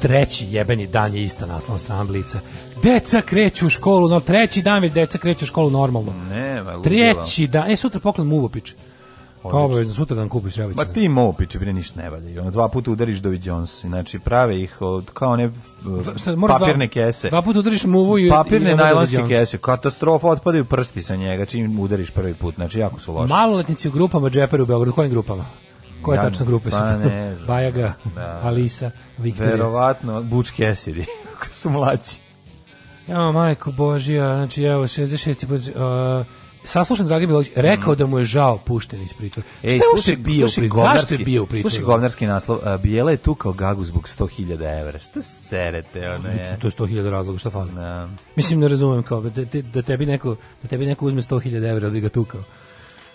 treći jebeni dan je ista naslovna strana Blica. Deca kreću u školu, no treći dan već deca kreću u školu normalno. Ne, ma, Treći dan, e sutra poklon Muvopić. Pa obavezno sutra dan kupiš Revića. Ma ti mo piče bre ništa ne valja. Ono dva puta udariš Dovi Jones, znači prave ih od kao ne Sad, papirne dva, kese. Dva puta udariš muvu i papirne najlonske kese. Katastrofa, otpadaju prsti sa njega čim udariš prvi put. Znači jako su loše. Maloletnici u grupama džeperu u Beogradu, kojim grupama? Koje ja, tačno grupe su pa to? Ne Bajaga, da. Alisa, Viktorija. Verovatno, Butch Cassidy, ako su mlađi. Ja, majko Božija, znači evo, 66. put... Uh, Saslušan Dragan Milović rekao mm. da mu je žao pušten iz pritvora. Ej, Šta slušaj, bio slušaj, govnarski, zašto je bio u pritvoru? Slušaj govnarski naslov, uh, Bijela je tu kao gagu zbog 100.000 evra. Šta serete, ono je? To je 100.000 razloga, šta fali? No. Da. Mislim, ne razumem kao, da, da, tebi neko, da tebi neko uzme 100.000 evra, da bi ga tukao.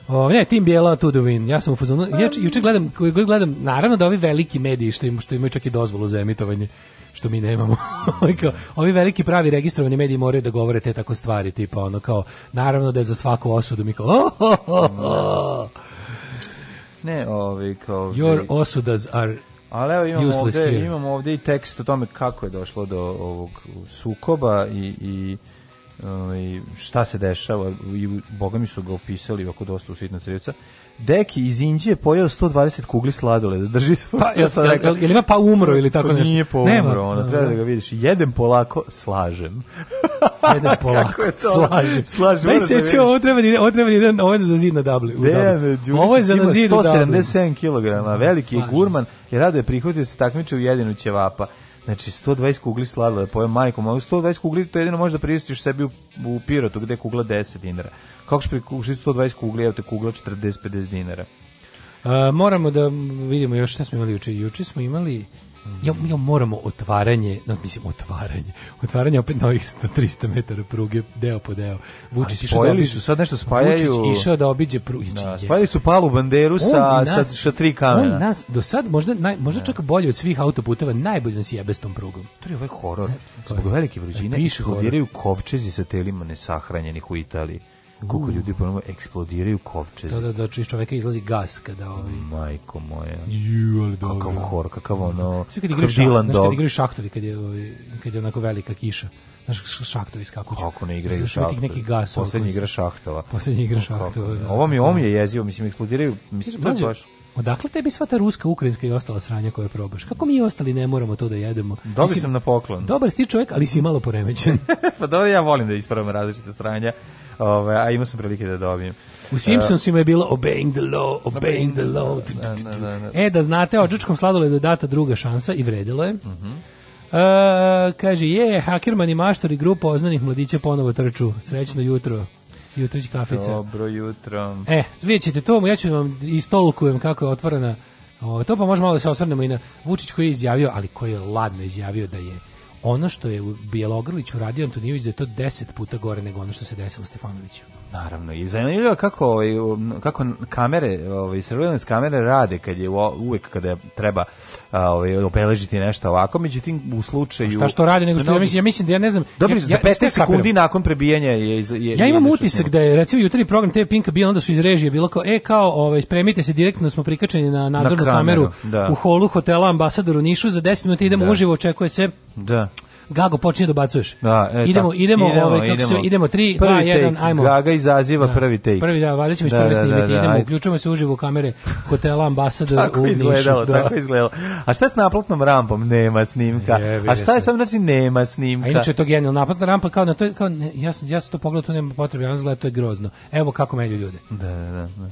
O, ne, tim bijela to the win. Ja sam u fazonu. Ja pa, juče gledam, koji da. gledam, naravno da ovi veliki mediji što im što imaju čak i dozvolu za emitovanje što mi nemamo. ovi veliki pravi registrovani mediji moraju da govore te tako stvari, tipa ono kao naravno da je za svaku osudu mi kao oh, oh, oh, Ne, ovi kao Your osudas are ali evo imamo ovdje, imamo ovdje i tekst o tome kako je došlo do ovog sukoba i, i ovaj, šta se dešava i boga mi su ga opisali oko dosta usitna crivca Deki iz Indije je pojeo 120 kugli sladoleda, drži se. Pa, jel, sam rekao, ili ima pa umro ili tako nešto. Nije pa umro, Nema. Da, ona treba da. da ga vidiš. Jedem polako, slažem. Jedem polako, Kako je to? slažem. slažem Daj se da čuo, ovo treba ovo treba da ovo je za zid na dabli. Dejan ovo je za na zid 177 kg, veliki je gurman i rado je prihvatio se takmiče u jedinu ćevapa. Znači 120 kugli sladoleda, pojeo majko, moj 120 kugli to jedino možeš da priustiš sebi u, u Pirotu gde kugla 10 dinara. Kako što prikuši 120 kugli, evo te kugla 40-50 dinara. A, moramo da vidimo još šta smo imali juče. Juče smo imali ja, ja moramo otvaranje, no, mislim otvaranje, otvaranje opet novih 300 metara pruge, deo po deo. Vučić išao da obiđe, su sad nešto spajaju. Vučić išao da obiđe pruge. Da, spajali su palu banderu sa, nas, sa, sa tri kamena. On nas do sad, možda, naj, možda čak bolje od svih autoputeva, najbolje nas jebe s tom prugom. To je ovaj horor. Zbog velike vrućine eksplodiraju kovčezi sa telima nesahranjenih u Italiji koliko ljudi ponovno eksplodiraju kovčezi. Da, da, da, iz čoveka izlazi gas kada ovaj... Majko moja. Ju, ali dobro. Kakav hor, kakav ono... Svi kad igraju, šah, kad igraju šahtovi, kad je, ovi, ovaj, kad je onako velika kiša. Znaš, šahtovi skakuću. Kako ne igraju šahtovi? neki gasa. Poslednja igra šahtova. Poslednji igra šahtova. Da. Ovo mi, ovo mi je jezivo, mislim, eksplodiraju, mislim, to je baš... Odakle tebi sva ta ruska, ukrajinska i ostala sranja koja probaš? Kako mi ostali ne moramo to da jedemo? Dobio sam na poklon. Dobar si čovjek, ali si malo poremećen. pa dobro, ja volim da ispravim različite sranja Ove, a imao sam prilike da dobijem. U Simpsonsima je bilo obeying the law, obeying the law. Da, da, da, e, da znate, o džučkom sladole je data druga šansa i vredilo je. Mhm. E, kaže, je, Hakerman i Maštor i grupa oznanih mladića ponovo trču. Srećno jutro. Jutrić kafica. Dobro jutro. E, vidjet ćete to, ja ću vam istolkujem kako je otvorena. O, to pa možemo malo da se osvrnemo i na Vučić koji je izjavio, ali koji je ladno izjavio da je ono što je Bjelogrlić uradio Antonijević da je to deset puta gore nego ono što se desilo Stefanoviću. Naravno, i zanimljivo kako, ovaj, kako kamere, ovaj, surveillance kamere rade kad je uvek kada je treba ovaj, obeležiti nešto ovako, međutim u slučaju... Šta što radi, nego što ja mislim, ja mislim da ja ne znam... Dobro, ja, za 15 sekundi nakon prebijanja je... je ja imam utisak da je, recimo, jutarnji program TV Pinka bio, onda su iz režije bilo kao, e, kao, ovaj, spremite se, direktno da smo prikačeni na nadzornu na kameru, kameru da. u holu hotela Ambasador u Nišu, za 10 minuta idemo da. uživo, očekuje se da. Gago počinje da dobacuješ. Da, e, idemo, idemo, idemo, ovaj, kako idemo. Se, idemo 3, 2, 1, ajmo. Gaga izaziva da. prvi take. Prvi, da, valjaćemo ćemo da, prvi da, snimiti. Da, da, idemo, uključujemo se uživo kamere hotela Ambasador tako u Nišu. da. Tako izgledalo. A šta je s naplatnom rampom? Nema snimka. Jebe, A šta je sam, znači, nema snimka. A inače to genijalno. Naplatna rampa, kao na to, kao, ne, ja, sam, ja sam to pogledao, to nema potrebe, ja sam gledao, to je grozno. Evo kako menju ljude. Da, da, da. da.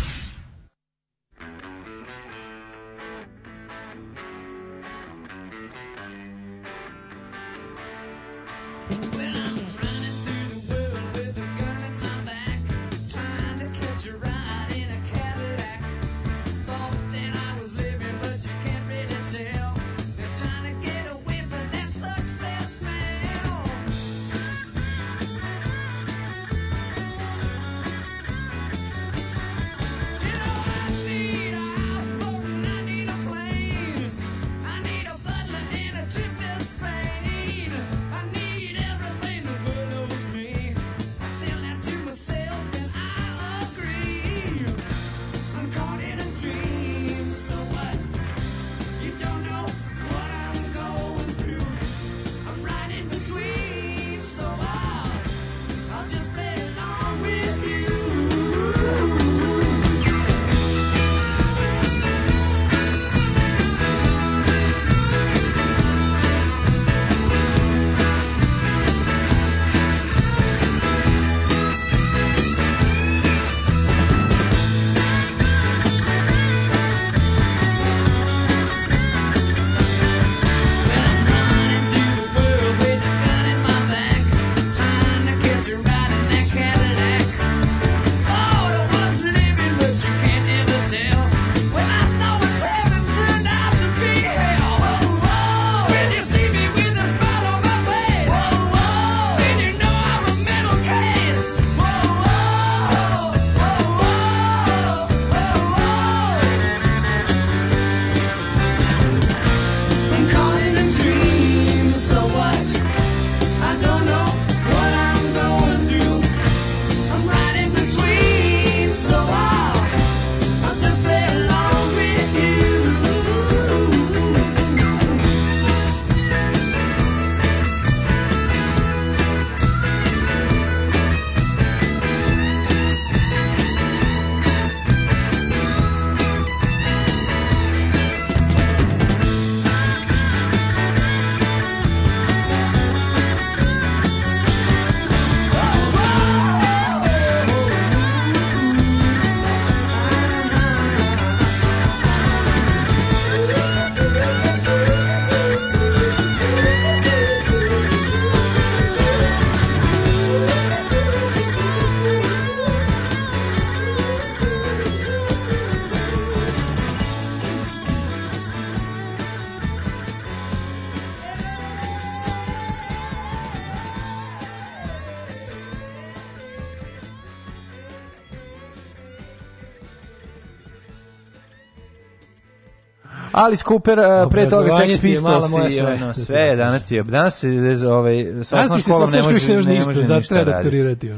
Ali Cooper, uh, pre toga Sex Pistols i sve, danas ti je, danas ovaj, se, ovaj, sa osnovnom školom ne može, ne može ništa, Danas ti se sa osnovnom školom ne može ništa raditi.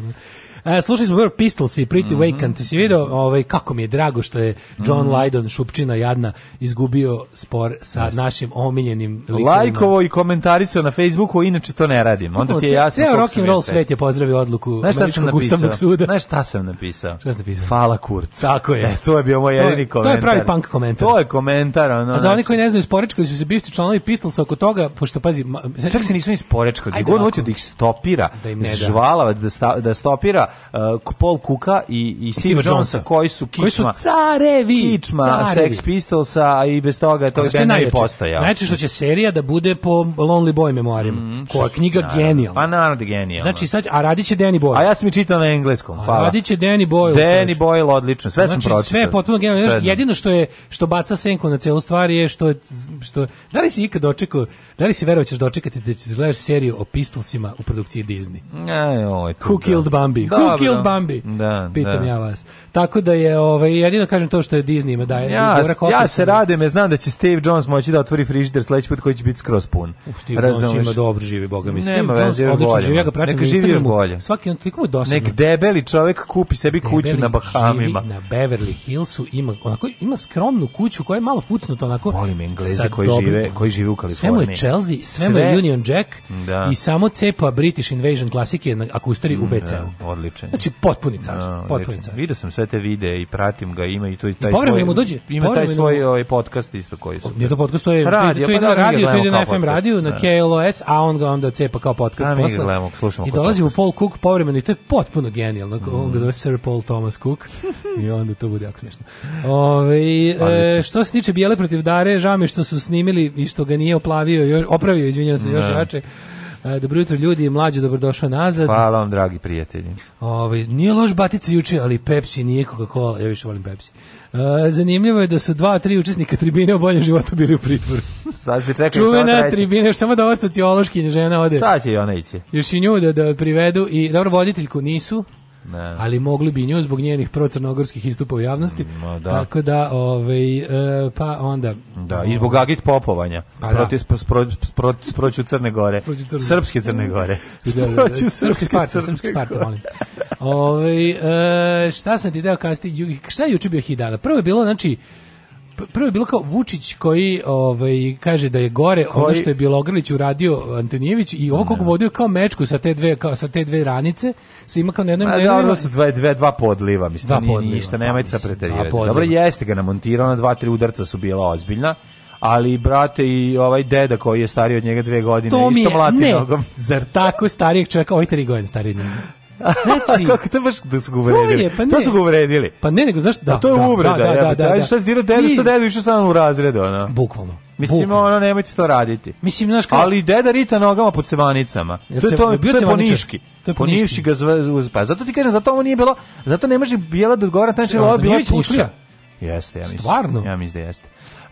E, slušali smo Pistols i Pretty mm -hmm. Vacant. Si video ovaj, kako mi je drago što je John mm -hmm. Lydon, Šupčina Jadna, izgubio spor sa yes. našim omiljenim likovima. Lajkovo i komentarisao na Facebooku, inače to ne radim. Onda ti je jasno Ceo rock and roll svet je pozdravio odluku Znaš šta sam Suda. Znaš šta sam napisao? Šta sam napisao? Fala Kurcu. Tako je. E, to je bio moj jedini komentar. To je pravi punk komentar. To je komentar. Ono, A za oni znači- koji ne znaju, sporečkali su se bivci članovi Pistolsa oko toga, pošto pazi... Ma, Čak se nisu ni sporečkali, nego on hoće da ih stopira, da im ne da. da, sta, da stopira uh, Paul Cooka i, i Steve, Steve Jonesa, koji su kičma. Koji su carevi! Kičma, carevi. Sex Pistolsa i bez toga to je band ne postajao. Najče što će serija da bude po Lonely Boy memoarima. Mm, koja knjiga naravno. genijalna. Pa naravno da genijalna. Znači sad, a radit će Danny Boyle. A ja sam i čitao na engleskom. Pa. A radit će Danny Boyle. Danny Boyle, odlično. Sve znači, sam pročitao. Sve je potpuno genijalno. Jedino što je, što baca senku na celu stvar je što što, da li si ikad očekao, da li si verovao da ćeš dočekati da ćeš da gledaš seriju o Pistolsima u produkciji Disney? Aj, oj, Who da. killed Bambi? Da, Who killed Bambi? Da, Pitam da. ja vas. Tako da je, ovaj, jedino kažem to što je Disney ima daje. Ja, ja se radim, ja znam da će Steve Jones moći da otvori frižider sledeći put koji će biti skroz pun. Uh, Steve Razumeš? Jones ima dobro živi, boga mi. Steve Nema, Jones odlično živi, ja ga pratim Neka živi bolje. Svaki on toliko mu dosadno. Nek debeli čovjek kupi sebi debeli kuću na Bahamima. Živi na Beverly Hillsu, ima, onako, ima skromnu kuću koja je malo fucnuta, onako. Volim Englezi koji dobrim, žive, koji žive u Kaliforniji. Sve mu je Chelsea, sve, sve mu je Union Jack da. i samo cepa British Invasion klasike na akustari u mm, WC-u. Da, pričanje. Znači potpuni car, no, da, potpuni znači, car. Vidio sam sve te videe i pratim ga, ima i to i taj I svoj. Mu dođe, ima taj svoj ovaj podcast isto koji su. Nije to podcast, to je radio, to je, pa da, radio, to je da, na FM radiju, na da. KLOS, a on ga onda cepa kao podcast da, posle. Gledamo, slušamo I dolazi u Paul Cook povremeno i to je potpuno genijalno. Mm. On ga zove Sir Paul Thomas Cook i onda to bude jako smiješno. Ove, e, što se tiče Bijele protiv Dare, žao mi što su snimili i što ga nije oplavio, još, opravio, izvinjavam se, još jače E, dobro jutro ljudi, mlađe dobrodošao nazad. Hvala vam dragi prijatelji. Ovaj nije loš batica juče, ali Pepsi nije Coca-Cola, ja više volim Pepsi. Uh, zanimljivo je da su dva, tri učesnika tribine u boljem životu bili u pritvoru. Sad se čekaju Čuvena tribine, još samo da ova sociološki žena ode. Sad će i ona ići. Još i nju da, da privedu i dobro voditeljku nisu, Ne. ali mogli bi nju zbog njenih procrnogorskih istupa u javnosti. No, da. Tako da, ovaj, e, pa onda... Da, i zbog agit popovanja. Pa protiv, da. Spro, spro, sproću Crne Gore. Sproću crne. Gore. Srpske Crne Gore. Da, da, da. Sproću Srpske Sparta, Srpske Sparta, molim. Ove, ovaj, e, šta sam ti deo kasti? Šta je juče bio hit dana? Prvo je bilo, znači, prvo je bilo kao Vučić koji ovaj kaže da je gore koji... ono što je Bjelogrlić uradio e, Antonijević i ovo kog vodio kao mečku sa te dve kao sa te dve ranice se ima kao na jednom da, dobro su dve, dve, dva podliva mislim dva podliva, ništa pa nemojte sa preterivati dobro jeste ga namontirao na dva tri udarca su bila ozbiljna ali brate i ovaj deda koji je stariji od njega dve godine to isto mlati nogom. Zar tako starijeg čoveka, ovaj tri godine stariji od njega? Znači, kako to baš da su ga uvredili? Pa to su ga Pa ne, nego znaš, da. A pa to je da, uvreda. Da, da, da, da, da, da. Šta dedu, što dedu išao samo u razred, ona. Bukvalno. Mislim, Bukvalno. ono, nemojte to raditi. Mislim, znaš kao... Ali deda rita nogama pod cevanicama. Jer to je to, bio to je poniški. To je poniški. poniški ga zve, uz, pa zato ti kažem, zato ovo nije bilo, zato ne može bijela da odgovara, znači ovo je bilo puška. Jeste, ja mislim. Stvarno? Ja mislim da jeste.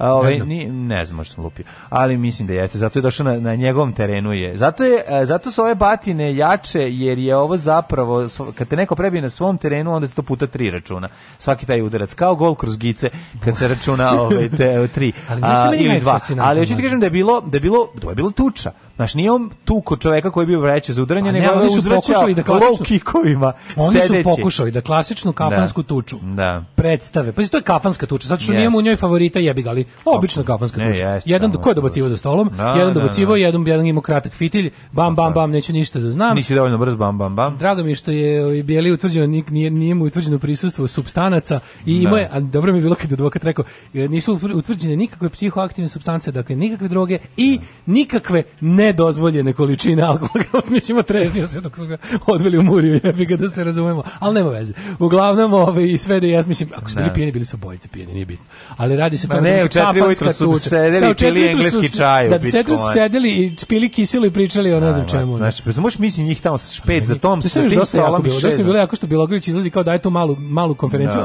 Ovaj ne, ne znam što sam lupio, ali mislim da jeste. Zato je došao na, na njegovom terenu je. Zato je e, zato su ove batine jače jer je ovo zapravo kad te neko prebije na svom terenu onda se to puta tri računa. Svaki taj udarac kao gol kroz gice kad se računa ovaj te tri da ili dva. Ali hoćete kažem da je bilo da je bilo to je bilo tuča. Znaš, nije on tu kod čoveka koji je bio vreće za udaranje, pa, nego je uzvraćao su da klasično, kikovima, Oni sedeći. su pokušali da klasičnu kafansku da. tuču da. predstave. Pa to je kafanska tuča, zato što yes. nijemo u njoj favorita jebi ga, ali obična kafanska ne, tuča. Jest, jedan, ko je dobacivo za stolom, da, jedan da, dobacivo, da. jedan, jedan imao kratak fitilj, bam, bam, bam, neću ništa da znam. Nisi dovoljno brz, bam, bam, bam. Drago mi što je ovaj, Bijeli utvrđeno, nije, nije mu utvrđeno prisustvo substanaca i da. ima je, a dobro mi je bilo kad advokat rekao, e, nisu utvrđene nikakve psihoaktivne substance, dakle nikakve droge i nikakve ne nedozvoljene količine alkohola. Mislim, otreznio se dok su ga odveli u Muriju, jebi ga da se razumemo. Ali nema veze. Uglavnom, ove, ovaj, i sve da jas, mislim, ako su bili da. pijeni, bili su bojice pijeni, nije bitno. Ali radi se to... Da ne, da u četiri ujutru su sedeli da, i pili engleski čaj. Da, u Da, su sedeli i pili kiselu i pričali o ne znam čemu. Znači, možeš mislim njih tamo špet za tom, sa tim stolom i šest. Dosta je bilo jako što Bilogrić izlazi kao daje tu malu, malu konferenciju.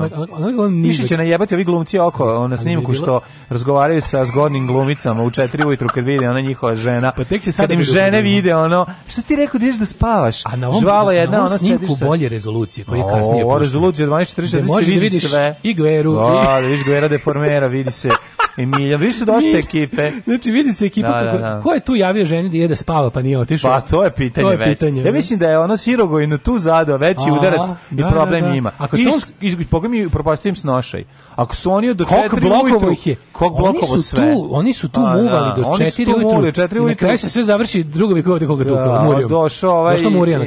Više će najebati ovi glumci oko na snimku što razgovaraju sa zgodnim glumicama u četiri ujutru kad vidi ona njihova žena. Pa tek će sad im žene vide ono. što ti rekao da da spavaš? A na ovom, Žvala jedna, na ovom snimku se... bolje rezolucije koje o, kasnije. O, rezolucija 1240 da se da vidi sve. I gveru O, da, da vidiš gvera deformera, vidi se. Emiljan, vidi se dosta ekipe. Znači, vidi se ekipa, da, da, da. ko je tu javio ženi da jede spava pa nije otišao? Pa to je pitanje, to je pitanje već. Ja da. mislim da je ono Sirogojnu tu zadao veći A, udarac i da, da, problem ima. Ako se on... Iz, mi propastim s nošaj. Ako su oni do 4 ujutru... Ih je. Kog blokovo sve. Tu, oni su tu muvali do 4 ujutru. do na kraju se sve završi drugovi koga koga tu. Došao ovaj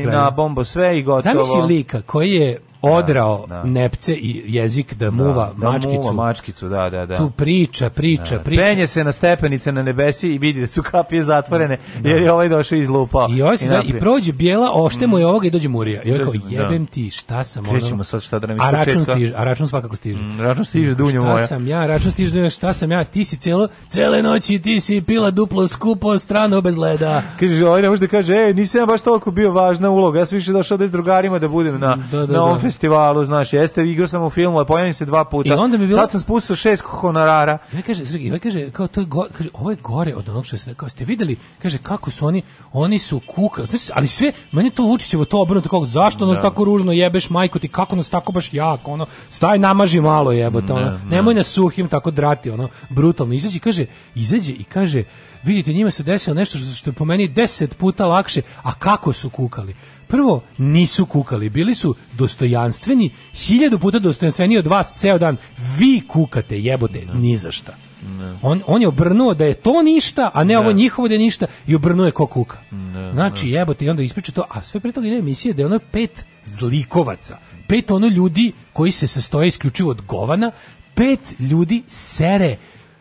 na bombo sve i gotovo. Zamisli lika koji je Da, odrao da, da. nepce i jezik da, da muva da, mačkicu. Da muva mačkicu, da, da, da. Tu priča, priča, da. priča. Penje se na stepenice na nebesi i vidi da su kapije zatvorene da. jer je ovaj došao iz lupa. I ovaj i, napri... i prođe bijela, ošte mm. mu je ovoga i dođe murija. I ovaj kao, jebem ti, šta sam ono... Krećemo sad šta da nam A račun stiže, a račun svakako stiže. Mm, račun stiže, dunja moja. Šta sam ja, račun stiže, šta sam ja, ti si celo, cele noći ti si pila duplo skupo, strano bez leda. Kaže, ovaj ne može da kaže, ej, nisam baš toliko bio važna uloga, ja sam više došao da s drugarima da budem na, da, da, na festivalu, znaš, jeste, igrao sam u filmu, ali pojavim se dva puta. I onda mi bilo... Sad sam spustio šest honorara. I kaže, Srgi, kaže, kao to je gore, kaže, ovo je gore od onog što ste, kao ste videli, kaže, kako su oni, oni su kuka, znači, ali sve, meni to Vučićevo to obrnuto, kao, zašto nas da. tako ružno jebeš, majko ti, kako nas tako baš jako, ono, staj namaži malo jebote, ono, nemoj na suhim tako drati, ono, brutalno, izađe, kaže, izađe i kaže, vidite njima se desilo nešto što je po meni 10 puta lakše, a kako su kukali? Prvo, nisu kukali, bili su dostojanstveni, hiljadu puta dostojanstveni od vas ceo dan. Vi kukate, jebote, no. Da. ni za šta. Ne. Da. On, on je obrnuo da je to ništa, a ne, ne. Da. ovo njihovo da je ništa i obrnuo je ko kuka. Ne, znači, jebote, i onda ispriča to, a sve pre toga ide emisije da je ono pet zlikovaca, pet ono ljudi koji se sastoje isključivo od govana, pet ljudi sere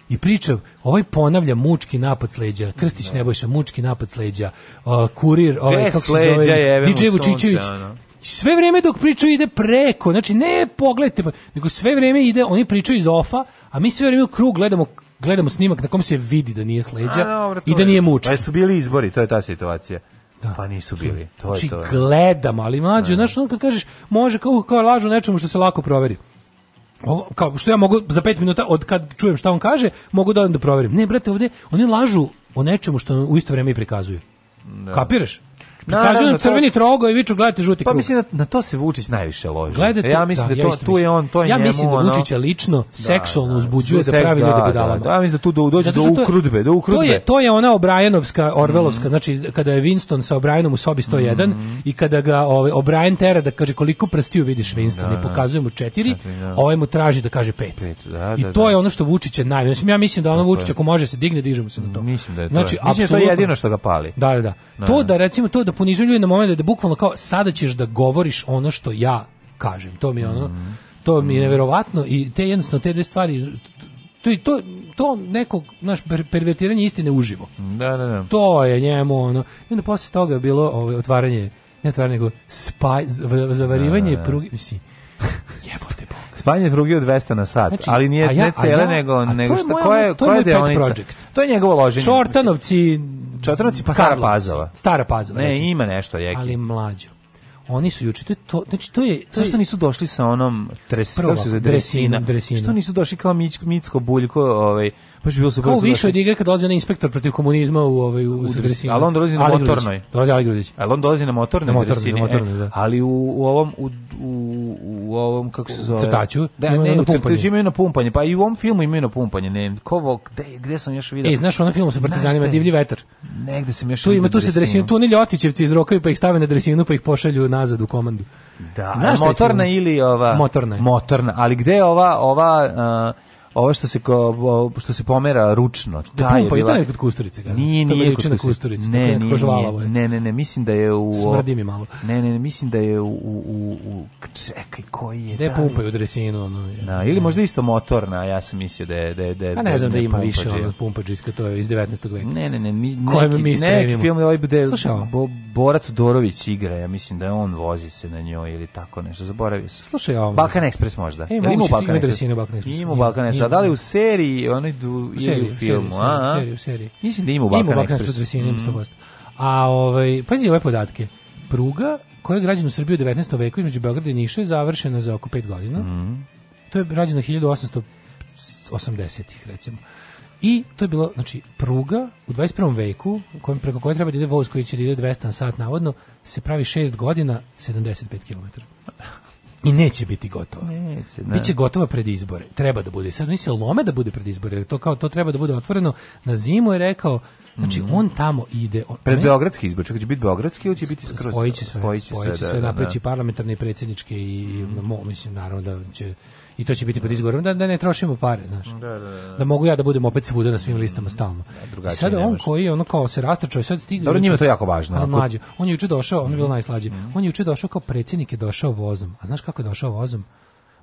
i priča, ovaj ponavlja mučki napad sleđa, Krstić ne. Da. Nebojša, mučki napad sleđa, uh, kurir, ovaj, kako se zove, je, DJ Vučićević, sve vreme dok pričaju ide preko, znači ne pogledajte, pa, nego sve vreme ide, oni pričaju iz ofa, a mi sve vreme u krug gledamo gledamo snimak na kom se vidi da nije sleđa a, dobro, i da nije mučki. Pa su bili izbori, to je ta situacija. Da. Pa nisu znači, bili. To znači, je to. gledam, ali mlađe, da. znaš, on kad kažeš, može kao, kao lažu nečemu što se lako proveri. Ovo, kao što ja mogu za 5 minuta od kad čujem šta on kaže, mogu da odem da proverim. Ne, brate, ovde oni lažu o nečemu što u isto vreme i prikazuju. Da. Kapiraš? Kažu nam crveni trogo i viču gledate žuti pa krug. Pa mislim na to se Vučić najviše loži. Gledate, ja mislim da, da to tu je on, to je njemu. Ja mislim da Vučića lično da, seksualno da. uzbuđuje da pravi ljude budalama. Da, mislim da tu dođe do ukrudbe, do ukrudbe. To je to je ona Obrajanovska, Orvelovska, mhm. znači kada je Winston sa Obrajenom u sobi 101 mhm. i kada ga ovaj, Obrajen tera da kaže koliko prstiju vidiš Winston i pokazuje mu četiri, a ovaj mu traži da kaže 5. I to je ono što Vučić najviše. Ja mislim da ono Vučić ako može se digne, dižemo se na to. Mislim da je to. Znači, to je jedino što ga pali. Da, da, da. To da recimo to da ponižuju na moment da bukvalno kao sada ćeš da govoriš ono što ja kažem. To mi je ono to mi je neverovatno i te jednostavno te dve stvari to to to nekog naš pervertiranje istine uživo. Da, da, da. To je njemu ono. I onda posle toga je bilo ovaj otvaranje, ne otvaranje nego spaj, zavarivanje da, da, da. pruge, mislim. Jebote, Smanjenje pruge od 200 na sat, znači, ali nije ja, ne cele ja, nego nego šta koja koja deonica? Project. To je njegovo loženje. Čortanovci Čortanovci pa Stara Pazova. Stara Pazova. Ne, recimo. ima nešto je. Ali mlađi Oni su juče to, to znači to je to zašto nisu došli sa onom tres, Prvo, se zove, dresina, dresina. Što nisu došli kao Mić, Micko Buljko, ovaj baš bi bilo super. Kao da više od igre kad dolazi onaj inspektor protiv komunizma u ovaj u, u dresini. Ali on dolazi na Ali motornoj. Dolazi Ali Grudić. Ali on dolazi na motornoj, na motornoj, na e, motornoj da. Ali u, u ovom u, u, u ovom kako se zove? Crtaču. Da, ne, na pumpanje. imaju na pumpanje, pa i u ovom filmu imaju na pumpanje, ne, ko gde, gde sam još video. E, znaš u onom filmu sa partizanima Divlji vetar. Negde sam još. Tu ima tu se dresinu, tu oni Ljotićevci izrokaju pa ih stave na dresinu pa ih pošalju nazad u komandu. Da, znaš motorna ili ova motorna. Motorna, ali gde ova ova ovo što se ko, što se pomera ručno. Da, pa i to je kod kusturice. Ga. Da. Nije, nije, nije kod kusturice. Ne, nije, nije, ne, ne, ne, mislim da je u... Smrdi mi malo. Ne, ne, ne, mislim da je u... u, u, u čekaj, koji je... Da Gde pumpaju dresinu, ono... Je, na, da, ili možda isto motorna, ja sam mislio da je... Da, je, da, je, A pa ne znam da, da ima pumpađe. više ono pumpađiska, to je iz 19. veka. Ne, ne, ne, mi, neki, mi neki film je ovaj gde bo, Borac Dorović igra, ja mislim da je on vozi se na njoj ili tako nešto, zaboravio sam. Slušaj, ovo... Balkan Express možda. E, ima u Balkan Express? Ima u Balkan Express a da, da li u seriji, onaj du, u seriji, u filmu, a? U seriji, u seriji. Mislim da ima u Balkan Express. Ima u Balkan Express, mhm. A ovaj, pazi ove podatke. Pruga koja je građena u Srbiji u 19. veku između Beograda i Niša je završena za oko 5 godina. Mm. To je rađeno 1880-ih, recimo. I to je bilo, znači, pruga u 21. veku, kojom, preko koje treba da ide voz koji će da ide 200 na sat navodno, se pravi 6 godina 75 km. I neće biti gotova. Neće, ne. Da. Biće gotova pred izbore. Treba da bude. Sad nisi lome da bude pred izbore, jer to kao to treba da bude otvoreno. Na zimu je rekao, znači mhm. on tamo ide. On, pred beogradski izbor, čekaj, će biti beogradski ili će biti skroz? Spojiće sve, spojiće sve, da, sve da, da. napreći parlamentarne i predsjedničke i, mm. mo, mislim, naravno da će i to će biti pod izgovorom da, da ne trošimo pare, znaš. Da, da, da. da mogu ja da budem opet svuda na svim listama stalno. Da, sad on nemaš. koji ono kao se rastrčao i sad stigao. Dobro, njima to jako važno. On, mlađi. on je juče došao, on je bilo mhm. najslađe. Mhm. On je juče došao kao predsjednik je došao vozom. A znaš kako je došao vozom?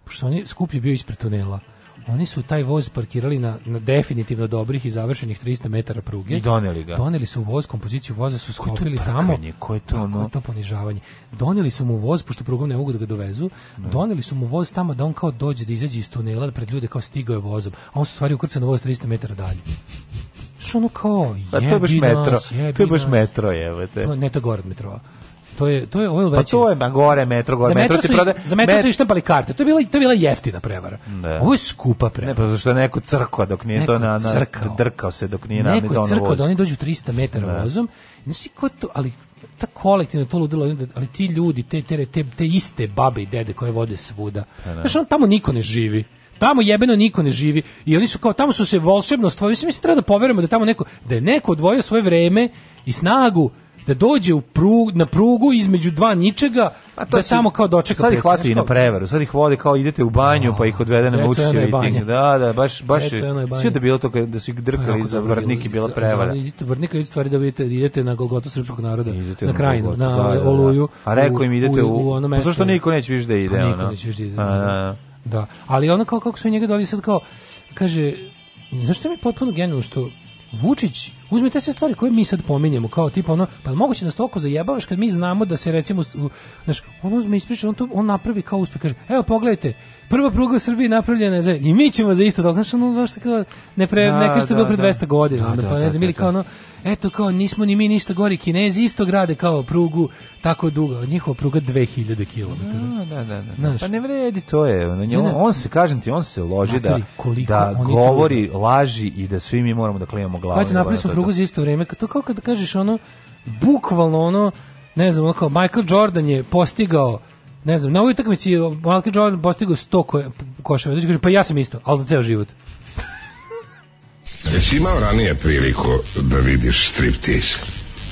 Pošto on je skuplji bio ispred tunela. Oni su taj voz parkirali na, na definitivno dobrih i završenih 300 metara pruge. I doneli ga. Doneli su voz, kompoziciju voza su sklopili tamo. Ko je to, ono? to ponižavanje. Doneli su mu voz, pošto prugom ne mogu da ga dovezu, ne. Da. doneli su mu voz tamo da on kao dođe da izađe iz tunela da pred ljude kao stigao je vozom. A on su stvari ukrcao na voz 300 metara dalje. Što ono kao, jebi nas, metro, jebi nas. To je baš metro, jebate. Ne, to je gore od metroa. To je to je ovo Pa to je gore metro, gore metro, metro ti prodaje. Za metro met... su ištampali karte. To je bila to je bila jeftina prevara. Ne. Da. Ovo je skupa prevara. Ne, pa zašto je neko crko dok nije neko to na, na crkao. drkao se dok nije na Neko je crko da oni dođu 300 metara ne. Da. vozom. Znači ko to, ali ta kolektivno to ludilo, ali ti ljudi, te, te, te, te iste babe i dede koje vode svuda. Pa da. Znaš, on, tamo niko ne živi. Tamo jebeno niko ne živi i oni su kao tamo su se volšebno stvorili. Mislim, mislim treba da poverimo da tamo neko da je neko odvojio svoje vreme i snagu da dođe u prugu, na prugu između dva ničega, a pa to da si, tamo kao dočeka Sad ih hvati na preveru sad ih vode kao idete u banju oh, pa ih odvede na mučiju i ting. Da, da, baš, baš, sve da bilo to da su ih drkali za vrtnik i bila prevara. Za, idete vrtnika i stvari da vidite, da idete na Golgotu srpskog naroda, idete na krajinu, na, na da, da, da, Oluju. A rekao im idete u, u, u ono pa mesto. zašto niko neće više da ide? Pa da ali ona kao kako su njega dali sad kao, kaže, znaš što mi potpuno genijalno što Vučić Uzmi te sve stvari koje mi sad pominjemo, kao tipa ono, pa moguće da se toliko zajebavaš kad mi znamo da se recimo, znaš, on uzme ispriča, on, to, on napravi kao uspeh, kaže, evo pogledajte, prva pruga u Srbiji napravljena je za, i mi ćemo za isto toliko, znaš, ono, baš se kao, ne, pre, da, ne kaže što je da, bilo pre 200 da. godina, onda, da, pa ne znam, ili kao ono, eto kao nismo ni mi ništa gori Kinezi isto grade kao prugu tako duga njihova pruga 2000 km da, da, da, da. Znaš? pa ne vredi to je on, on, on se kažem ti on se loži da da govori laži i da svi mi moramo da klimamo glavu Hajde napravili smo krugu za isto vrijeme. To kao kad kažeš ono, bukvalno ono, ne znam, ono kao Michael Jordan je postigao ne znam, na ovoj utakmici Michael Jordan postigao 100 ko, koševa. Znači kaže, pa ja sam isto, ali za ceo život. Jesi imao ranije priliku da vidiš striptease?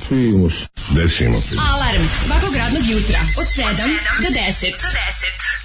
Primus. Desimo. Alarms svakog radnog jutra od 7 do 10. Do 10.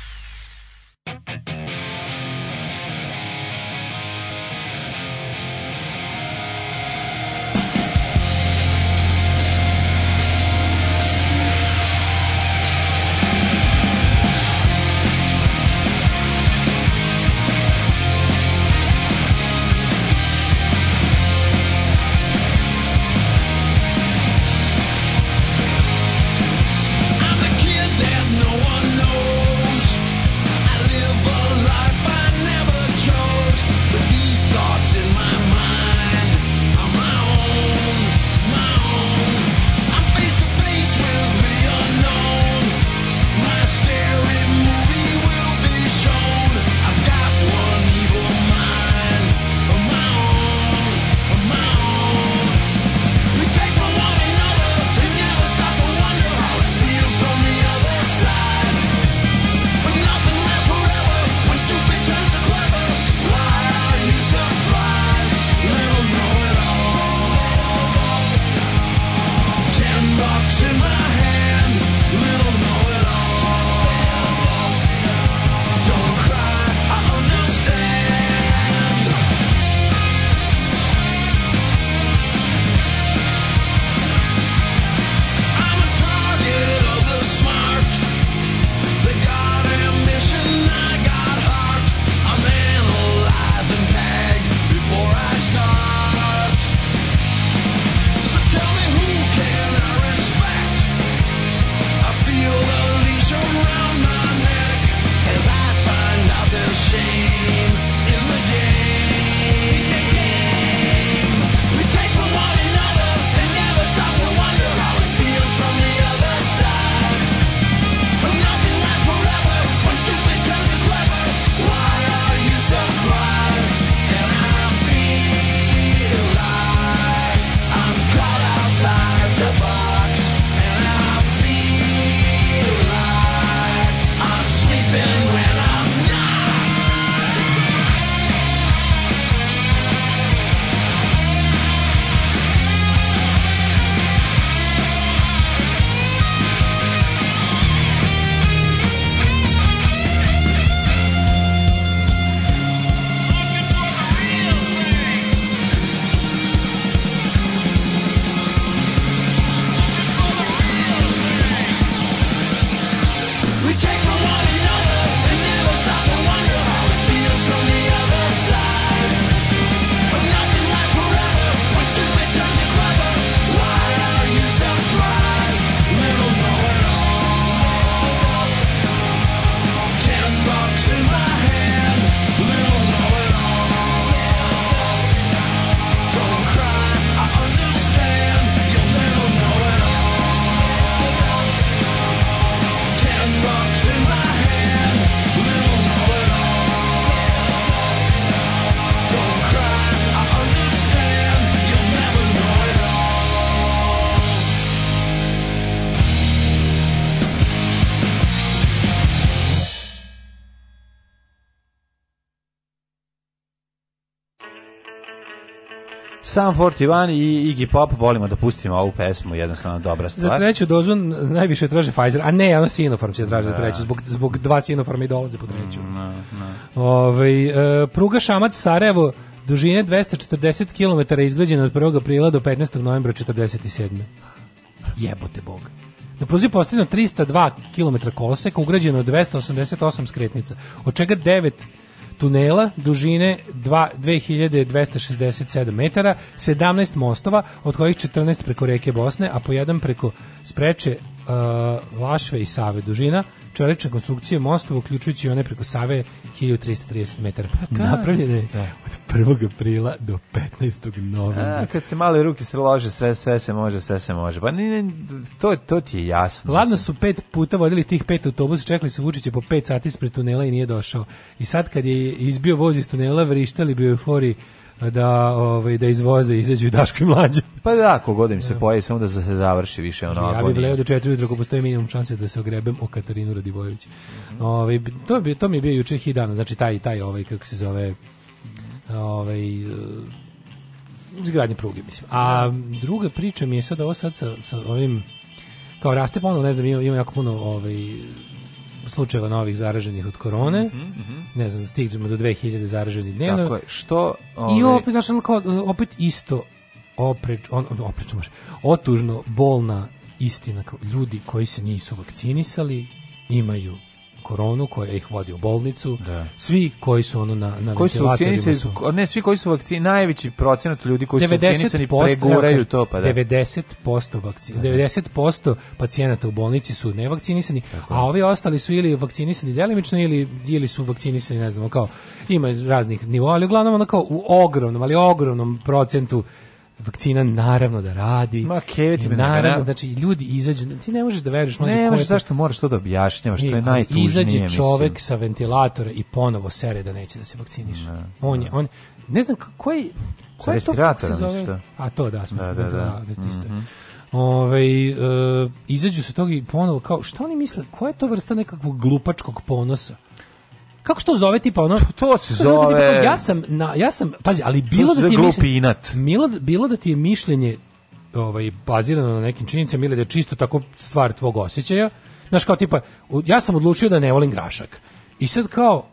Sam 41 i Iggy Pop volimo da pustimo ovu pesmu, jednostavno dobra stvar. Za treću dozu najviše traže Pfizer, a ne, ono Sinopharm će traže za da. treću, zbog, zbog dva Sinopharma i dolaze po mm, treću. No, no. Ove, pruga Šamac Sarajevo, dužine 240 km izgrađena od 1. aprila do 15. novembra 47. Jebote Bog. Na pruzi postavljeno 302 km koloseka, ugrađeno 288 skretnica, od čega 9 tunela dužine 2267 metara, 17 mostova, od kojih 14 preko reke Bosne, a po jedan preko Spreče, uh, Lašve i Save. Dužina čelične konstrukcije mostova, uključujući one preko Save 1330 metara. Pa Napravljeno je da. od 1. aprila do 15. novembra. kad se male ruke srlože, sve, sve se može, sve se može. Pa ne, ne, to, to ti je jasno. Ladno su pet puta vodili tih pet autobusa, čekali su Vučiće po 5 sati ispred tunela i nije došao. I sad kad je izbio voz iz tunela, vrištali bi u euforiji da ovaj da izvoze izađu Daško i mlađe. Pa da, ko god se da. pojavi samo da se završi više ono. Ja bih bleo do 4 ujutro ako postoji minimum šanse da se ogrebem o Katarinu Radivojević. Mm -hmm. Ovaj to bi to mi je bio juče i dana, znači taj taj ovaj kako se zove ovaj eh, izgradnje pruge mislim. A da. druga priča mi je sad ovo sad sa, sa ovim kao raste ponovno, ne znam, ima, ima jako puno ovaj slučajeva novih zaraženih od korone. Mm -hmm. Ne znam, stižemo do 2000 zaraženih dnevno. Tako je. Što ove... I ovaj- opet znači opet isto opreč, on, opreč može, otužno bolna istina ljudi koji se nisu vakcinisali imaju koronu koja ih vodi u bolnicu, da. svi koji su ono na na koji su vakcinisani, su, ne svi koji su vakcinisani, najveći procenat ljudi koji su vakcinisani preguraju da, to pa da. 90% vakcina, 90% pacijenata u bolnici su nevakcinisani, a ovi ostali su ili vakcinisani delimično ili ili su vakcinisani, ne znam, kao ima raznih nivoa, ali uglavnom ono kao u ogromnom, ali ogromnom procentu vakcina naravno da radi. Ma keveti keviti naravno, znači ljudi izađu, ti ne možeš da veruješ, može ne možeš zašto moraš to da objašnjavaš, što je najtužnije. Izađe čovek mislim. sa ventilatora i ponovo sere da neće da se vakciniš. Ne, on je, on ne znam koji koji je to kako se zove? A to da, smo da, da, da, da, isto. Ove, e, izađu se toga i ponovo kao, šta oni misle, koja je to vrsta nekakvog glupačkog ponosa? kako što zove tipa ono? Pa to se zove. Tipa, ja sam na, ja sam pazi, ali bilo da ti je mišljenje, bilo, da- bilo da ti je mišljenje ovaj bazirano na nekim činjenicama ili da je čisto tako stvar tvog osećaja Znaš kao tipa ja sam odlučio da ne volim grašak. I sad kao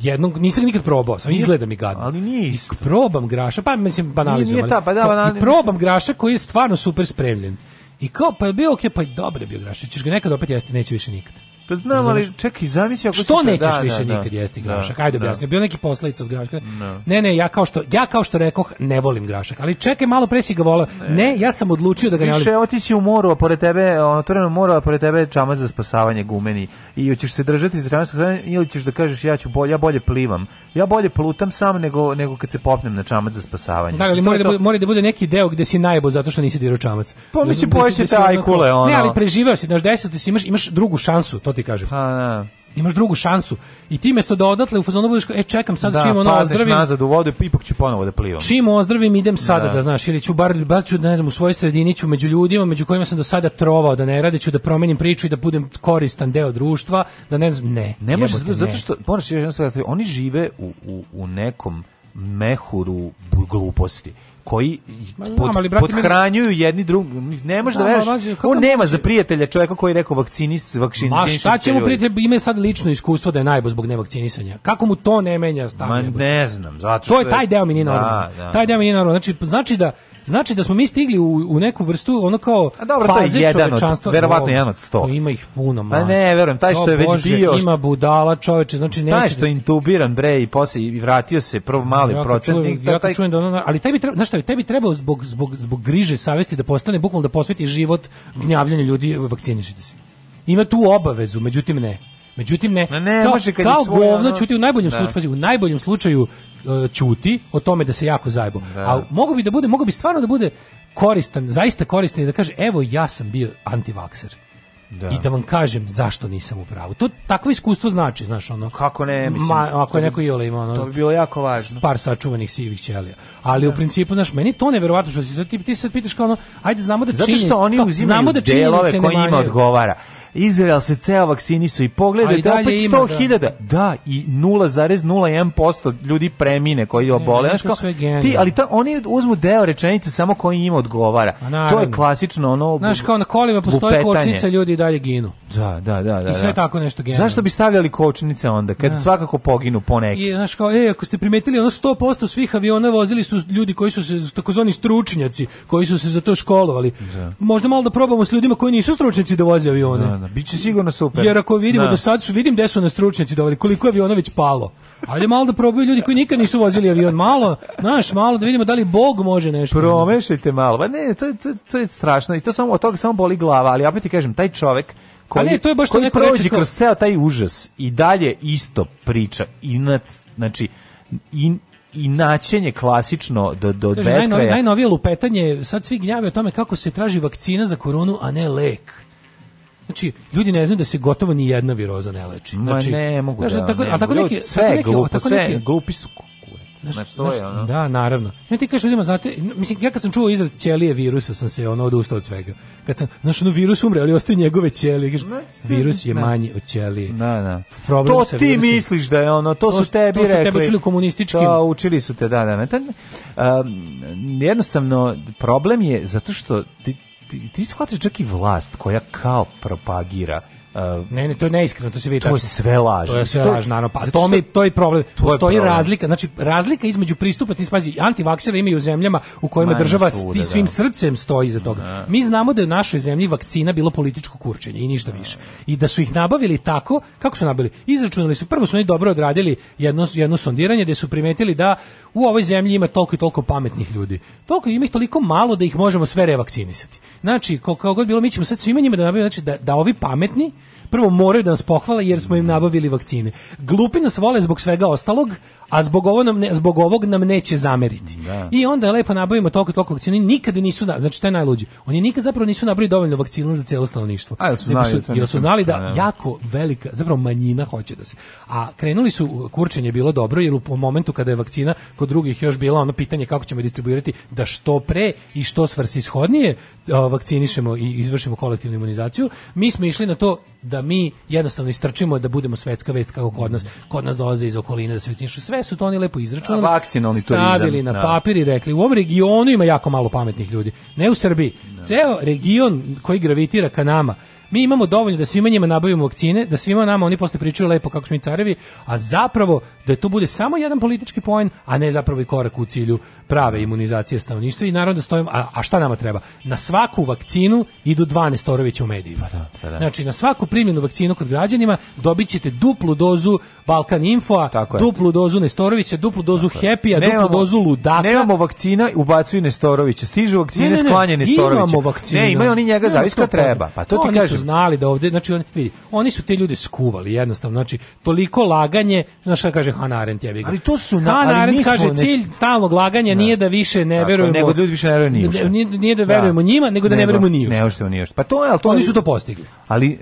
jednog nisam nikad probao, sam izgleda mi gadno. Ali nije isto. I probam grašak, pa mislim banalizujem. Nije, nije ta, pa da, banalizujem. I probam grašak koji je stvarno super spremljen. I kao, pa je bio okej, okay, pa dobro je bio grašak, ćeš ga nekad opet jesti, neće više nikad. Pa znam, ali čekaj, zamisli ako Što nećeš da, više da, nikad da, jesti da, grašak? Da. Ajde objasni, bio neki posledica od graška. No. Da. Ne, ne, ja kao što ja kao što rekoh, ne volim grašak, ali čekaj, malo pre si ga voleo. Ne. ne. ja sam odlučio da ga više, ne volim. Više otići u moru, a pored tebe, otvoreno moru, a pored tebe čamac za spasavanje gumeni i hoćeš se držati za čamac ili ćeš da kažeš ja ću bolje, ja bolje plivam. Ja bolje plutam sam nego nego kad se popnem na čamac za spasavanje. Da, ali mora da, bude, mora da bude neki deo gde si najbo zato što nisi dirao čamac. Pa mislim pojeće taj kule ono. Ne, ali preživeo si, znaš, desilo ti imaš imaš drugu šansu. To ti kažem. Pa, da. Imaš drugu šansu. I ti mesto da odatle u fazonu budeš, e čekam sad da, čim ono ozdravim. Da, nazad u vodu, pa ipak ću ponovo da plivam. Čim ozdravim idem sada, da, da znaš, ili ću bar, bar ću, ne znam, u svojoj sredini ću među ljudima, među kojima sam do sada trovao da ne rade, ću da promenim priču i da budem koristan deo društva, da ne znam, ne. Ne može, zato što, moraš još jedno da oni žive u, u, u nekom mehuru gluposti koji pod, znam, podhranjuju jedni drugi. Ne možeš da veruješ. On nema za prijatelja čovjeka koji je rekao vakcinis, vakcinis. Ma šta će mu prijatelj, ima sad lično iskustvo da je najbo zbog nevakcinisanja. Kako mu to ne menja stav? Ma ne znam, zato što... To je da, da. taj deo mi nije normalno. Taj deo mi nije normalno. Znači, znači da Znači da smo mi stigli u, u neku vrstu ono kao A dobro, faze to je jedan od, verovatno jedan od sto. Pa ima ih puno manje. Pa ne, verujem, taj što je već Bože, bio... Ima budala čoveče, znači neće... Taj što je da intubiran, bre, i posle i vratio se prvo mali ja, procentnik. Ja taj... čujem da ono, ali tebi treba, znaš šta, tebi treba zbog, zbog, zbog griže savesti da postane bukvalno da posveti život gnjavljanju ljudi, vakcinišite se. Ima tu obavezu, međutim ne. Međutim ne, ne kao, može kad kao svoj, govno ono... u najboljem da. slučaju, u najboljem slučaju uh, e, čuti o tome da se jako zajebo. Da. A mogu bi da bude, mogu bi stvarno da bude koristan, zaista koristan i da kaže evo ja sam bio antivakser. Da. I da vam kažem zašto nisam u pravu. To takvo iskustvo znači, znaš, ono. Kako ne, mislim. Ma, ako je neko Jole ima ono. To bi bilo jako važno. Par sačuvanih sivih ćelija. Ali da. u principu, znaš, meni to neverovatno što si ti, ti sad pitaš kao ono, ajde znamo da čini. Zato što oni uzimaju znamo da delove koji ima odgovara. Izrael se ceo vaksinisu i pogledajte opet 100.000. Da. da, i 0,01% ljudi premine koji obole. ti, ali ta, oni uzmu deo rečenice samo koji im odgovara. Pa to je klasično ono Znaš, kao na kolima postoji kočnica, ljudi dalje ginu. Da, da, da. da I sve da. tako nešto genu. Zašto bi stavljali kočnice onda, kad da. svakako poginu poneki? I, znaš, kao, e, ako ste primetili, ono 100% svih aviona vozili su ljudi koji su se, takozvani stručnjaci, koji su se za to školovali. Da. Možda malo da probamo s ljudima koji nisu stručnjaci da voze avione. Da, da da. Biće sigurno super. Jer ako vidimo da, da sad su vidim gde su na stručnjaci doveli, koliko je aviona već palo. Hajde malo da probaju ljudi koji nikad nisu vozili avion, malo, znaš, malo da vidimo da li Bog može nešto. Promešajte malo. Ba pa ne, to, to, to je strašno i to samo od toga samo boli glava, ali opet ti kažem, taj čovek pa koji, ne, to je baš koji neko prođe kroz ceo taj užas i dalje isto priča. Inat, znači, in, i načenje klasično do do Kaže, beskraja. Najnovije lupetanje, sad svi gnjave o tome kako se traži vakcina za koronu, a ne lek. Znači, ljudi ne znaju da se gotovo ni jedna viroza ne leči. Znači, Ma ne, mogu znači, da, tako, ne, a tako neki, sve tako neki, glupo, tako sve neki, glupi su Znaš, znači, to je, ono. Da, naravno. Ne, ti kažeš ljudima, znate, mislim, ja kad sam čuo izraz ćelije virusa, sam se ono odustao od svega. Kad sam, znaš, ono, virus umre, ali ostaju njegove ćelije. Kažeš, virus je ne. manji od ćelije. Da, da. Problem to ti virusom. misliš da je ono, to, to su tebi rekli. To su tebe učili komunistički. To da, učili su te, da, da. Ne, Um, jednostavno, problem je zato što ti, ti, ti shvataš čak i vlast koja kao propagira Uh, ne, ne, to je neiskreno, to se vidi. To je sve laž. To je sve laž, naravno. Pa to mi to je problem. To Postoji problem. razlika, znači razlika između pristupa ti spazi antivaksera imaju u zemljama u kojima Manje država svude, da. svim da. srcem stoji za toga. Ne. Da. Mi znamo da je u našoj zemlji vakcina bilo političko kurčenje i ništa ne. Da. više. I da su ih nabavili tako, kako su nabavili? Izračunali su, prvo su oni dobro odradili jedno jedno sondiranje gdje su primetili da u ovoj zemlji ima toliko i toliko pametnih ljudi. Toliko ima ih toliko malo da ih možemo sve revakcinisati. Znači, kako god bilo mi ćemo sad svima njima da nabavimo znači da, da ovi pametni prvo moraju da nas pohvale jer smo im nabavili vakcine. Glupi nas vole zbog svega ostalog, a zbog, ovo nam ne, zbog ovog nam neće zameriti. Da. I onda je lepo nabavimo toliko toliko vakcina, nikada nisu, na, znači to je najluđi. Oni nikad zapravo nisu nabavili dovoljno vakcina za celo stanovništvo. A, su, znali, su, jel su da znali da a, da, da. jako velika, zapravo manjina hoće da se. A krenuli su, kurčenje bilo dobro, jer u momentu kada je vakcina kod drugih još bila ono pitanje kako ćemo distribuirati da što pre i što ishodnije vakcinišemo i izvršimo kolektivnu imunizaciju, mi smo išli na to da mi jednostavno istrčimo da budemo svetska vest kako kod nas, kod nas dolaze iz okoline da se vakcinišu sve sve su to oni lepo izračunali, vakcinalni stavili turizam, na da. papir i rekli u ovom regionu ima jako malo pametnih ljudi, ne u Srbiji. Da. Ceo region koji gravitira ka nama mi imamo dovoljno da svima njima nabavimo vakcine, da svima nama oni posle pričaju lepo kako smo mi carevi, a zapravo da to bude samo jedan politički poen, a ne zapravo i korak u cilju prave imunizacije stanovništva i naravno da stojimo, a, a šta nama treba? Na svaku vakcinu idu 12 Torovića u mediji. Pa Da, pa da. Znači, na svaku primljenu vakcinu kod građanima dobit ćete duplu dozu Balkan Infoa, duplu dozu Nestorovića, duplu dozu Happy-a, duplu dozu Ludaka. Nemamo vakcina, ubacuju Nestorovića. Stižu vakcine, ne, ne, ne, sklanjene Nestorovića. Imamo vakcine. Ne, imaju oni njega, zavis treba. Pa to, to ti kažem, znali da ovde, znači oni vidi, oni su te ljude skuvali jednostavno, znači toliko laganje, znaš šta kaže Hannah Arendt, jebi ga. Ali to su na, Han Arendt kaže ne... cilj stalnog laganja da. nije da više ne verujemo. Nego da ljudi više ne veruju nije, nije da verujemo da. njima, nego da nego, ne verujemo ni Ne verujemo ni Pa to je, al to oni su to postigli. Ali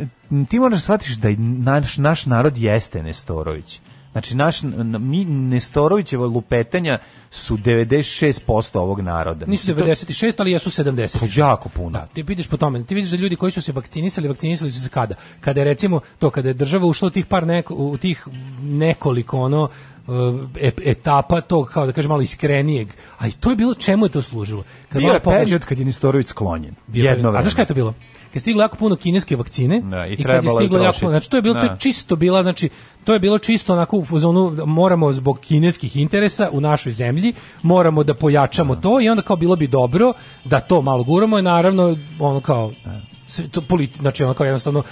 ti moraš da shvatiš da naš naš narod jeste Nestorović Znači, naš, mi, Nestorovićeva lupetanja su 96% ovog naroda. Nisu 96, ali jesu 70. Pa jako puno. Da, ti vidiš po tome. Ti vidiš da ljudi koji su se vakcinisali, vakcinisali su se kada? Kada je recimo to, kada je država ušla u tih par neko, u tih nekoliko ono eh, etapa tog, kao da kažem, malo iskrenijeg. A i to je bilo, čemu je to služilo? Kad bio je period kad je Nestorović sklonjen. Bio Jedno A znaš kada je to bilo? je stiglo jako puno kineske vakcine da, i, i kad je stiglo jako puno, znači to je bilo da. to je da. čisto bila znači to je bilo čisto onako u fazonu moramo zbog kineskih interesa u našoj zemlji moramo da pojačamo da. to i onda kao bilo bi dobro da to malo guramo i naravno ono kao da. to politi, znači ono kao jednostavno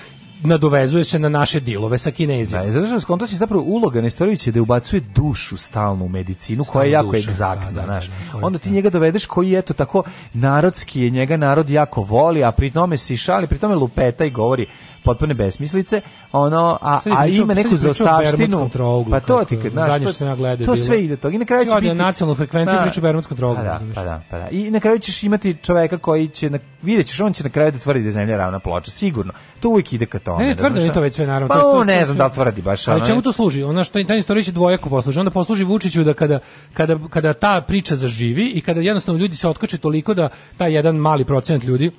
nadovezuje se na naše dilove sa Kinezima. Da, izraženo skonto se zapravo uloga je da ubacuje dušu stalno u medicinu, koja je jako da, egzaktna, da, da, znaš. Da, Onda ti njega dovedeš koji je to tako narodski, je njega narod jako voli, a pri tome se šali, pri tome lupeta i govori potpune besmislice, ono, a, a ima neku zaostavštinu. Pa to ti, znaš, to, to sve ide to. I na kraju će biti... nacionalnu frekvenciju da. priču Bermudskom trogu. Pa da, pa da, pa da. I na kraju ćeš imati čoveka koji će, na, vidjet ćeš, on će na kraju da tvrdi da je zemlja ravna ploča, sigurno. To uvijek ide ka tome. Ne, ne, tvrdo je to već sve, naravno. Pa on ne znam da li tvrdi baš. Ali čemu to služi? Ona što taj istorič dvojako posluži. Onda posluži Vučiću da kada, kada, kada ta priča zaživi i kada jednostavno ljudi se otkače toliko da taj jedan mali procenat ljudi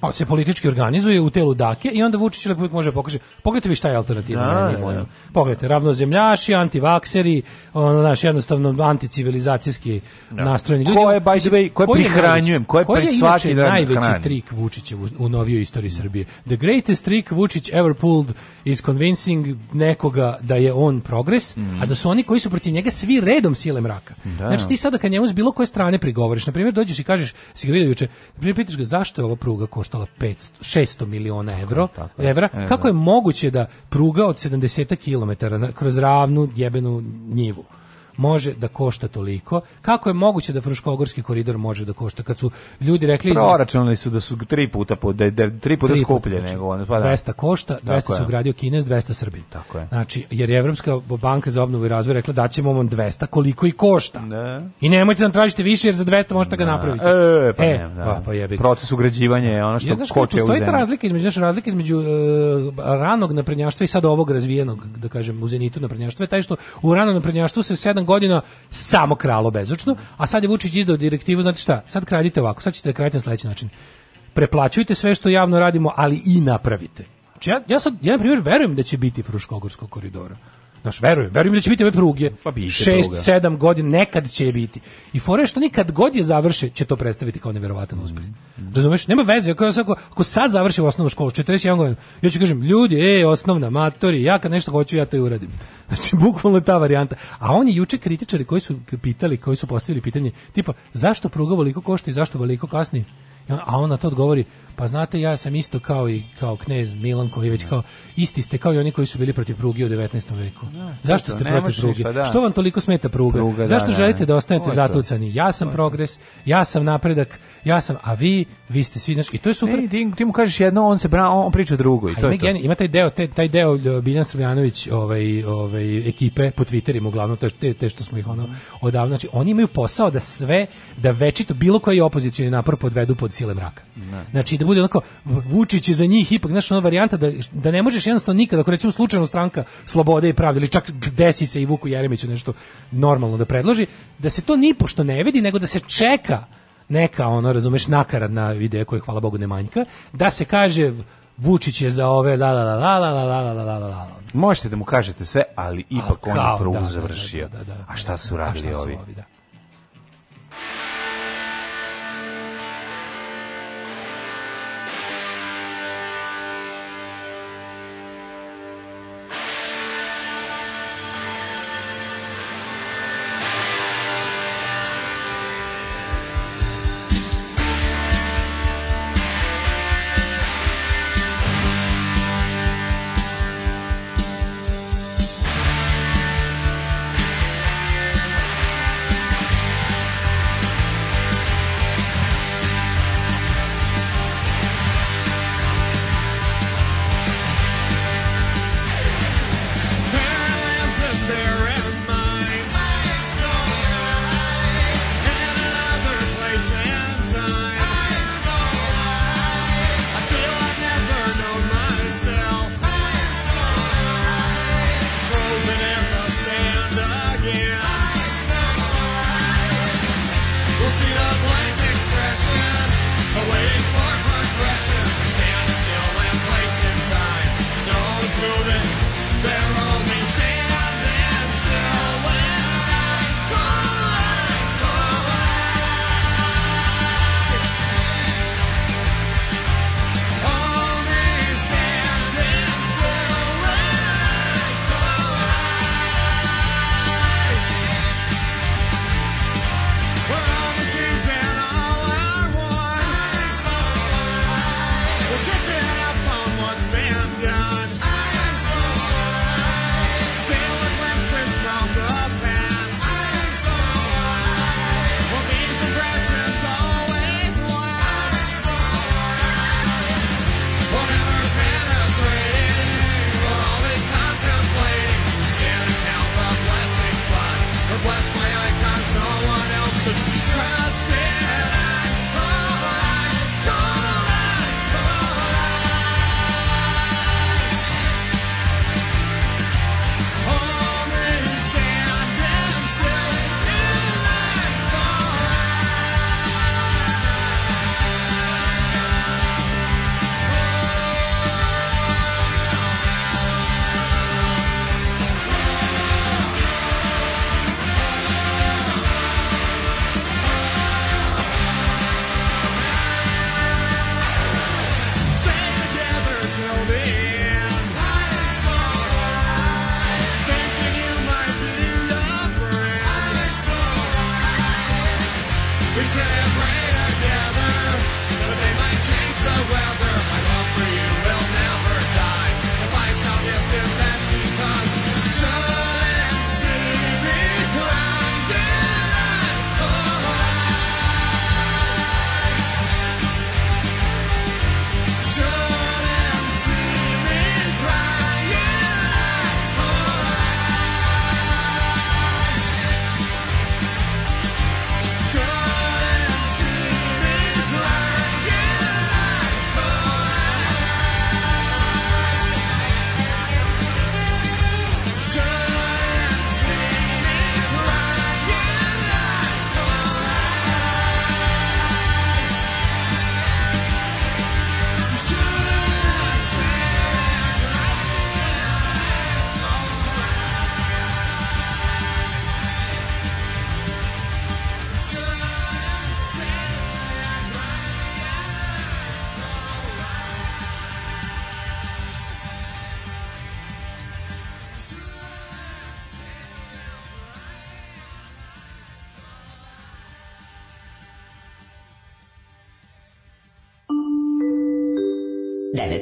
pa se politički organizuje u telu Dake i onda Vučić uvijek može da pokaže. Pogledajte vi šta je alternativa da, meni da, da. Pogledajte, ravnozemljaši, antivakseri, ono naš jednostavno anticivilizacijski da. nastrojeni ljudi. Ko je by the way, ko je prihranjujem, ko je da je svaki dan najveći hrani. trik Vučića u, u novijoj istoriji Srbije. The greatest trick Vučić ever pulled is convincing nekoga da je on progres, mm a da su oni koji su protiv njega svi redom sile mraka. Da. Znači ti sada kad njemu s bilo koje strane prigovoriš, na primjer dođeš i kažeš, si ga vidio juče, na primjer pitaš ga zašto je ova pruga koštala 500, 600 miliona evro, tako, evra. Evro. Da. Kako je moguće da pruga od 70 km kroz ravnu jebenu njivu može da košta toliko? Kako je moguće da Fruškogorski koridor može da košta kad su ljudi rekli Proračunali su da su tri puta po da, da tri puta tri skuplje puta, znači, nego pa da. 200 košta, 200 Tako su gradio Kinez, 200 Srbin. Tako je. Znači, jer je Evropska banka za obnovu i razvoj rekla da ćemo vam 200 koliko i košta. Da. I nemojte da nam tražite više jer za 200 možete da. ga napraviti. E, pa, e, ne, pa, da. pa, pa Proces ugrađivanja je ono što Jednaš, koče u zemlji. ta razlika između, znaš, razlika između uh, ranog naprednjaštva i sad ovog razvijenog, da kažem, u zenitu naprednjaštva je taj što u ranom naprednjaštvu se sedam godina samo kralo bezočno, a sad je Vučić izdao direktivu, znate šta, sad kradite ovako, sad ćete da kradite na sledeći način. Preplaćujte sve što javno radimo, ali i napravite. Znači ja, ja sad, ja na primjer verujem da će biti Fruškogorskog koridora. Znaš, verujem, verujem da će biti ove pruge. Pa biće 6, 7 godina, nekad će je biti. I fore što nikad god je završe, će to predstaviti kao neverovatan uspeh. Mm. Razumeš? Nema veze, ako, ako, ako sad završim osnovnu školu, 41 godina, ja ću kažem, ljudi, e, osnovna, matori, ja kad nešto hoću, ja to i uradim. Znači, bukvalno ta varijanta. A oni juče kritičari koji su pitali, koji su postavili pitanje, tipa, zašto pruga voliko košta i zašto voliko kasni? a ona na to odgovori, pa znate, ja sam isto kao i kao knez Milan koji već da. kao isti ste kao i oni koji su bili protiv pruge u 19. veku. Da, Zašto ste protiv pruge? Pa, da. Što vam toliko smeta pruga? pruga da, Zašto da, da, želite da ostanete zatucani? Ja sam progres, ja sam napredak, ja sam, a vi, vi ste svi, znači, i to je super. Ne, ti, ti, mu kažeš jedno, on se bra, on, priča drugo i to je to. Ima taj deo, taj, taj deo e, Biljan Srbljanović, ovaj, ovaj ekipe po Twitterima uglavnom te, te što smo ih ono mhm. odavno, znači oni imaju posao da sve da večito bilo koji opozicioni napor podvedu pod sile mraka. Ne. Znači da bude onako Vučić je za njih ipak znači ona varijanta da, da ne možeš jednostavno nikada ako recimo slučajno stranka Slobode i Pravde ili čak desi se i Vuku Jeremiću nešto normalno da predloži, da se to ni pošto ne vidi nego da se čeka neka ono razumeš nakaradna ideja koja hvala Bogu ne manjka da se kaže Vučić je za ove la la la la la la la la la Možete da mu kažete sve, ali ipak on je prugu završio. A šta su radili ovi? ovi da.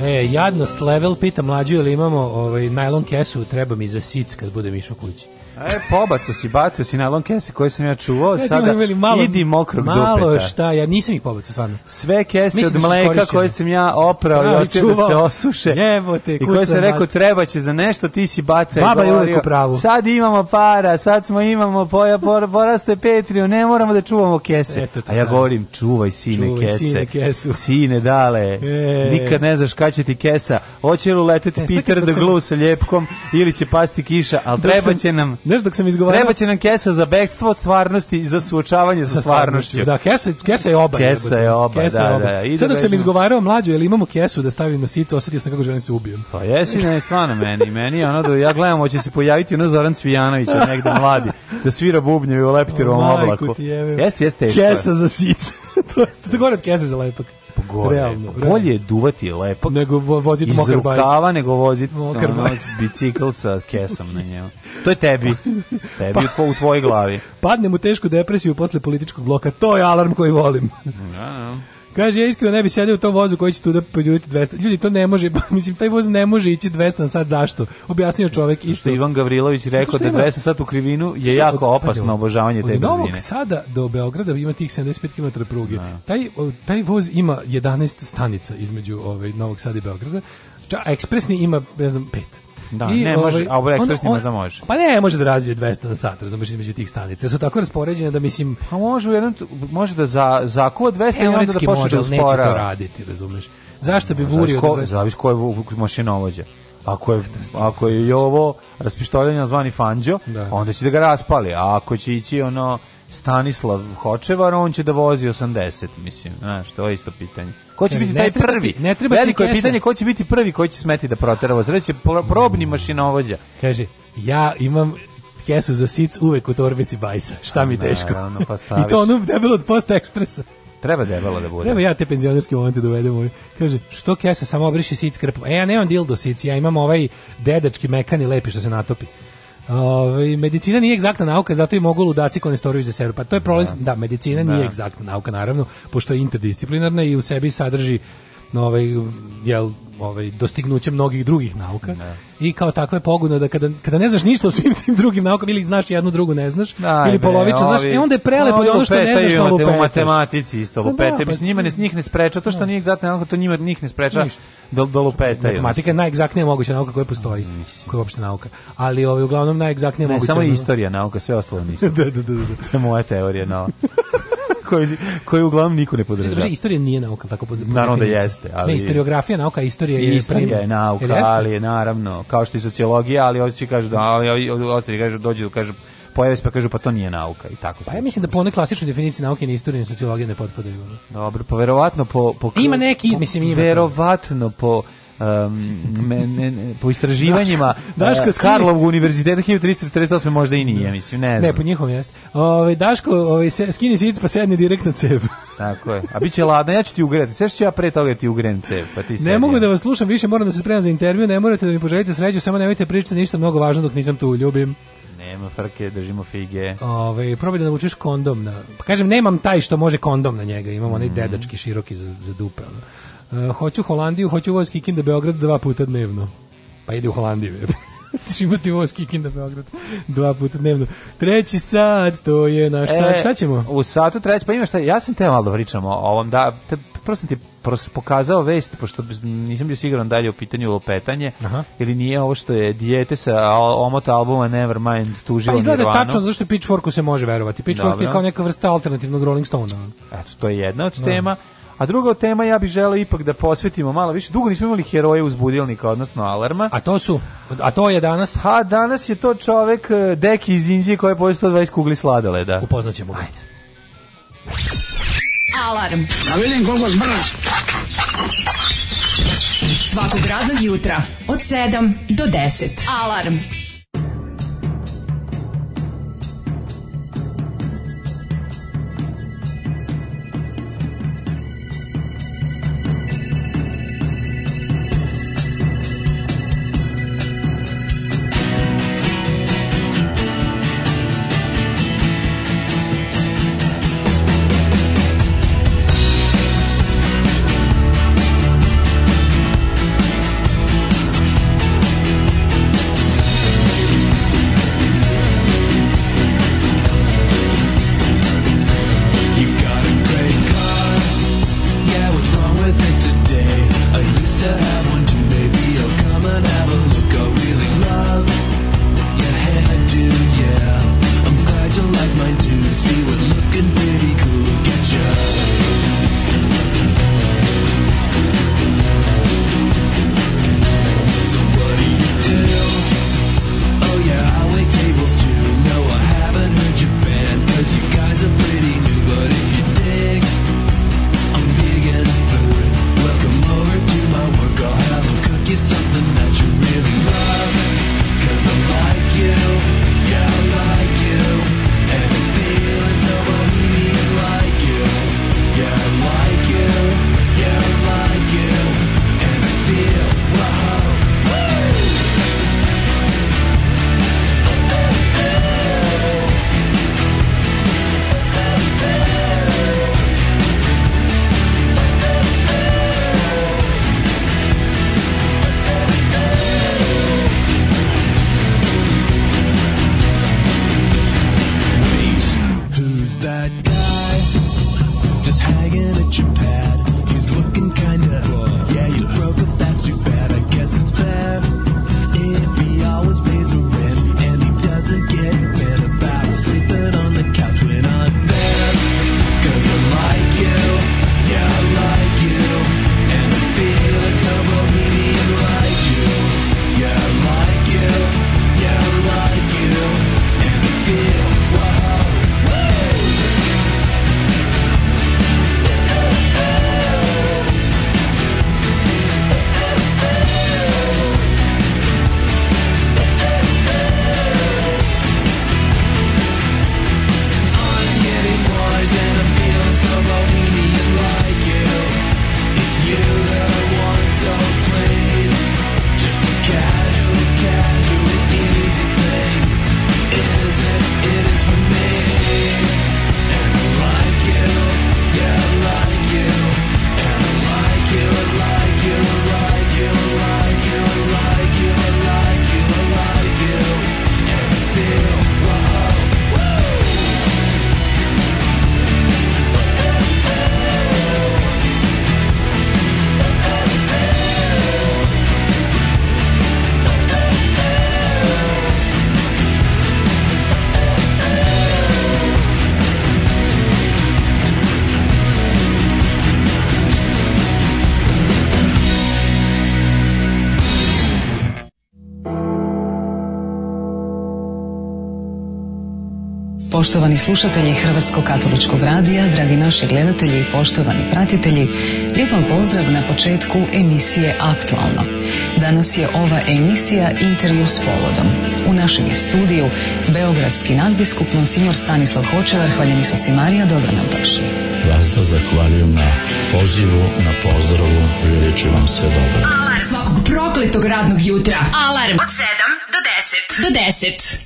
E, jadnost level pita mlađu ili imamo ovaj najlon kesu, treba mi za sic kad budem išao kući. E, pobaco si, bacio si najlon kese koje sam ja čuvao, ja, sada malo, idi mokrog malo dupeta. Malo šta, ja nisam ih pobaco stvarno. Sve kese Mislim od da mleka koje sam ja oprao i ostavio da se osuše. Jebote, I koje sam rekao treba će za nešto, ti si baca Baba je uvijek u pravu. Sad imamo para, sad smo imamo, poja, por, poraste Petriju, ne moramo da čuvamo kese. Eto A ja sad. govorim, čuvaj sine čuvaj kese. Sine kesu. Sine dale, e. nikad ne znaš kada će ti kesa, hoće li uleteti e, Peter the Glue sa ljepkom ili će pasti kiša, ali treba će nam znaš dok sam izgovarao treba će nam kesa za bekstvo od stvarnosti i za suočavanje sa, stvarnošću. Da, kesa, kesa je oba. Kesa je oba, kesa da, je da, oba. da, da. Sad dok sam izgovarao mlađu, jel imamo kesu da stavim na sice, osetio sam kako želim se ubijem. Pa jesi, ne, stvarno meni, meni ono da ja gledam, hoće se pojaviti ono Zoran Cvijanović, negde mladi, da svira bubnjevi u leptirovom oblaku. Jeste, jeste. Kesa za sice. to je gore od kese za lepak gore. Realno, pa realno. Bolje je duvati lepo nego voziti mokar bajs. Iz rukava nego voziti ono, bicikl sa kesom na njemu. To je tebi. Tebi pa, u tvojoj glavi. Padnem u tešku depresiju posle političkog bloka. To je alarm koji volim. Da, ja, da. Ja. Kaže, ja iskreno ne bi sedio u tom vozu koji će tu da poljuditi 200. Ljudi, to ne može, mislim, taj voz ne može ići 200 na sat, zašto? Objasnio čovek isto. Što Ivan Gavrilović rekao da 200 sat u krivinu je jako opasno obožavanje od te brzine. Od Novog Sada do Beograda ima tih 75 km pruge. No. Da. Taj, taj voz ima 11 stanica između ovaj, Novog Sada i Beograda, a ekspresni ima, ne znam, pet. Da, I, ne može, ovaj, a ovaj ekspresni možda može. Pa ne, može da razvije 200 na sat, razumeš, između tih stanica. Su tako raspoređene da mislim... A pa može, u jednom, može da za, za zakuva 200 i onda da počne da uspora. neće to raditi, razumeš. Zašto bi vurio... Ko, da Zavis ko je mašinovođa. Ako je, ako je i ovo raspištoljanje zvani Fanđo, da. onda će da ga raspali, a ako će ići ono Stanislav Hočevar, on će da vozi 80, mislim, znaš, to je isto pitanje. Ko će ne, biti taj treba prvi? Ti, ne treba Veliko je pitanje ko će biti prvi koji će smeti da protera voz. Reći probni mašinovođa. Kaže, ja imam kesu za sic uvek u torbici bajsa. Šta mi teško? Naravno, pa I to ono debelo od posta ekspresa. Treba debelo da bude. Treba ja te penzionerske momente dovedem. Da ovaj. Kaže, što kesa samo obriši sic krpom? E, ja nemam dildo sic, ja imam ovaj dedački mekani lepi što se natopi. Ove, ovaj, medicina nije egzaktna nauka, zato i mogu ludaci ko ne storiju za seru. Pa to je problem, da, da medicina da. nije egzaktna nauka, naravno, pošto je interdisciplinarna i u sebi sadrži ovaj, jel, ovaj, dostignuće mnogih drugih nauka ne. Da. i kao takva je poguna da kada, kada ne znaš ništa o svim tim drugim naukama ili znaš jednu drugu ne znaš Aj, ili polovično znaš i e onda je prelepo da ono što ne znaš što u matematici isto pa da, lupete pete, pa mislim njima ne, njih ne spreča to što nije egzaktna nauka to njima njih ne spreča da, da lupetaju matematika je najegzaktnija moguća nauka koja postoji koja je opšta nauka ali ovaj, uglavnom najegzaktnija moguća samo istorija nauka sve ostalo nisu da, da, da, da. to je moja teorija no. koji koji uglavnom niko ne podržava. Čekaj, znači, istorija nije nauka, tako po, Naravno da jeste. Ali... Ne, istoriografija nauka, istorija je... Istorija je nauka, je ali je naravno, kao što i sociologija, ali oni svi kažu, da, ali ovi kažu, dođu, kažu, pojave se pa kažu pa to nije nauka i tako. Pa ja mislim da po onoj klasičnoj definiciji nauke ni istorija ni sociologija ne potpadaju. Dobro, pa verovatno po, po Ima neki, po, mislim ima. Verovatno po um, me, ne, po istraživanjima Daško, Daško e, Karlovog univerziteta 1348 možda i nije, mislim, ne znam. Ne, po njihovom jeste. Ove, ovaj, Daško, ove, ovaj, se, skini sic pa sedni direkt cev. Tako je. A bit će ladno, ja ću ti ugreti. Sve što ću ja pre toga ti ugrem cev, pa ti Ne mogu da vas slušam više, moram da se spremam za intervju, ne morate da mi poželite sreću, samo nemojte pričati ništa mnogo važno dok nisam tu, ljubim. Nema frke, držimo fige. Ove, ovaj, probaj da naučiš kondom na... Pa kažem, nemam taj što može kondom na njega, imam onaj mm -hmm. dedački široki za, za dupe. Ono. Uh, hoću Holandiju, hoću voz Kikinda Beograd dva puta dnevno. Pa ide u Holandiju. Ćeš imati voz Kikinda Beograd dva puta dnevno. Treći sat, to je naš e, sat. Šta ćemo? U satu treći, pa ima šta, ja sam te malo da pričam o ovom, da, te, prosto ti pros, pokazao vest, pošto nisam bio siguran dalje u pitanju lopetanje, Aha. ili nije ovo što je dijete sa omota albuma Nevermind tužilo Pa izgleda Nirvanu. tačno, zašto Pitchforku se može verovati. Pitchfork Dobro. je kao neka vrsta alternativnog Rolling Stone-a. Eto, to je jedna od no. Da. tema. A druga tema, ja bih želeo ipak da posvetimo malo više. Dugo nismo imali heroje uzbudilnika, odnosno alarma. A to su, a to je danas? A danas je to čovek e, Deki iz Indije koji je pojeo 120 kugli sladoleda. Upoznaćemo ga. Ajde. Alarm. Da vidim koliko zbrz. Svakog radnog jutra od 7 do 10. Alarm. Poštovani slušatelji Hrvatskog katoličkog radija, dragi naši gledatelji i poštovani pratitelji, lijep pozdrav na početku emisije Aktualno. Danas je ova emisija intervju s povodom. U našem je studiju Beogradski nadbiskup Monsignor Stanislav Hočevar, hvaljen Isus i Marija, dobro nam došli. Vas da zahvaljujem na pozivu, na pozdravu, želit ću vam sve dobro. Alarm svakog prokletog radnog jutra. Alarm od 7 do 10. Do 10.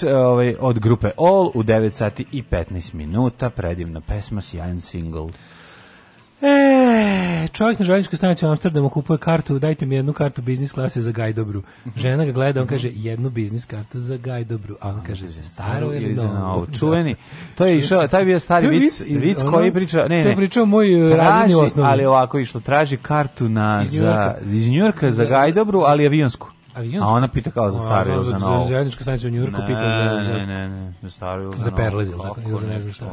Kings e, ovaj, od grupe All u 9 sati i 15 minuta, predivna pesma, sjajan single. E, čovjek na željezničkoj stanici u Amsterdamu kupuje kartu, dajte mi jednu kartu biznis klase za Gajdobru. Žena ga gleda, on kaže jednu biznis kartu za Gajdobru, a on kaže za staro ili za novo. Da. Čuveni. To je išao, taj je bio stari vic, iz, vic koji ono, priča, ne, ne. To pričao moj e, traži, ali ovako išlo, traži kartu na iz za iz Njujorka za Gajdobru, ali avionsku. Avion, a ona pita kao za staro ili za novo. Za zajednička stanica u Njurku pita za... za ne, ne, ne, za staro ili za novo. Za perle tako, ili za ne znam šta.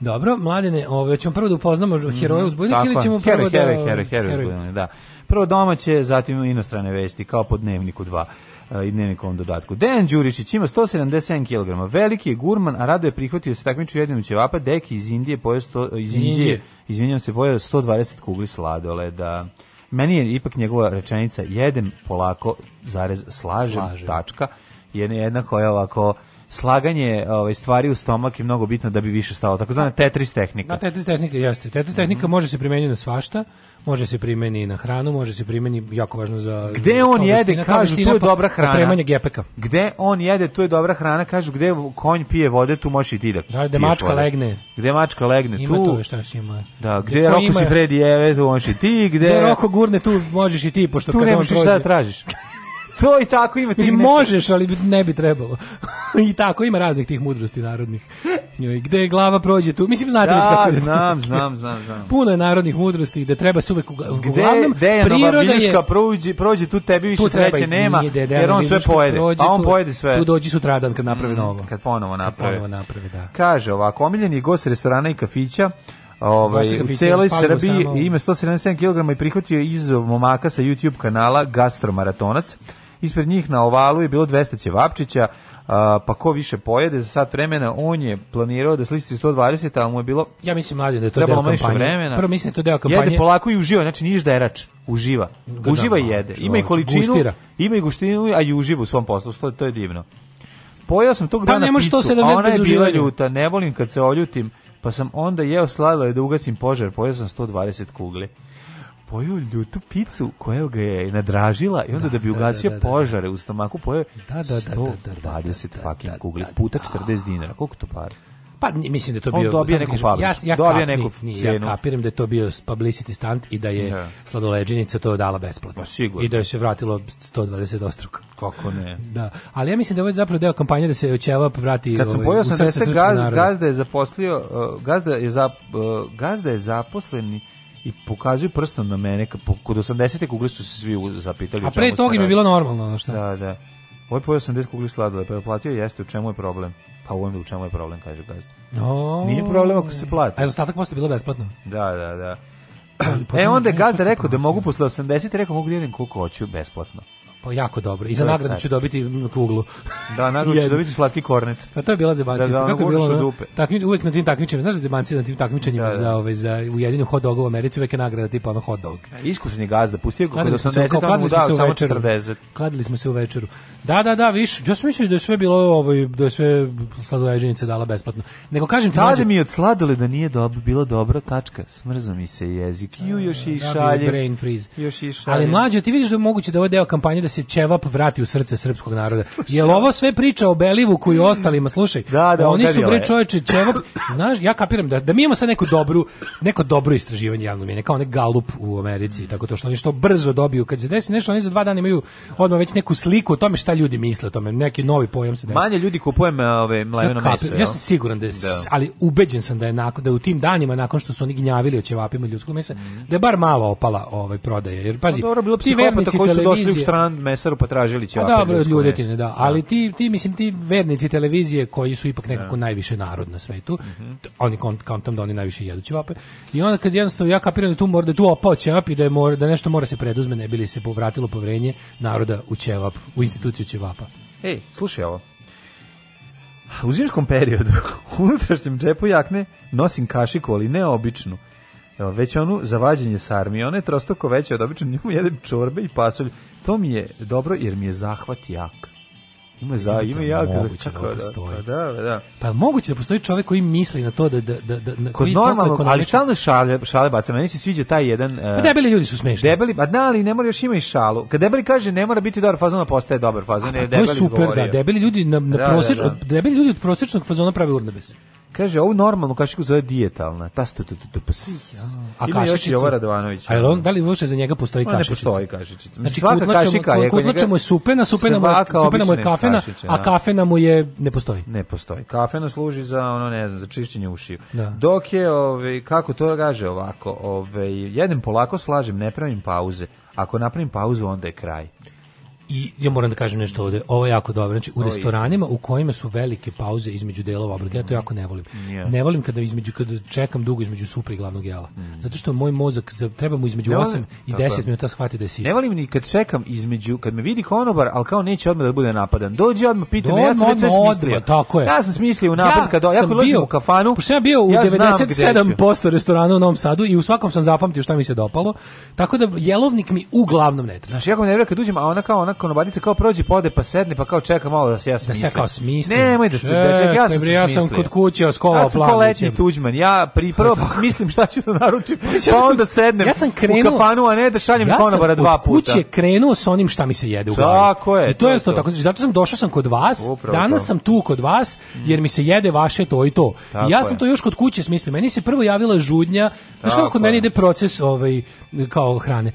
Dobro, mladine, ove, ćemo prvo da upoznamo mm, heroje uzbudnik ili ćemo prvo da... Heroj, heroj, heroj, heroj, da. Prvo domaće, zatim inostrane vesti, kao po dnevniku 2 eh, i dnevnikovom dodatku. Dejan Đuričić ima 177 kg. Veliki je gurman, a rado je prihvatio da se takmiču jedinom ćevapa. Deki iz Indije pojeo iz Indije, izvinjavam se, pojeo 120 kugli sladoleda. da Meni je ipak njegova rečenica jedem polako, zarez, slažem, slažem. tačka, je jedna koja ovako slaganje ovaj, stvari u stomak je mnogo bitno da bi više stalo. Tako zvana Tetris tehnika. Da, Tetris tehnika jeste. Tetris tehnika mm -hmm. može se primeniti na svašta, može se primeni na hranu, može se primeni jako važno za Gde on jede, vestina, kažu tu je pa, dobra hrana. Premanje gepeka. Gde on jede, tu je dobra hrana, kažu gde konj pije vode, tu možeš i ti da. Da, gde mačka vode. legne. Gde mačka legne, ima tu. Ima tu šta ima. Da, gde, gde Roko ima... si Fredi jeve, tu možeš i ti, gde Gde Roko gurne, tu možeš i ti, pošto tu kad on prođe. Tu nemaš šta da tražiš. to i tako ima. Mislim, možeš, ali ne bi trebalo. I tako, ima raznih tih mudrosti narodnih. Gde je glava prođe tu. Mislim, znate da, kako je. znam, znam, znam, znam. Puno je narodnih mudrosti da treba se uvek uglavnom. Gde Dejanova Viljuška prođe, prođe tu tebi više tu sreće treba, nema, nije, jer on sve pojede. Prođe, a on tu, pojede sve. Tu dođi sutradan kad napravi mm, novo. Kad ponovo napravi. Kad ponovo napravi, da. Kaže ovako, omiljeni gost restorana i kafića, Ovaj, u celoj Srbiji ima 177 kg i prihvatio izov momaka sa YouTube kanala Gastromaratonac. Ispred njih na ovalu je bilo 200 ćevapčića, Uh, pa ko više pojede za sat vremena, on je planirao da slisti 120, ali mu je bilo... Ja mislim, mladim, da je to deo kampanje. Vremena. Prvo mislim da je to deo kampanje. Jede polako i uživa, znači niš da je uživa. Gadam, uživa i jede. Ima i količinu, gustira. ima i guštinu, a i uživa u svom poslu, to, to je divno. Pojao sam tog pa, dana picu, a ona je bila ljuta, ne volim kad se oljutim, pa sam onda jeo sladilo je da ugasim požar, pojao sam 120 kugli pojeo ljutu picu koja ga je nadražila i onda da, da bi da, da, ugasio da, da, da, požare u stomaku pojeo da, da, da, 120 fucking kugli puta 40 dinara. Koliko to para? Pa mislim da to bio... On dobije neku fabriku. Ja, ja, dobije kap, neku nije, cijenu. Ja kapiram da je to bio publicity stunt i da je ne. sladoleđenica to dala besplatno. Pa sigurno. I da je se vratilo 120 ostruka. Kako ne? Da. Ali ja mislim da je zapravo deo kampanje da se očeva vrati Kad sam ovaj, u srce srpskog naroda. Gazda je zaposlio... Uh, gazda je, za, uh, gazda je zaposleni i pokazuju prstom na mene kod 80 kugle su se svi zapitali A pre toga im je bilo normalno, znači. Da, da. Ovaj pojeo 80 kugli sladole, pa je platio, jeste, u čemu je problem? Pa onda u čemu je problem, kaže gazda. o, Nije problem ako se plati. A ostatak posle bilo besplatno. Da, da, da. E onda je gazda rekao da mogu posle 80, rekao mogu da jedem koliko hoću besplatno. Pa jako dobro. I za nagradu ću dobiti kuglu. Da, nagradu ću dobiti slatki kornet. Pa to je bila zebancija. Da, da, Kako je bilo? No? Takmi, uvek na tim takmičenjima, znaš da zebancija na tim takmičenjima da, da. za ovaj, za ujedinu hot dog u Americi uvek je nagrada tipa ono hot dog. E, iskusni gazda, pustio ga kod da 80, tamo mu dao samo 40. Kladili smo se u večeru. Da, da, da, viš, ja sam mislio da je sve bilo ovaj da je sve sladoleđenice dala besplatno. Nego kažem ti da mlađe, mi od sladole da nije dobro, bilo dobro, tačka. Smrzo mi se jezik. Ju još i šalje. Brain freeze. Još i šalje. Ali mlađe, ti vidiš da je moguće da ovaj deo kampanje da se ćevap vrati u srce srpskog naroda. Slušaj, Jel da. ovo sve priča o Belivuku i ostalima, slušaj. Da, da, oni su bre čoveče ćevap, znaš, ja kapiram da da mi imamo sa neku dobru, neko dobro istraživanje javnog mjenja, kao neki galup u Americi, tako to što oni što brzo dobiju kad se desi nešto, oni za dva dana imaju odmah već neku sliku o tome šta ljudi misle o tome, neki novi pojam se desi. Manje ljudi kupuje e, ove mleveno ja, meso. Ja sam siguran da, je, da, ali ubeđen sam da je nakon da je u tim danima nakon što su oni gnjavili o ćevapima ljudskog mesa, mm. da je bar malo opala ovaj prodaja. Jer pazi, no, pa dobro, bilo ti vernici koji su došli u štran, mesaru potražili pa će pa ovakve dobro, ljudetine, da, da. Ali ti, ti, mislim, ti vernici televizije koji su ipak da. nekako najviše narod na svetu, mm -hmm. oni kontom da oni najviše jedu ćevape. I onda kad jednostavno ja kapiram da tu mora da tu opao ćevap i da, je mora, da nešto mora se preduzme, ne bi se povratilo povrenje naroda u ćevap, u instituciju ćevapa. Ej, slušaj ovo. U zimskom periodu u unutrašnjem džepu jakne nosim kašiku, ali ne običnu već onu za vađenje armije, ona je trostoko veća od obično, njemu jedem čorbe i pasulj. To mi je dobro jer mi je zahvat jak. Ima za ima jak. kako da postoji. Da, da, da. Pa, da. pa moguće da postoji čovjek koji misli na to da da da da kod normalno, ali stalno šale šale baca. Meni se sviđa taj jedan uh, pa e, debeli ljudi su smešni. Debeli, pa da, ali ne mora još ima i šalu. Kad debeli kaže ne mora biti dobar fazon, postaje dobar fazon, ne debeli. Pa to je super, da. izgovorio. da, debeli ljudi na, na da, prosječ, da, da. debeli ljudi od prosječnog fazona pravi urnebes. Kaže, ovu normalnu kašiku zove dijetalna. Ta stu, tu, tu, tu, ps. Pa a Ima još i Jovan Radovanović. A je on, da li uopšte za njega postoji kašičica? Ne postoji kašičica. Znači, Svaka kutlačemo, kašika je... Kutlače mu je supena, supena mu je, supena mu je kafena, kašiče, a da. kafena mu je... Ne postoji. Ne postoji. Kafena služi za, ono, ne znam, za čišćenje ušiju. Da. Dok je, ove, ovaj, kako to kaže ovako, ove, ovaj, jedem polako slažem, ne pravim pauze. Ako napravim pauzu, onda je kraj. I ja moram da kažem nešto ovde. Ovo je jako dobro. Znači, u restoranima u kojima su velike pauze između delova obroka, ja to jako ne volim. Yeah. Ne volim kada između kada čekam dugo između supe i glavnog jela. Mm. Zato što moj mozak za, treba mu između ne 8 i 10 tako. minuta da shvati da je sit. Ne volim ni kad čekam između kad me vidi konobar, al kao neće odmah da bude napadan. Dođe odmah pita me, ja sam već sve smislio. Tako je. Ja sam smislio napad ja kad ja ulazim u kafanu. Pošto ja bio u ja 97% restorana u Novom Sadu i u svakom sam zapamtio šta mi se dopalo. Tako da jelovnik mi uglavnom ne treba. Znači, ja ne kad uđem, a ona kao ona konobarica kao prođe pode pa sedne pa kao čeka malo da se ja smislim. Da se kao smislim. Nemoj da se da čeka, ja sam ja sam kod kuće oskovao plan. Ja sam letni tuđman. Ja pri prvo mislim šta ću da naručim. Pa onda sednem. Ja sam krenuo u kafanu, a ne da šaljem ja konobara dva puta. Ja sam kuće krenuo sa onim šta mi se jede u glavi. Tako je. I to je to tako. Znači, zato sam došao sam kod vas. Danas sam tu kod vas mm. jer mi se jede vaše to i to. I Ja sam to još kod kuće smislim. Meni se prvo javila žudnja. Znaš kako kod meni ide proces ovaj kao hrane.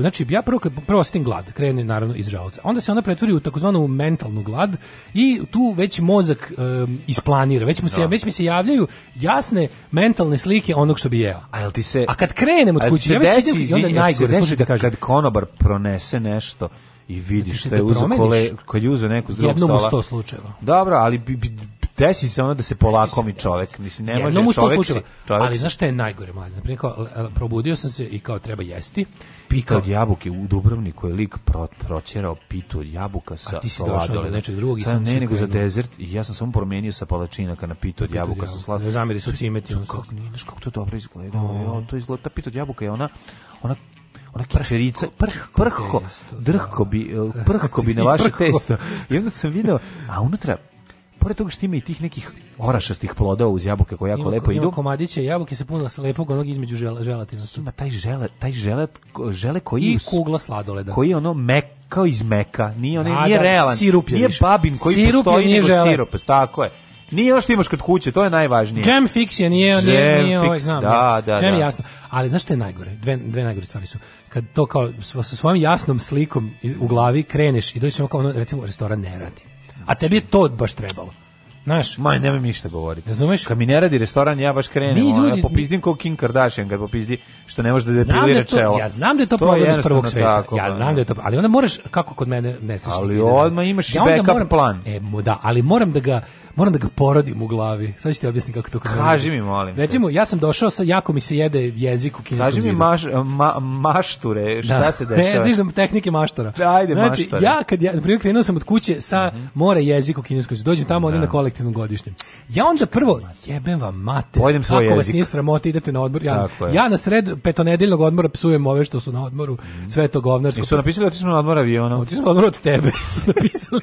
Znači ja prvo prvo sam glad, krene naravno iz želuca. Onda se ona pretvori u takozvanu mentalnu glad i tu već mozak um, isplanira, već mi se da. već mi se javljaju jasne mentalne slike onog što bi jeo. A jel ti se A kad krenem od kuće, ja već desi, idem, i onda najgore, slušaj da kažem, kad konobar pronese nešto i vidiš znači, da je uzeo kole, kad je uzeo neku s drugog stola. Jednom u sto slučajeva. Dobro, ali bi, bi, desi se ono da se polako mi čovjek. Mislim, ne može čovjek, čovjek... Ali znaš šta je najgore, mladen? Naprimjer, kao, e, probudio sam se i kao treba jesti. pika od jabuke u Dubrovniku je lik pro, proćerao pitu od jabuka sa A ti si došao do nečeg drugog i sam ne, nego za dezert i ja sam samo promenio sa palačinaka na pitu od jabuka sa sladom. Zamiri su cimeti. Kako, kako to dobro izgleda. to izgleda, ta pita od jabuka je ona, ona ona kičerica, prhko, prhko, drhko da. bi, e, prhko bi na vaše testo. I onda sam video, a unutra pored toga što ima i tih nekih orašastih plodova uz jabuke koje jako ima, lepo ima idu. Ima komadiće jabuke sa puno lepog onog između žel, želatina. Ima taj žele, taj želat, žele koji... I kugla sladoleda. Koji ono mek, kao iz meka. Nije, onaj, da, nije da, realan. Sirup je Nije viš. babin koji sirup postoji nego žele. sirup. Tako je. Nije ono što imaš kod kuće, to je najvažnije. Jam fix je, nije, Jam nije, nije, ovaj, fix, ovaj, znam, da, da, da. jasno. Ali znaš što je najgore? Dve, dve najgore stvari su. Kad to kao sa svojom jasnom slikom iz, u glavi kreneš i dođeš ono kao ono, recimo, restoran ne radi A tebi je to baš trebalo. Znaš, Maj, nemoj mi ništa govoriti. Razumeš? Kad mi ne radi restoran, ja baš krenem, mi ljudi, popizdim kao Kim Kardashian, kad popizdi što ne može da, da depilira čelo. Ja znam da je to, to problem iz prvog sveta. Tako, ja pa znam da je to, ali onda moraš kako kod mene ne sliči. Ali da. odma imaš i backup moram, plan. E, da, ali moram da ga moram da ga porodim u glavi. Sad ću ti objasniti kako to kaže. Kaži mi, molim. Recimo, ja sam došao sa jako mi se jede jezik u kineskom Kaži mi maš, ma, mašture, šta da. se dešava? Ne, znaš da tehnike maštora. Da, Ajde, znači, maštore. ja kad ja, na primjer, krenuo sam od kuće sa uh mhm. -huh. more jezik u kineskom dođem tamo da. na kolektivnom godišnjem. Ja onda prvo, jebem vam mate, Pojedem svoj ako vas nije sramota, idete na odmor. Ja, ja na sred petonedeljnog odmora psujem ove što su na odmoru, mhm. sve to govnarsko. I su napisali da smo na odmor avionom. Otišli smo na odmor od tebe, su napisali.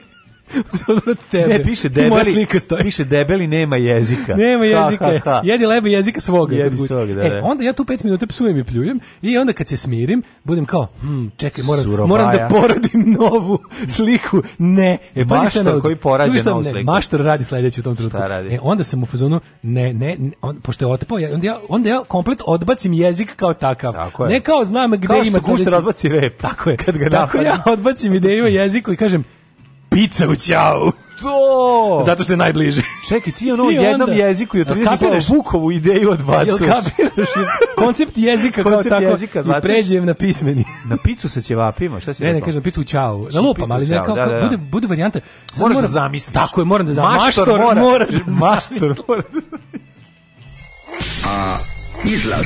Ne, piše debeli, slika piše debeli nema jezika. Nema da, jezika, ha, da, ha, da. ha. jedi lebe jezika svoga. Jedi svoga, da, e, onda ja tu pet minuta psujem i pljujem i onda kad se smirim, budem kao, hm, čekaj, moram, moram da poradim novu sliku. Ne. E, pa na, koji porađa novu sliku. Ne, maštor radi sledeći u tom trenutku. E, onda sam u fazonu, ne, ne, ne on, pošto je otpao, ja, onda, ja, onda ja komplet odbacim jezik kao takav. Tako ne kao znam gde kao ima sledeći. Kao što odbaci rep. Tako je. Kad ga tako ja odbacim ideju jeziku i kažem, pizza u ćao. To! Zato što je najbliže. Čekaj, ti ono I jednom onda, jeziku je 30 kapiraš? Vukovu ideju odbacuješ. Jel kapiraš? Koncept jezika kao tako jezika i pređem na pismeni. na picu sa ćevapima, šta si Ne, ne, kažem picu ćao. Na lupam, ali ne, da, da, da. bude, bude varijanta. Sad moraš mora, da zamisliš. Tako je, moram da zamisliš. Maštor, maštor mora, da Maštor mora da zamisliš. A, izlaz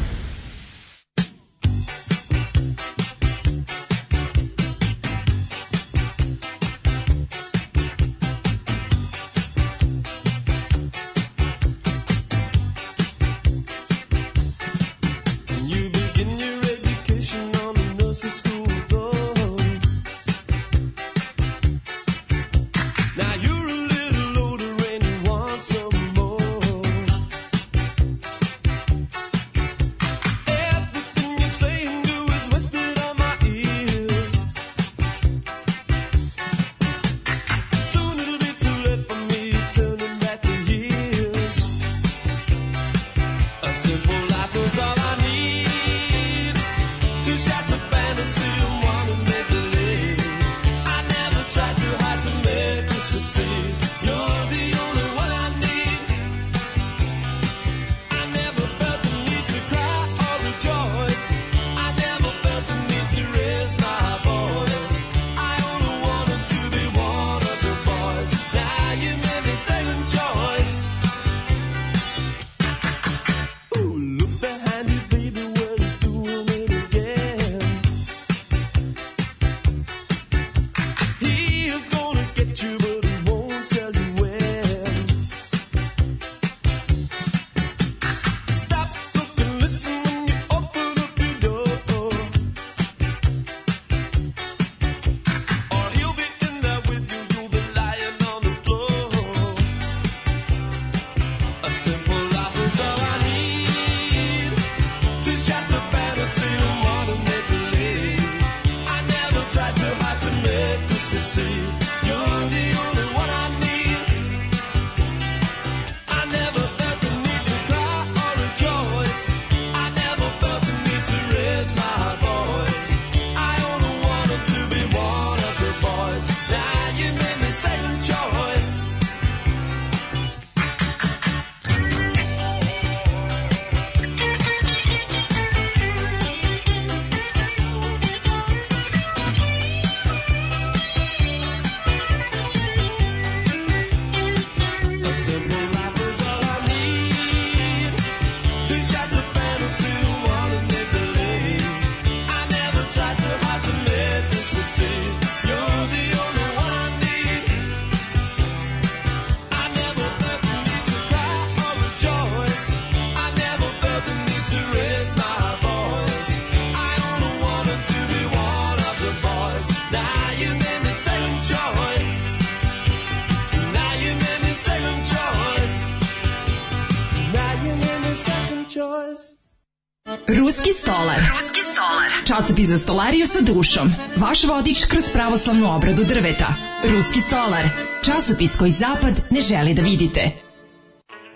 recepi za stolariju sa dušom, vaš vodič kroz pravoslavnu obradu drveta, Ruski stolar, časopis koji zapad ne želi da vidite.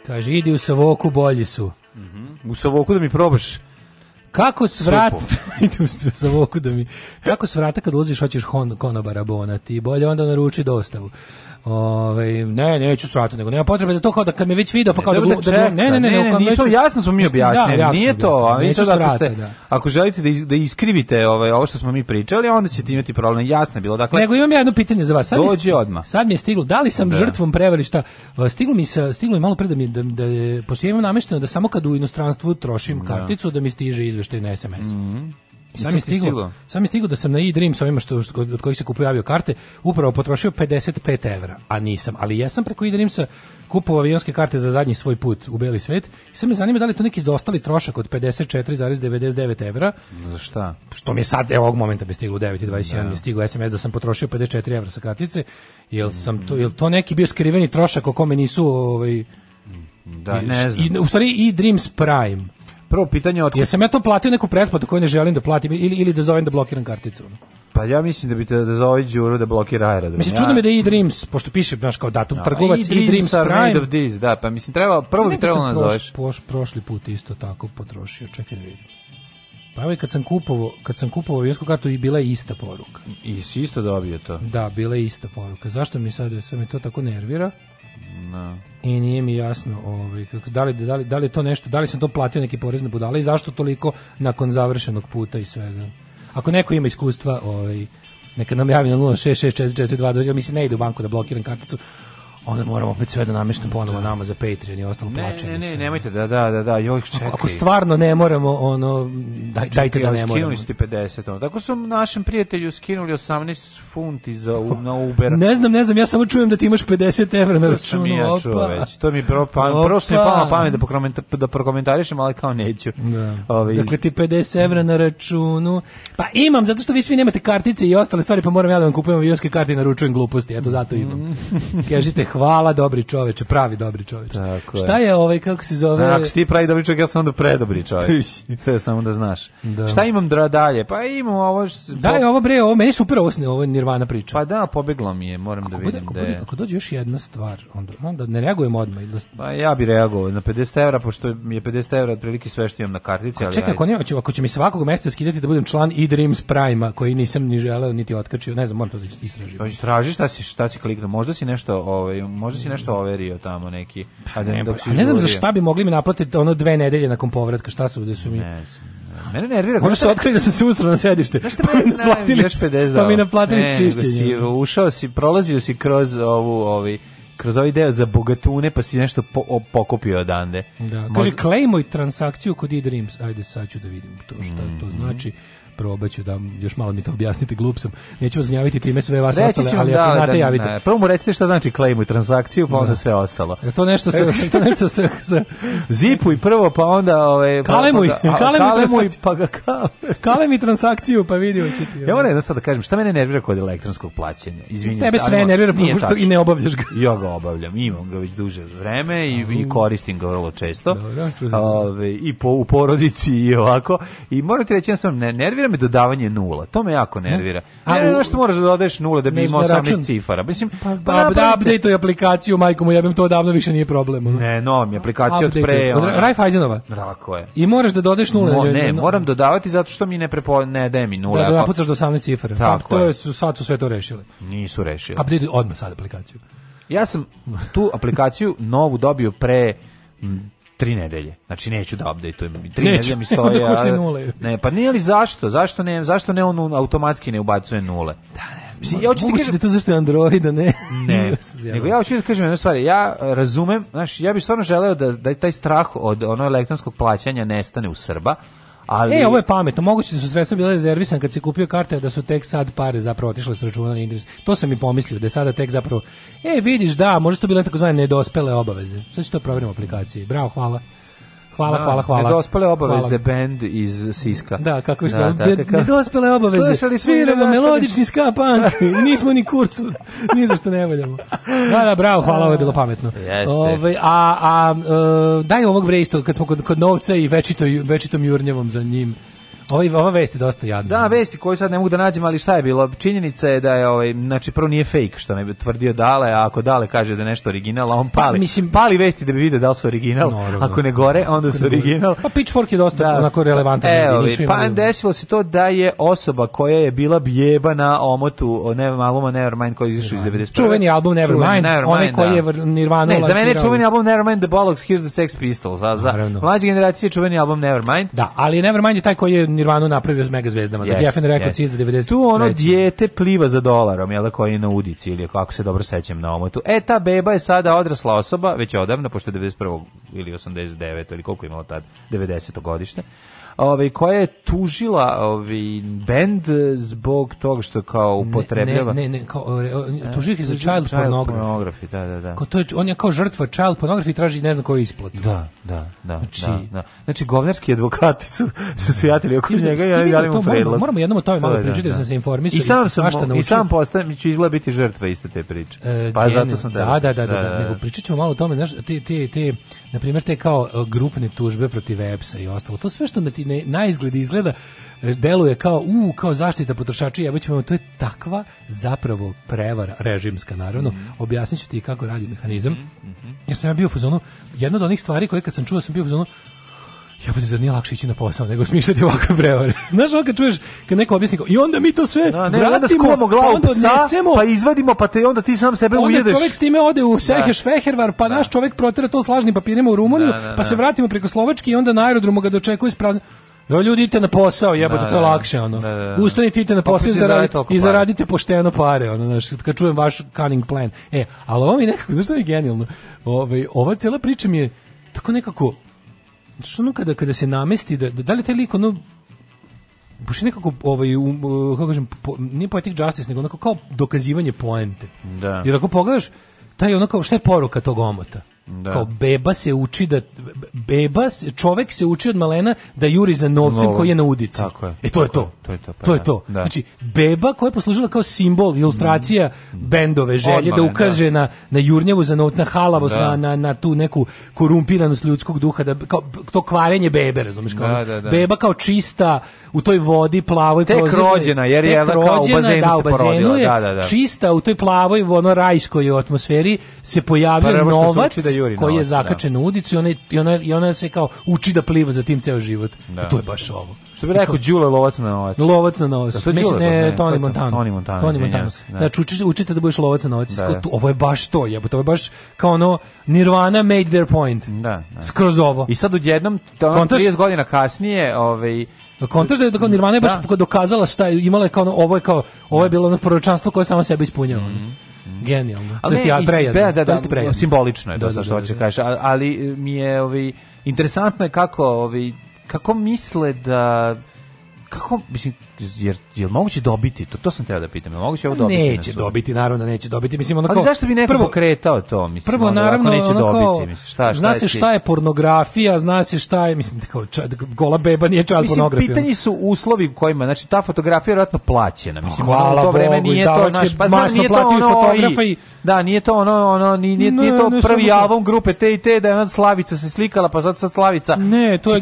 Kaže, idi u Savoku, bolji su. Mm -hmm. U Savoku da mi probaš kako svrat za voku da mi kako svrata kad ulaziš hoćeš hon konobara bona ti bolje onda naruči dostavu Ovaj ne, neću svratiti, nego nema potrebe za to kao da kad me već video pa kao ne, da, da, da, čeka, ne, ne, ne, ne, ne, nisam, jasno smo mi da, objasnili, da, nije to, nisam da, ako, ste, da. ako želite da, da iskrivite ovaj, ovo što smo mi pričali, onda ćete imati problem, jasno je bilo, dakle, nego imam ja jedno pitanje za vas, sad dođi odmah, sad mi je stiglo, da li sam da. žrtvom prevarišta, stiglo mi se, stiglo mi malo pre da mi, da, da je, pošto imam namešteno da samo kad u inostranstvu trošim da. karticu, da mi stiže izveštaj na SMS, mm mhm. -hmm. Sam je stiglo, sam je stiglo da sam na e dreams sa ovima što, što, od kojih se kupuju avio karte upravo potrošio 55 evra, a nisam. Ali ja sam preko e-dreamsa kupovao avionske karte za zadnji svoj put u beli svet i sam me zanima da li to neki zaostali trošak od 54,99 evra. Za šta? Što mi je sad, evo ovog momenta bi stiglo u 9.21, mi je stiglo SMS da. da sam potrošio 54 evra sa kartice, jel, sam to, jel to neki bio skriveni trošak o kome nisu... Ovaj, da, ne znam. I, u stvari i Dreams Prime prvo pitanje od Jesam ja to platio neku pretplatu koju ne želim da platim ili ili da zovem da blokiram karticu. Pa ja mislim da bi te da zove ovaj Đuro da blokira aerodrom. Mislim čudno mi da i Dreams, pošto piše baš kao datum no, da, trgovac i Dreams Prime. Of this, da, pa mislim treba prvo bi trebalo nazoveš. Proš, prošli put isto tako potrošio, čekaj da vidim. Pa evo kad sam kupovao, kad sam kupovao avionsku kartu i bila je ista poruka. I si isto dobio to. Da, bila je ista poruka. Zašto mi sad sve mi to tako nervira? No. Da. I nije mi jasno, ovaj kako da li, da li da li to nešto, da li sam to platio neki porez na budale i zašto toliko nakon završenog puta i svega. Ako neko ima iskustva, ovaj neka nam javi na 066442, ja mislim ne ide u banku da blokiram karticu, onda moramo opet sve da nameštam ponovo nama za Patreon i ostalo ne, plaćanje. Ne, ne, ne, nemojte da da da da, joj čekaj. Ako stvarno ne moramo ono daj, čekaj, dajte da ne moramo. Skinuli ste 50 ono. Tako su našem prijatelju skinuli 18 funti za na Uber. ne znam, ne znam, ja samo čujem da ti imaš 50 evra na računu. Ja opa. Već. To mi pro pa prošlo mi pala pamet da prokomenta, da prokomentarišem, ali kao neću. Da. Ovi. Dakle ti 50 evra na računu. Pa imam zato što vi svi nemate kartice i ostale stvari, pa moram ja da vam kupujem avionske karte i naručujem gluposti. Eto zato imam. Mm. Kažite Hvala dobri čoveče, pravi dobri čoveče. Tako Šta je ovaj kako se zove? Ako si ti pravi dobri čovek, ja sam onda predobri čovek. to samo da znaš. Da. Šta imam dra dalje? Pa imam ovo š... Daj ovo bre, ovo meni super osne, ovo Nirvana priča. Pa da, pobeglo mi je, moram ako da vidim da bude, ako, bude, ako dođe još jedna stvar, onda onda ne reagujem odmah. Da... Pa ja bi reagovao na 50 €, pošto mi je 50 € otprilike sve što imam na kartici, ali. Čekaj, ako ne, ako, ako će mi svakog meseca skidati da budem član i e Dreams Prime-a, koji nisam ni želeo niti otkačio, ne znam, moram to da istražim. Pa istraži šta si šta si kliknuo, možda si nešto ovaj možda si nešto overio tamo neki. Pa, pa da- ne, dok ne znam za šta bi mogli mi naplatiti ono dve nedelje nakon povratka, šta su, gde da su mi... Ne znam. Mene nervira. Možda se otkrili da sam se ustrao na sedište. Da pa mi naplatili, još 50 pa mi naplatili ne, čišćenje. Si, ušao si, prolazio si kroz ovu, ovi, kroz ovaj deo za bogatune, pa si nešto po, pokupio odande. Da, Možda... kaže, klejmoj transakciju kod e-dreams. Ajde, sad ću da vidim to šta mm -hmm. to mhm. znači probaću da još malo mi to objasnite, glup sam. Neću vas zanjaviti time sve vas Reći ostale, ali da, ako da, znate, da, javite. Ne. Prvo mu recite šta znači claim i transakciju, pa onda da. sve ostalo. E, to nešto se, to nešto se... Sa... Zipuj prvo, pa onda... Ove, ovaj, pa, kalemuj, pa, pa, kalemuj, kalemuj, pa ga kalemuj. transakciju, pa vidi hoće ti. Ja moram jedno sad da kažem, šta mene nervira kod elektronskog plaćanja? Izvinjam Tebe se, sve nervira, pa i ne obavljaš ga. Ja ga obavljam, imam ga već duže vreme i, i koristim ga vrlo često. Dobro, ove, I po, u porodici i ovako. I morate reći, ja sam ne, nervira nervira me dodavanje nula. To me jako hm? nervira. A ne, što moraš da dodaješ nula da bi imao 18 cifara. Mislim, pa, pa, pa update aplikaciju, majko mu jebem, to odavno više nije problem. Ne, no, mi aplikacija od pre... Od Raiffeisenova. Tako je. I moraš da dodeš nula. Mo, ne, moram dodavati zato što mi ne, prepo, ne daje mi nula. Da, da napucaš pa- da, do 18 cifara. Pa, Tako to je. su, sad su sve to rešili. Nisu rešili. Update odmah sad aplikaciju. Ja sam tu aplikaciju novu dobio pre tri nedelje. Znači neću da updateujem. Tri neću. nedelje mi stoje. Da ne, pa nije li zašto? Zašto ne, zašto ne on automatski ne ubacuje nule? Da, ne. Mislim, ja hoću ti kažem... Da to zašto je Android, a ne... Ne, nego ja hoću da kažem jednu stvar. Ja eh, razumem, znaš, ja bih stvarno želeo da, da taj strah od ono elektronskog plaćanja nestane u Srba, Ali... E, ovo je pametno. Moguće da su sredstva bile rezervisane kad si kupio karte, da su tek sad pare zapravo otišle s računa na Indus. To sam i pomislio, da je sada tek zapravo... E, vidiš, da, možda su to bile takozvane nedospele obaveze. Sad ću to u aplikaciji. Bravo, hvala. Hvala, da, hvala, hvala. Nedospele obaveze hvala. band iz Siska. Da, kako je da, da, Nedospele obaveze. Slušali smo Sviramo melodični ska punk. Nismo ni kurcu. Ni zašto ne valjamo. Da, da, bravo, hvala, ovo je bilo pametno. Jeste. Ove, ovaj, a, a, e, daj ovog bre isto, kad smo kod, kod novca i večitom, večitom jurnjevom za njim. Ovaj ova vest je dosta jadna. Da, vesti koju sad ne mogu da nađem, ali šta je bilo? Činjenica je da je ovaj znači prvo nije fake što ne tvrdio Dale, a ako Dale kaže da je nešto original, on pa, pali. Pa, mislim pali vesti da bi video da li su original. Naravno. Ako ne gore, onda su original. Pa Pitchfork je dosta da. onako relevantan. Evo, nisu pa imali... pa desilo se to da je osoba koja je bila bijeba na omotu, ne maloma Nevermind koji je izašao iz 90. Čuveni album Nevermind, onaj koji je da. Nirvana. Ne, za mene je čuveni album Nevermind The Bollocks Here's the Sex Pistols, a za mlađe generacije čuveni album Nevermind. Da, ali Nevermind je taj koji je Nirvanu napravio iz mega zvezdama. za Geffen Records iz izda 90. Tu ono dijete pliva za dolarom, je da je na udici ili kako se dobro sećam na omotu. E ta beba je sada odrasla osoba, već je odavno pošto je 91. ili 89. ili koliko je imala tad 90. godište ovaj, koja je tužila ovaj, bend zbog toga što kao upotrebljava... Ne, ne, ne, kao, e, tužih ih za child, child pornography. pornography. da, da, da. Ko to je, on je kao žrtva child pornografi i traži ne znam koju isplatu. Da, da, da. Znači, da, da. znači govnarski advokati su se svijatili oko njega i ja dali mu predlog. Moramo jednom o tome malo da, pričati, da. da. sam se informisao. I sam, sam, i sam postajem, ću izgleda biti žrtva iste te priče. E, pa zato sam da, da... Da, da, da, da, nego pričat ćemo malo o tome, znaš, te, te, te na primjer te kao e, grupne tužbe protiv EPS-a i ostalo. To sve što na ti ne, na izgled izgleda e, deluje kao u kao zaštita potrošača i ćemo to je takva zapravo prevara režimska naravno mm -hmm. objasniću ti kako radi mehanizam mm -hmm. jer sam ja bio u fazonu jedna od onih stvari koje kad sam čuo da sam bio u fazonu ja bih zar nije lakše ići na posao nego smišljati ovakve prevare. Znaš, ono kad čuješ, kad neko objasni, i onda mi to sve da, ne, vratimo, onda glavu pa onda psa, pa izvadimo, pa te onda ti sam sebe onda ujedeš. Onda čovek s time ode u da. Seheš Fehervar, pa da. naš čovek protera to s papirima u da, Rumuniju, da, pa da, pa se vratimo preko Slovački i onda na aerodromu ga dočekuje s praznim. Jo, ljudi, idite na posao, da, jebote, to je lakše, ono. Da, da, Ustanite, idite na posao i, zaradite, i zaradite pošteno pare, ono, znaš, kad čujem vaš cunning plan. E, ali ovo mi nekako, znaš što je genijalno? Ove, ovaj, ova cijela priča mi je tako nekako, što ono kada, kada se namesti, da, da, da li taj lik ono baš nekako ovaj um, uh, kako kažem po, nije poetic justice nego onako kao dokazivanje poente. Da. Jer ako pogledaš taj ono kao šta je poruka tog omota? Da. Kao beba se uči da beba čovjek se uči od malena da juri za novcem Novo. koji je na udici. Tako je, e to je to. To je to. Pa to je da, to. Da. Znači beba koja je poslužila kao simbol ilustracija mm. bendove želje Odmane, da ukaže da. na na jurnjavu za novc, na halavost, da. na, na, na tu neku korumpiranost ljudskog duha da kao to kvarenje bebe, razumiješ kao. Da, beba kao čista u toj vodi plavoj tek prozirnoj, rođena jer je rođena, da, u bazenu, da, u bazenu se porodila, je, da, da, čista u toj plavoj ono rajskoj atmosferi se pojavio pa, novac da juri koji je da. zakačen u udicu i ona, i, ona, i ona se kao uči da pliva za tim ceo život da. I to je baš ovo što bi rekao Đule Lovac na novac. Lovac na novac. Da, Mislim, ne, ne, Tony Montana. Tony Montana. Tony Montana. Da. Znači, učiš, učite da budeš lovac na novac. Da, da. Ovo je baš to, jebote. To je baš kao ono Nirvana made their point. Da, da. Skroz ovo. I sad odjednom, to 30 godina kasnije, ovaj, Da Kontaž da je kao Nirvana je baš da. dokazala šta je, imala je kao ono, ovo je kao ovo je da. bilo ono proročanstvo koje samo sebe ispunjava. Mm -hmm. Genijalno. Ali to je ja prejadno. Da, da, da, simbolično je to da, da što hoće kažeš, ali e, mi je ovi ovaj, interesantno je kako ovi ovaj, kako misle da kako mislim jer je moguće dobiti to to sam teo da pitam je moguće ovo dobiti neće na dobiti naravno neće dobiti mislim onako ali zašto bi neko prvo kretao to mislim prvo naravno neće onako, dobiti mislim šta, šta zna se šta je pornografija zna se šta je mislim kao gola beba nije child pornografija pitanje su uslovi kojima znači ta fotografija je verovatno plaćena mislim pa, Hvala ono, to vreme nije to naš pa znam nije to ono fotografa i da nije to ono ono ni nije, nije to prvi album grupe te i te da je Slavica se slikala pa sad sa Slavica ne to je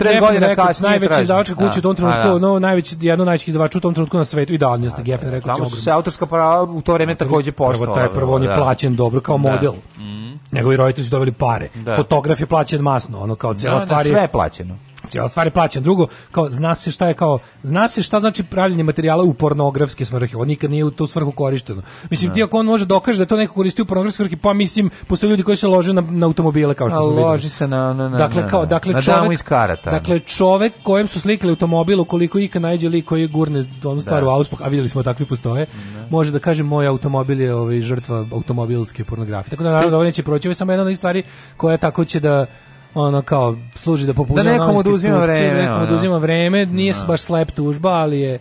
najveći izdavačka kuća u tom da, trenutku da, da. no najveći jedno najvećih izdavača u tom trenutku na svetu i da on jeste da, da. rekao Tamo su se autorska prava u to vreme takođe poštovala. Taj da, prvo on je plaćen dobro kao model. Mm. Njegovi roditelji su dobili pare. Fotograf je plaćen masno, ono kao cela stvar je sve plaćeno informacija, ali stvari plaćan. Drugo, kao zna se šta je kao zna se šta znači pravljenje materijala u pornografske svrhe. On nikad nije u tu svrhu korišteno. Mislim da. ti ako on može dokaže da to neko koristi u pornografske svrhe, pa mislim postoje ljudi koji se lože na, na automobile kao što smo Loži se na, na, na Dakle kao dakle čovjek Dakle čovjek kojem su slikali automobil ukoliko ikad nađe lik koji je gurne onu da. stvar u auspuh, a videli smo da takvi postoje, može da kaže moj automobil je ovaj žrtva automobilske pornografije. Tako da naravno ovo neće proći, ovo je samo jedna od stvari koja tako će da ono kao služi da populja da nekom oduzima vreme, da nekom ono. oduzima vreme, nije no. Da. baš slep tužba, ali je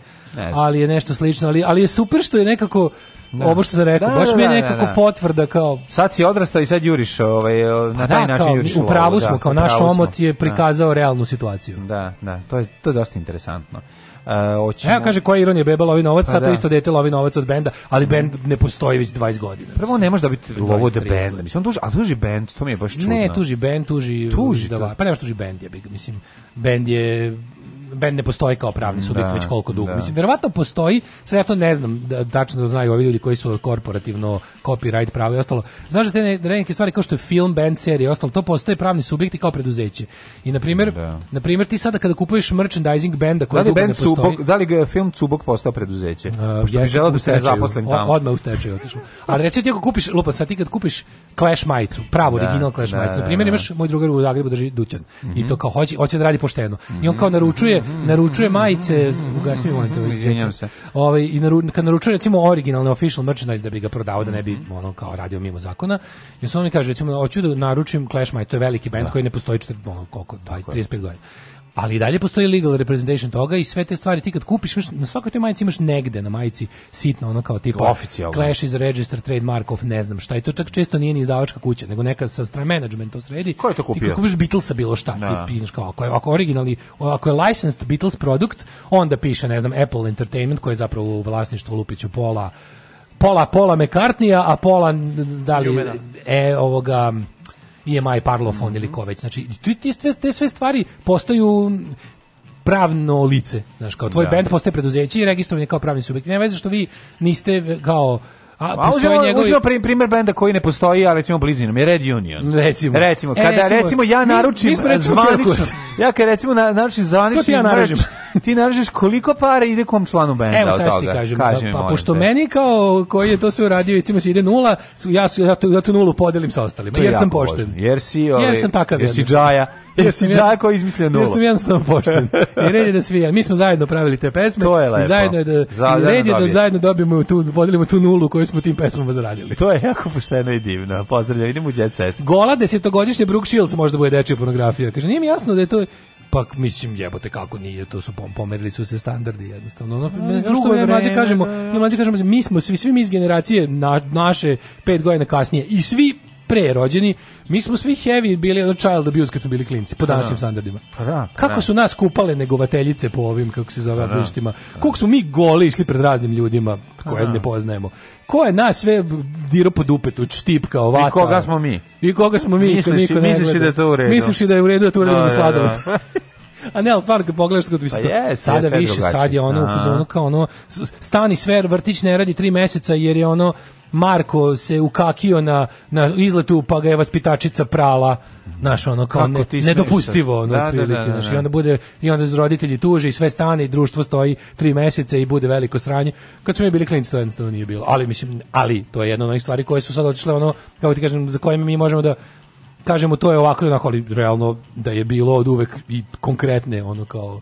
ali je nešto slično, ali ali je super što je nekako da. Ovo što sam rekao, da, baš da, mi je da, nekako potvrda kao... Sad si odrastao i sad juriš ovaj, pa na taj način kao, juriš u pravu smo, kao naš omot je prikazao realnu situaciju. Da, da, to je, to je dosta interesantno. E, hoćemo... Evo kaže koja ironija beba lovi novac, pa sad to da. isto dete lovi novac od benda, ali bend ne postoji već 20 godina. Prvo ne može da biti lovo od benda. Mislim tuži, a tuži bend, to mi je baš čudno. Ne, tuži bend, tuži, tuži da, pa ne tuži bend, ja bih mislim bend je bend ne postoji kao pravni da, subjekt da, već koliko dugo. Da. Mislim, verovatno postoji, sad ja to ne znam, da, tačno da znaju ovi ljudi koji su korporativno copyright pravo i ostalo. Znaš da te da neke stvari kao što je film, bend, serija i ostalo, to postoje pravni subjekti kao preduzeće. I, na primjer, da. na primjer ti sada kada kupuješ merchandising benda koji da dugo ne postoji... Subok, da li ga film Cubok postao preduzeće? Uh, Pošto bi želao da se zaposlim tamo. Odmah u stečaju otišao. Ali recimo ti ako kupiš, lupa, sad ti kad kupiš Clash majicu, pravo da, original Clash da, majicu, na primjer imaš moj drugar u Zagrebu drži dućan mm -hmm. i to mhm. kao hoće, hoće da radi pošteno. Mm -hmm. I on kao mhm, naručuje mhm. Mhm. naručuje majice, mm, ugasi mi molim se. Ovaj i naru, kad naručuje recimo originalne official merchandise da bi ga prodavao da ne bi mhm. ono kao radio mimo zakona. I on mi kaže recimo hoću da naručim Clash Maj, to je veliki bend da. koji ne postoji 40 ono koliko 35 godina ali i dalje postoji legal representation toga i sve te stvari ti kad kupiš imaš, na svakoj toj majici imaš negde na majici sitno ono kao tipa oficijalno Clash is register trademark of ne znam šta i to čak često nije ni izdavačka kuća nego neka sa strane management to sredi ko je to kupio ti kupiš Beatlesa bilo šta ti da. pišeš kao ako je, ako originalni ako je licensed Beatles produkt onda piše ne znam Apple Entertainment koji je zapravo u vlasništvu Lupiću Pola pola pola McCartneya a pola da li e ovoga EMI Parlofon mm -hmm. ili ko već. Znači, te, te sve stvari postaju pravno lice, znaš, kao tvoj da. band postaje preduzeće i registrovan kao pravni subjekt. Nema veze što vi niste kao A, a pa uzmemo, njegovi... uzmemo primjer benda koji ne postoji, ali recimo blizu nam je Red Union. Recimo. Recimo, e, kada e, recimo, recimo, ja naručim mi, mi zvanično, ja kada recimo na, naručim zvanično, ja naručim. ti naručiš koliko para ide kom članu benda Evo, od toga. Evo sad ti kažem, Kaži pa, pa pošto te. meni kao koji je to sve uradio, istima se ide nula, ja, ja, ja, tu, ja tu nulu podelim sa ostalima, jer sam pošten. Jer si, ovaj, jer sam takav. Jer si džaja. Jer sam Đako izmislio nula. Jesam sam jednostavno pošten. I red je da svi, mi smo zajedno pravili te pesme. To je lepo. I zajedno je da, zajedno da red je da zajedno dobijemo tu, podelimo tu nulu koju smo tim pesmama zaradili. To je jako pošteno i divno. Pozdravljam, idemo u Jet Set. Gola desetogodišnje Brooke Shields možda bude dečija pornografija. Kaže, nije mi jasno da je to pa mislim jebote kako nije to su pomerili su se standardi jednostavno ono, no, što mi mlađe kažemo mi da, da. mlađi kažemo mi smo svi svi mi iz generacije na, naše pet godina kasnije i svi pre rođeni, mi smo svi heavy bili ono child abuse kad smo bili klinci, po pa da. današnjim standardima. Pa da, pa da, kako su nas kupale negovateljice po ovim, kako se zove, pa da, abuštima, pa koliko smo mi goli išli pred raznim ljudima koje ne poznajemo. Ko je nas sve diro po dupetu, štipka, ovata. I koga smo mi? I koga smo mi? Misliš, niko misliš da je to u redu? Misliš da je u redu da to u redu za sladoled. A ne, ali stvarno kad pogledaš kako pa yes, sada yes, više, sad je ono u fazonu kao ono stani sver, vrtić ne radi tri meseca jer je ono Marko se ukakio na, na izletu, pa ga je vaspitačica prala, znaš, ono, kao ne, nedopustivo, ono, da, prilike, da, da, znaš, da. i onda bude, i onda roditelji tuže i sve stane i društvo stoji tri meseca i bude veliko sranje. Kad smo mi bili klinci, to jednostavno nije bilo, ali, mislim, ali, to je jedna od onih stvari koje su sad otišle, ono, kao ti kažem, za koje mi možemo da, kažemo to je ovako onako, ali realno da je bilo od uvek i konkretne ono kao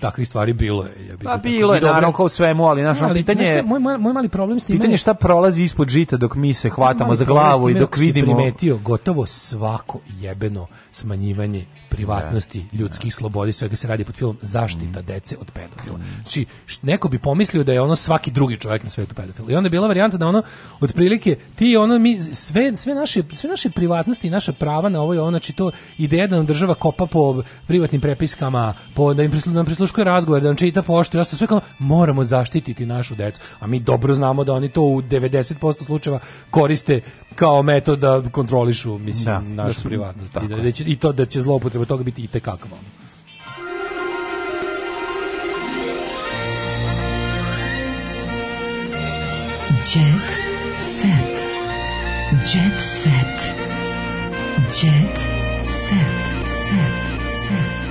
takvih stvari bilo je. Ja bih pa da bilo je, naravno, kao svemu, ali naš, no, pitanje je... Moj, moj, mali problem s time... Pitanje je šta prolazi ispod žita dok mi se hvatamo za glavu i dok vidimo... primetio gotovo svako jebeno smanjivanje privatnosti, da, ljudskih da. sloboda i svega se radi pod film zaštita mm. dece od pedofila. Znači, neko bi pomislio da je ono svaki drugi čovjek na svetu pedofil. I onda je bila varijanta da ono, otprilike, ti ono, mi, sve, sve, naše, sve naše privatnosti i naša prava na ovo je ono, znači to ideja da nam država kopa po privatnim prepiskama, po, da im prislu, da nam osluškuje razgovor, da on čita poštu i ostalo, sve kao moramo zaštititi našu decu. A mi dobro znamo da oni to u 90% slučajeva koriste kao metod da kontrolišu mislim, da, da našu da privatnost. I, da, da će, I to da će zloupotreba toga biti i tekako malo. Jet set. Jet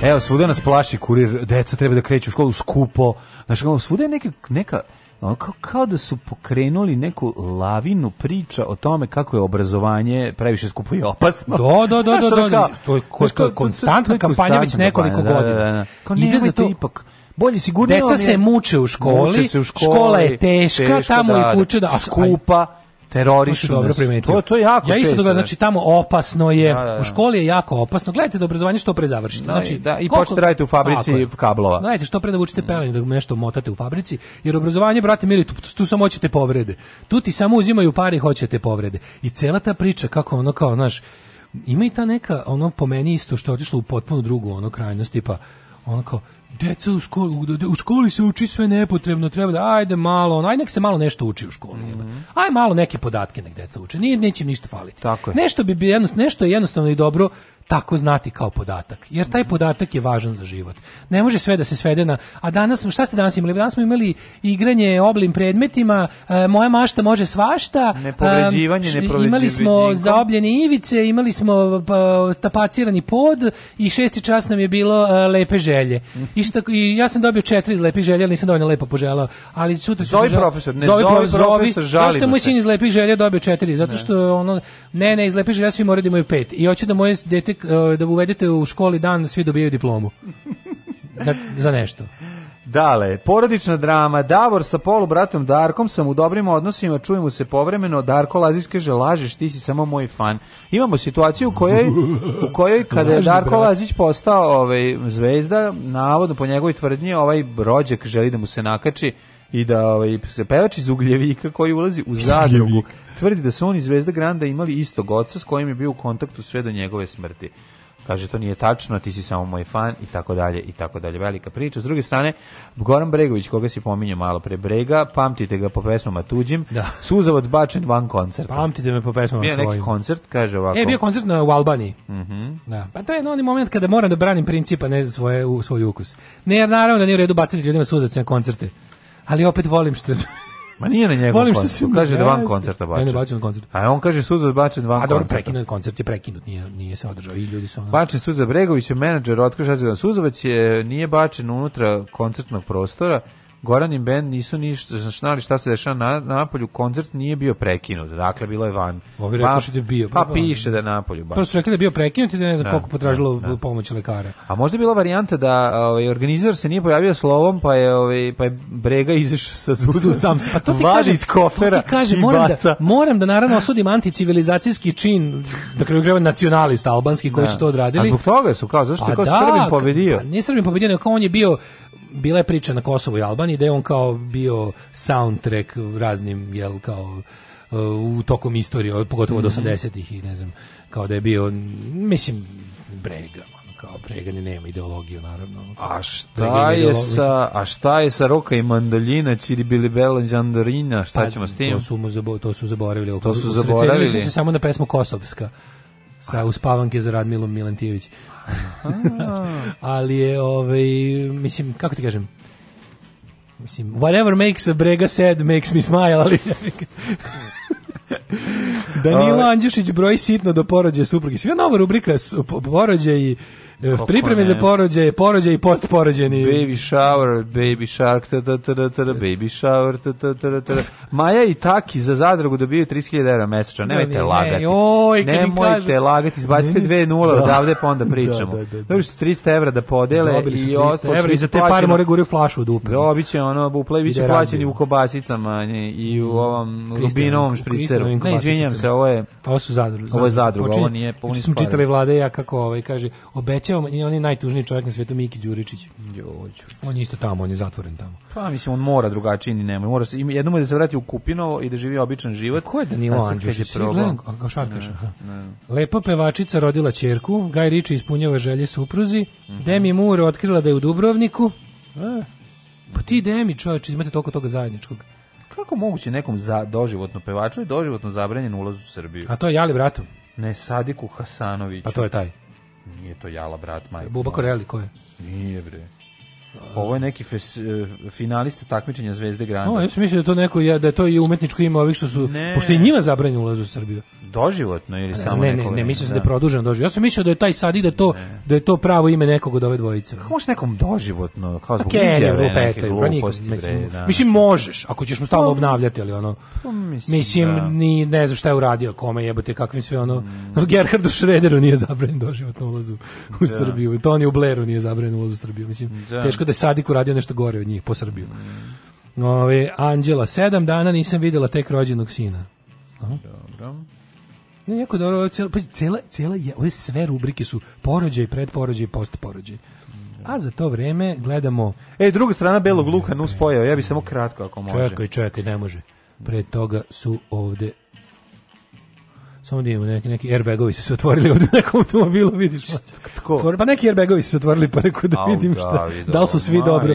Evo, svuda nas plaši kurir, deca treba da kreću u školu skupo. Znaš, kao, svuda je neka, neka kao, kao da su pokrenuli neku lavinu priča o tome kako je obrazovanje previše skupo i opasno. Do, do, do, do, do, do. To je, to je konstantna kampanja već da, nekoliko da, da, da, godina. Da, da, da. Kao, Ide za to ipak bolje sigurno. Deca se muče u školi, muče se u školi škola je teška, teška tamo da, i kuće da skupa terorišu. Dobro primetio. To, to je jako ja isto često, dobro, da. znači tamo opasno je. Da, da, da. U školi je jako opasno. Gledajte da obrazovanje što pre završite. Da, znači, da, i koliko... počnete raditi u fabrici kablova. Gledajte što pre da učite pelanje, da nešto motate u fabrici, jer obrazovanje, brate mili, tu, tu samo hoćete povrede. Tu ti samo uzimaju pare i hoćete povrede. I cela ta priča kako ono kao, znaš, ima i ta neka ono po meni isto što je otišlo u potpuno drugu ono krajnost tipa ono kao deca u školi, u, u školi se uči sve nepotrebno, treba da, ajde malo, ajde nek se malo nešto uči u školi. Mm -hmm. Ajde malo neke podatke nek deca uče, nije, neće ništa faliti. Tako je. Nešto, bi, bilo jednostavno, nešto je jednostavno i dobro tako znati kao podatak. Jer taj podatak je važan za život. Ne može sve da se svede na... A danas, šta ste danas imali? Danas smo imali igranje oblim predmetima, e, moja mašta može svašta. E, nepovređivanje, um, nepovređivanje. Imali smo zaobljene ivice, imali smo pa, tapacirani pod i šesti čas nam je bilo uh, lepe želje. I, šta, I ja sam dobio četiri iz lepih želja, ali nisam dovoljno lepo poželao. Ali sutra Zovi žel... profesor, ne zovi, prof, zovi profesor, Zašto moj sin iz lepih želja dobio četiri? Zato što ono, ne, ne, iz lepih želja svi moraju da imaju pet. I hoću da moje dete E, da uvedete u školi dan, svi dobijaju diplomu. Dak, za nešto. Dale, porodična drama, Davor sa polubratom Darkom sam u dobrim odnosima, čujemo se povremeno, Darko Lazić kaže, lažeš, ti si samo moj fan. Imamo situaciju u kojoj, u kojoj kada je Darko Lazić postao ovaj, zvezda, navodno po njegovoj tvrdnji, ovaj rođak želi da mu se nakači, i da ovaj, se pevač iz Ugljevika koji ulazi u zadrugu tvrdi da su on i Zvezda Granda imali istog oca s kojim je bio u kontaktu sve do njegove smrti kaže to nije tačno, ti si samo moj fan i tako dalje i tako dalje, velika priča. S druge strane, Goran Bregović, koga si pominjao malo pre Brega, pamtite ga po pesmama tuđim, da. suzavac bačen van koncerta. Pamtite me po pesmama bio svojim. Bio neki koncert, kaže ovako. E, bio koncert na, u Albaniji. Mm -hmm. da. Pa to je onaj moment kada moram da branim principa, ne za svoje, u, svoj ukus. Ne, jer naravno da nije u redu baciti ljudima suzac na koncerte ali opet volim što... Ma nije na njegov volim koncert, što kaže da van koncerta bačen. Ja ne bačen na koncert. A on kaže suza bačen van koncerta. A dobro, prekinut koncert je prekinut, nije, nije se održao i ljudi su... Ono... Bačen suza Bregović je menadžer, otkriš, Suzovac je, nije bačen unutra koncertnog prostora, Goran i Ben nisu ništa značnali šta se dešava na Napolju, koncert nije bio prekinut, dakle bilo je van. Ovi pa, da je bio. Pa, pa piše da je Napolju. Baš. Prvo pa su rekli da je bio prekinut i da ne znam da, koliko potražilo da, da, pomoć lekara. A možda je bila varijanta da ovaj, organizator se nije pojavio slovom, pa je, ovaj, pa je Brega izašao sa zuzu, sam se, pa to ti kaže, iz kofera ti kaže, moram Da, moram da naravno osudim anticivilizacijski čin, da kraju greva nacionalista albanski koji da. su to odradili. A zbog toga su kao, zašto je pa kao da, Srbin pobedio? Pa, nije Srbin pobedio, nego on je bio bila je priča na Kosovu i Albaniji da je on kao bio soundtrack raznim jel kao uh, u tokom istorije, pogotovo od mm -hmm. 80-ih i ne znam, kao da je bio mislim brega kao brega, pregani nema ideologiju naravno. A šta je sa a šta je sa roka i Mandolina, čiri bili bela đandorina, šta pa, ćemo s tim? To su mu to su zaboravili, to su zaboravili. se samo na pesmu Kosovska sa uspavanke za Radmilom Milentijević. Ali je, ovaj, mislim, kako ti kažem, mislim, whatever makes a brega sad makes me smile, ali Danilo Anđušić broj sitno do porođaja supruge. Sve nova rubrika i E, pripreme za porođaje, porođaj i postporođeni. Baby shower, baby shark, ta ta ta ta baby shower, ta ta ta ta. Maja i Taki za zadrugu dobiju 30.000 € mesečno. Da, nemojte lagati. Oj, Nemojte lagati, izbacite 2 nule da. odavde pa onda da, pričamo. Dobili su 300 € da podele i ostalo. Evra i za te par more gure flašu u dupe. Dobiće ono, upleviće plaćeni u kobasicama i u mhm. ovom lubinovom špriceru. Ne, izvinjam se, ovo je... Pa ovo su zadruge. Ovo je zadruga, ovo nije... Počinu smo čitali vlade, ja kako ovaj, kaže, obeća recimo i on je najtužniji čovjek na svijetu, Miki Đuričić. Đuričić. On je isto tamo, on je zatvoren tamo. Pa mislim on mora drugačije ni nema. Mora se jednom da se vrati u Kupinovo i da živi običan život. ko je Danilo Andžić? Kao šarkaš. Lepa pevačica rodila ćerku, Gaj Riči ispunjava želje supruzi, mm -hmm. Demi Moore otkrila da je u Dubrovniku. E, pa ti Demi, čovječ, izmete toliko toga zajedničkog kako moguće nekom za doživotno pevaču je doživotno zabranjen ulaz u Srbiju? A to je Jali Bratu. Ne, Sadiku Hasanoviću. Pa to je taj. Nije to Jala, brat, majko. Buba Koreli, ko je? Nije, bre. Ovo je neki fes, e, finalista takmičenja Zvezde Granda. No, ja sam mislio da to neko da je to i umetničko ima ovih što su ne. pošto i njima zabranjen ulaz u Srbiju. Doživotno ili ne, samo ne, neko. Ne, ne, ne, mislim da, da je produženo doživotno. Ja sam mislio da je taj sad i da to da je to pravo ime nekog od ove dvojice. Kako možeš nekom doživotno kao zbog izjave, pa da. mislim, da. mislim možeš ako ćeš mu stalno pa, obnavljati ali ono. Pa, mislim, mislim da. ni ne znam šta je uradio kome jebote kakvim sve ono mm. Gerhardu Šrederu nije zabranjen doživotno ulaz u, u da. Srbiju. Toniju Bleru nije zabranjen ulaz u Srbiju. Mislim da. teško da je Sadik uradio nešto gore od njih po Srbiju. Ove, Anđela, sedam dana nisam videla tek rođenog sina. Aha. Dobro. Ne, jako dobro, ovo cijela, pa, cijela, cijela, ove sve rubrike su porođaj, predporođaj, postporođaj. A za to vreme gledamo... E, druga strana belog luka, nus pojava, ja bi samo kratko ako može. Čekaj, čekaj, ne može. Pre toga su ovde Samo da imamo neki, neki airbagovi su se otvorili ovdje u nekom automobilu, vidiš. Tko? Pa neki airbagovi su se otvorili, pa rekao da vidim Au, šta. Davido, da li su svi dobro?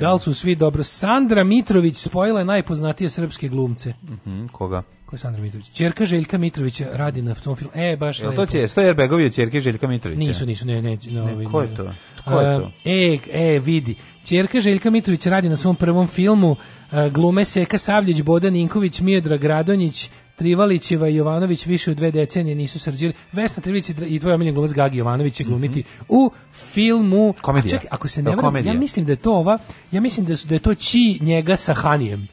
Da li su svi dobro? Sandra Mitrović spojila je najpoznatije srpske glumce. Uh mhm, -huh, koga? Ko je Sandra Mitrović? Čerka Željka Mitrovića radi na tom filmu. E, baš Jel to će, sto airbagovi od Čerke Željka Mitrovića? Nisu, nisu, ne, ne. ne, ne ko je to? Ko je to? E, e, vidi. Čerka Željka Mitrović radi na svom prvom filmu. Glume Seka Savljić, Bodan Inković, Mijedra Gradonjić, Trivalićeva i Jovanović više od dve decenije nisu srđili. Vesna Trivalić i tvoj omiljen glumac Gagi Jovanović će glumiti mm -hmm. u filmu komedija. A ako se ne da, varam, ja mislim da je to ova, ja mislim da su da je to Či njega sa Hanijem.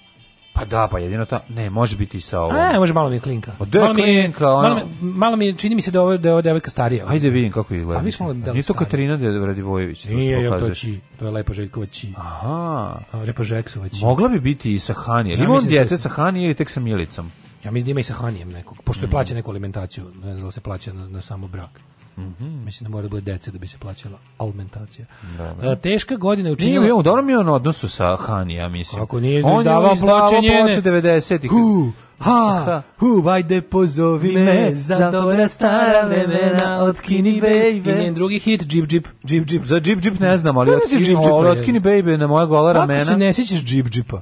Pa da, pa jedino ta, ne, može biti sa ovom. A, može malo mi je klinka. Od pa da malo, klinka, ono... malo, mi, malo mi čini mi se da ovo da je ovo devojka starija. Ajde vidim kako izgleda. A viš malo da. Nije to Katarina Radivojević. Nije, ja to či, to je Lepa Željkova či. Aha. A, Lepa Žeksova či. Mogla bi biti i sa Hani. Ja, Ima on da djece da je... sa Hani ili tek sa Milicom? Ja mislim da ima i sa Hanijem nekog, pošto je mm. plaća neku alimentaciju, ne znam da se plaća na, na samo brak. Mm -hmm. Mislim da mora da bude dece da bi se plaćala alimentacija. Da, da. E, teška godina je učinila... Nije, dobro mi je on odnosu sa Hanija, mislim. Ako nije on izdavao, izdavao njene. On je 90-ih. Hu, ha, hu, bajde pozovi me za dobra da stara vremena, otkini baby. I njen drugi hit, Jeep Jeep. Jeep Jeep. Za Jeep Jeep ne znam, ali pa otkini, džip, otkini baby na moja gola ramena. Kako se ne sjećaš Jeep Jeepa?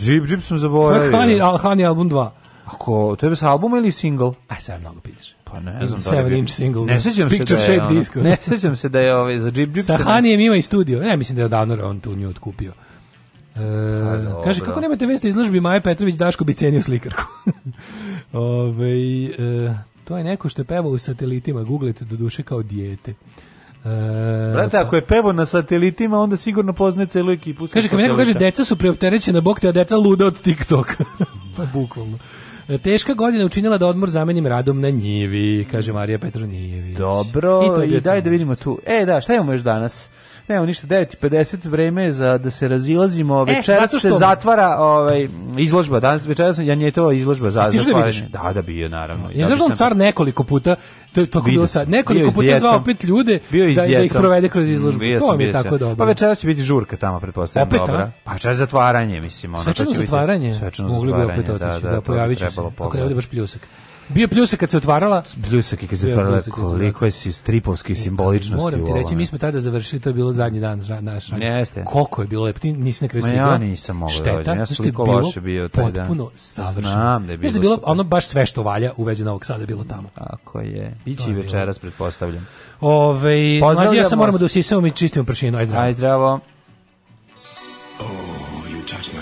Jeep Jeep sam zaboravio. To je Hani, Hani album 2. Ako, to je da sa albuma ili single? Aj, sad mnogo pitaš. Pa ne, ne znam 7 da inch single. Ne da. sećam se da je, ono, disco. ne sećam se da je ovaj za Jeep Jeep. Sa Hanijem ima i studio. Ne, mislim da je odavno on tu nju otkupio. E, A, pa kaže, kako nemate vesti izložbi Maja Petrović Daško bi cenio slikarku. Ove, e, to je neko što je pevao u satelitima, googlite do duše kao dijete. E, Brate, ako je pevo na satelitima, onda sigurno poznaje celu ekipu. Kaže, kad mi neko kaže, deca su preopterećena, bok te, a deca luda od TikToka. pa bukvalno. E, teška godina učinila da odmor zamenim radom na njivi, kaže Marija Petronijević. Dobro, i, i daj da vidimo tu. E, da, šta imamo još danas? Evo ništa, 9.50 vreme je za da se razilazimo. E, večeras e, se zatvara ovaj, izložba. Danas večeras ja nije to izložba za zatvaranje. Da, da, da bio naravno. Ja da, da sam... car nekoliko puta to to bilo sad nekoliko puta djecom, zvao pet ljude da, da ih provede kroz mm, izložbu. Bio to mi je tako dobro. Pa večeras će biti žurka tamo pretpostavljam opet, dobra. Pa večeras zatvaranje mislim ono Svečano to zatvaranje. Biti... Svečano zatvaranje. Mogli bi opet otići da, da, da pojaviće se. Ako ne baš pljusak. Bio pljusak kad se otvarala. Pljusak je kad se otvarala, koliko je si stripovski simboličnosti u Moram ti reći, mi smo tada završili, to je bilo zadnji dan naš rad. Jeste. Koliko je bilo lepo, nisi na kraju stigao. Ja nisam mogao da Šteta, ja sam bilo loše bio taj dan. Potpuno savršeno. Znam da je bilo. Znaš da bilo ono baš sve što valja u vezi Novog Sada bilo tamo. Ako je. Ići je večeras, pretpostavljam. Ove, mlađi, ja sam moramo da usisamo mi čistimo pršinu. Aj zdravo. Aj zdravo. Oh, you touch my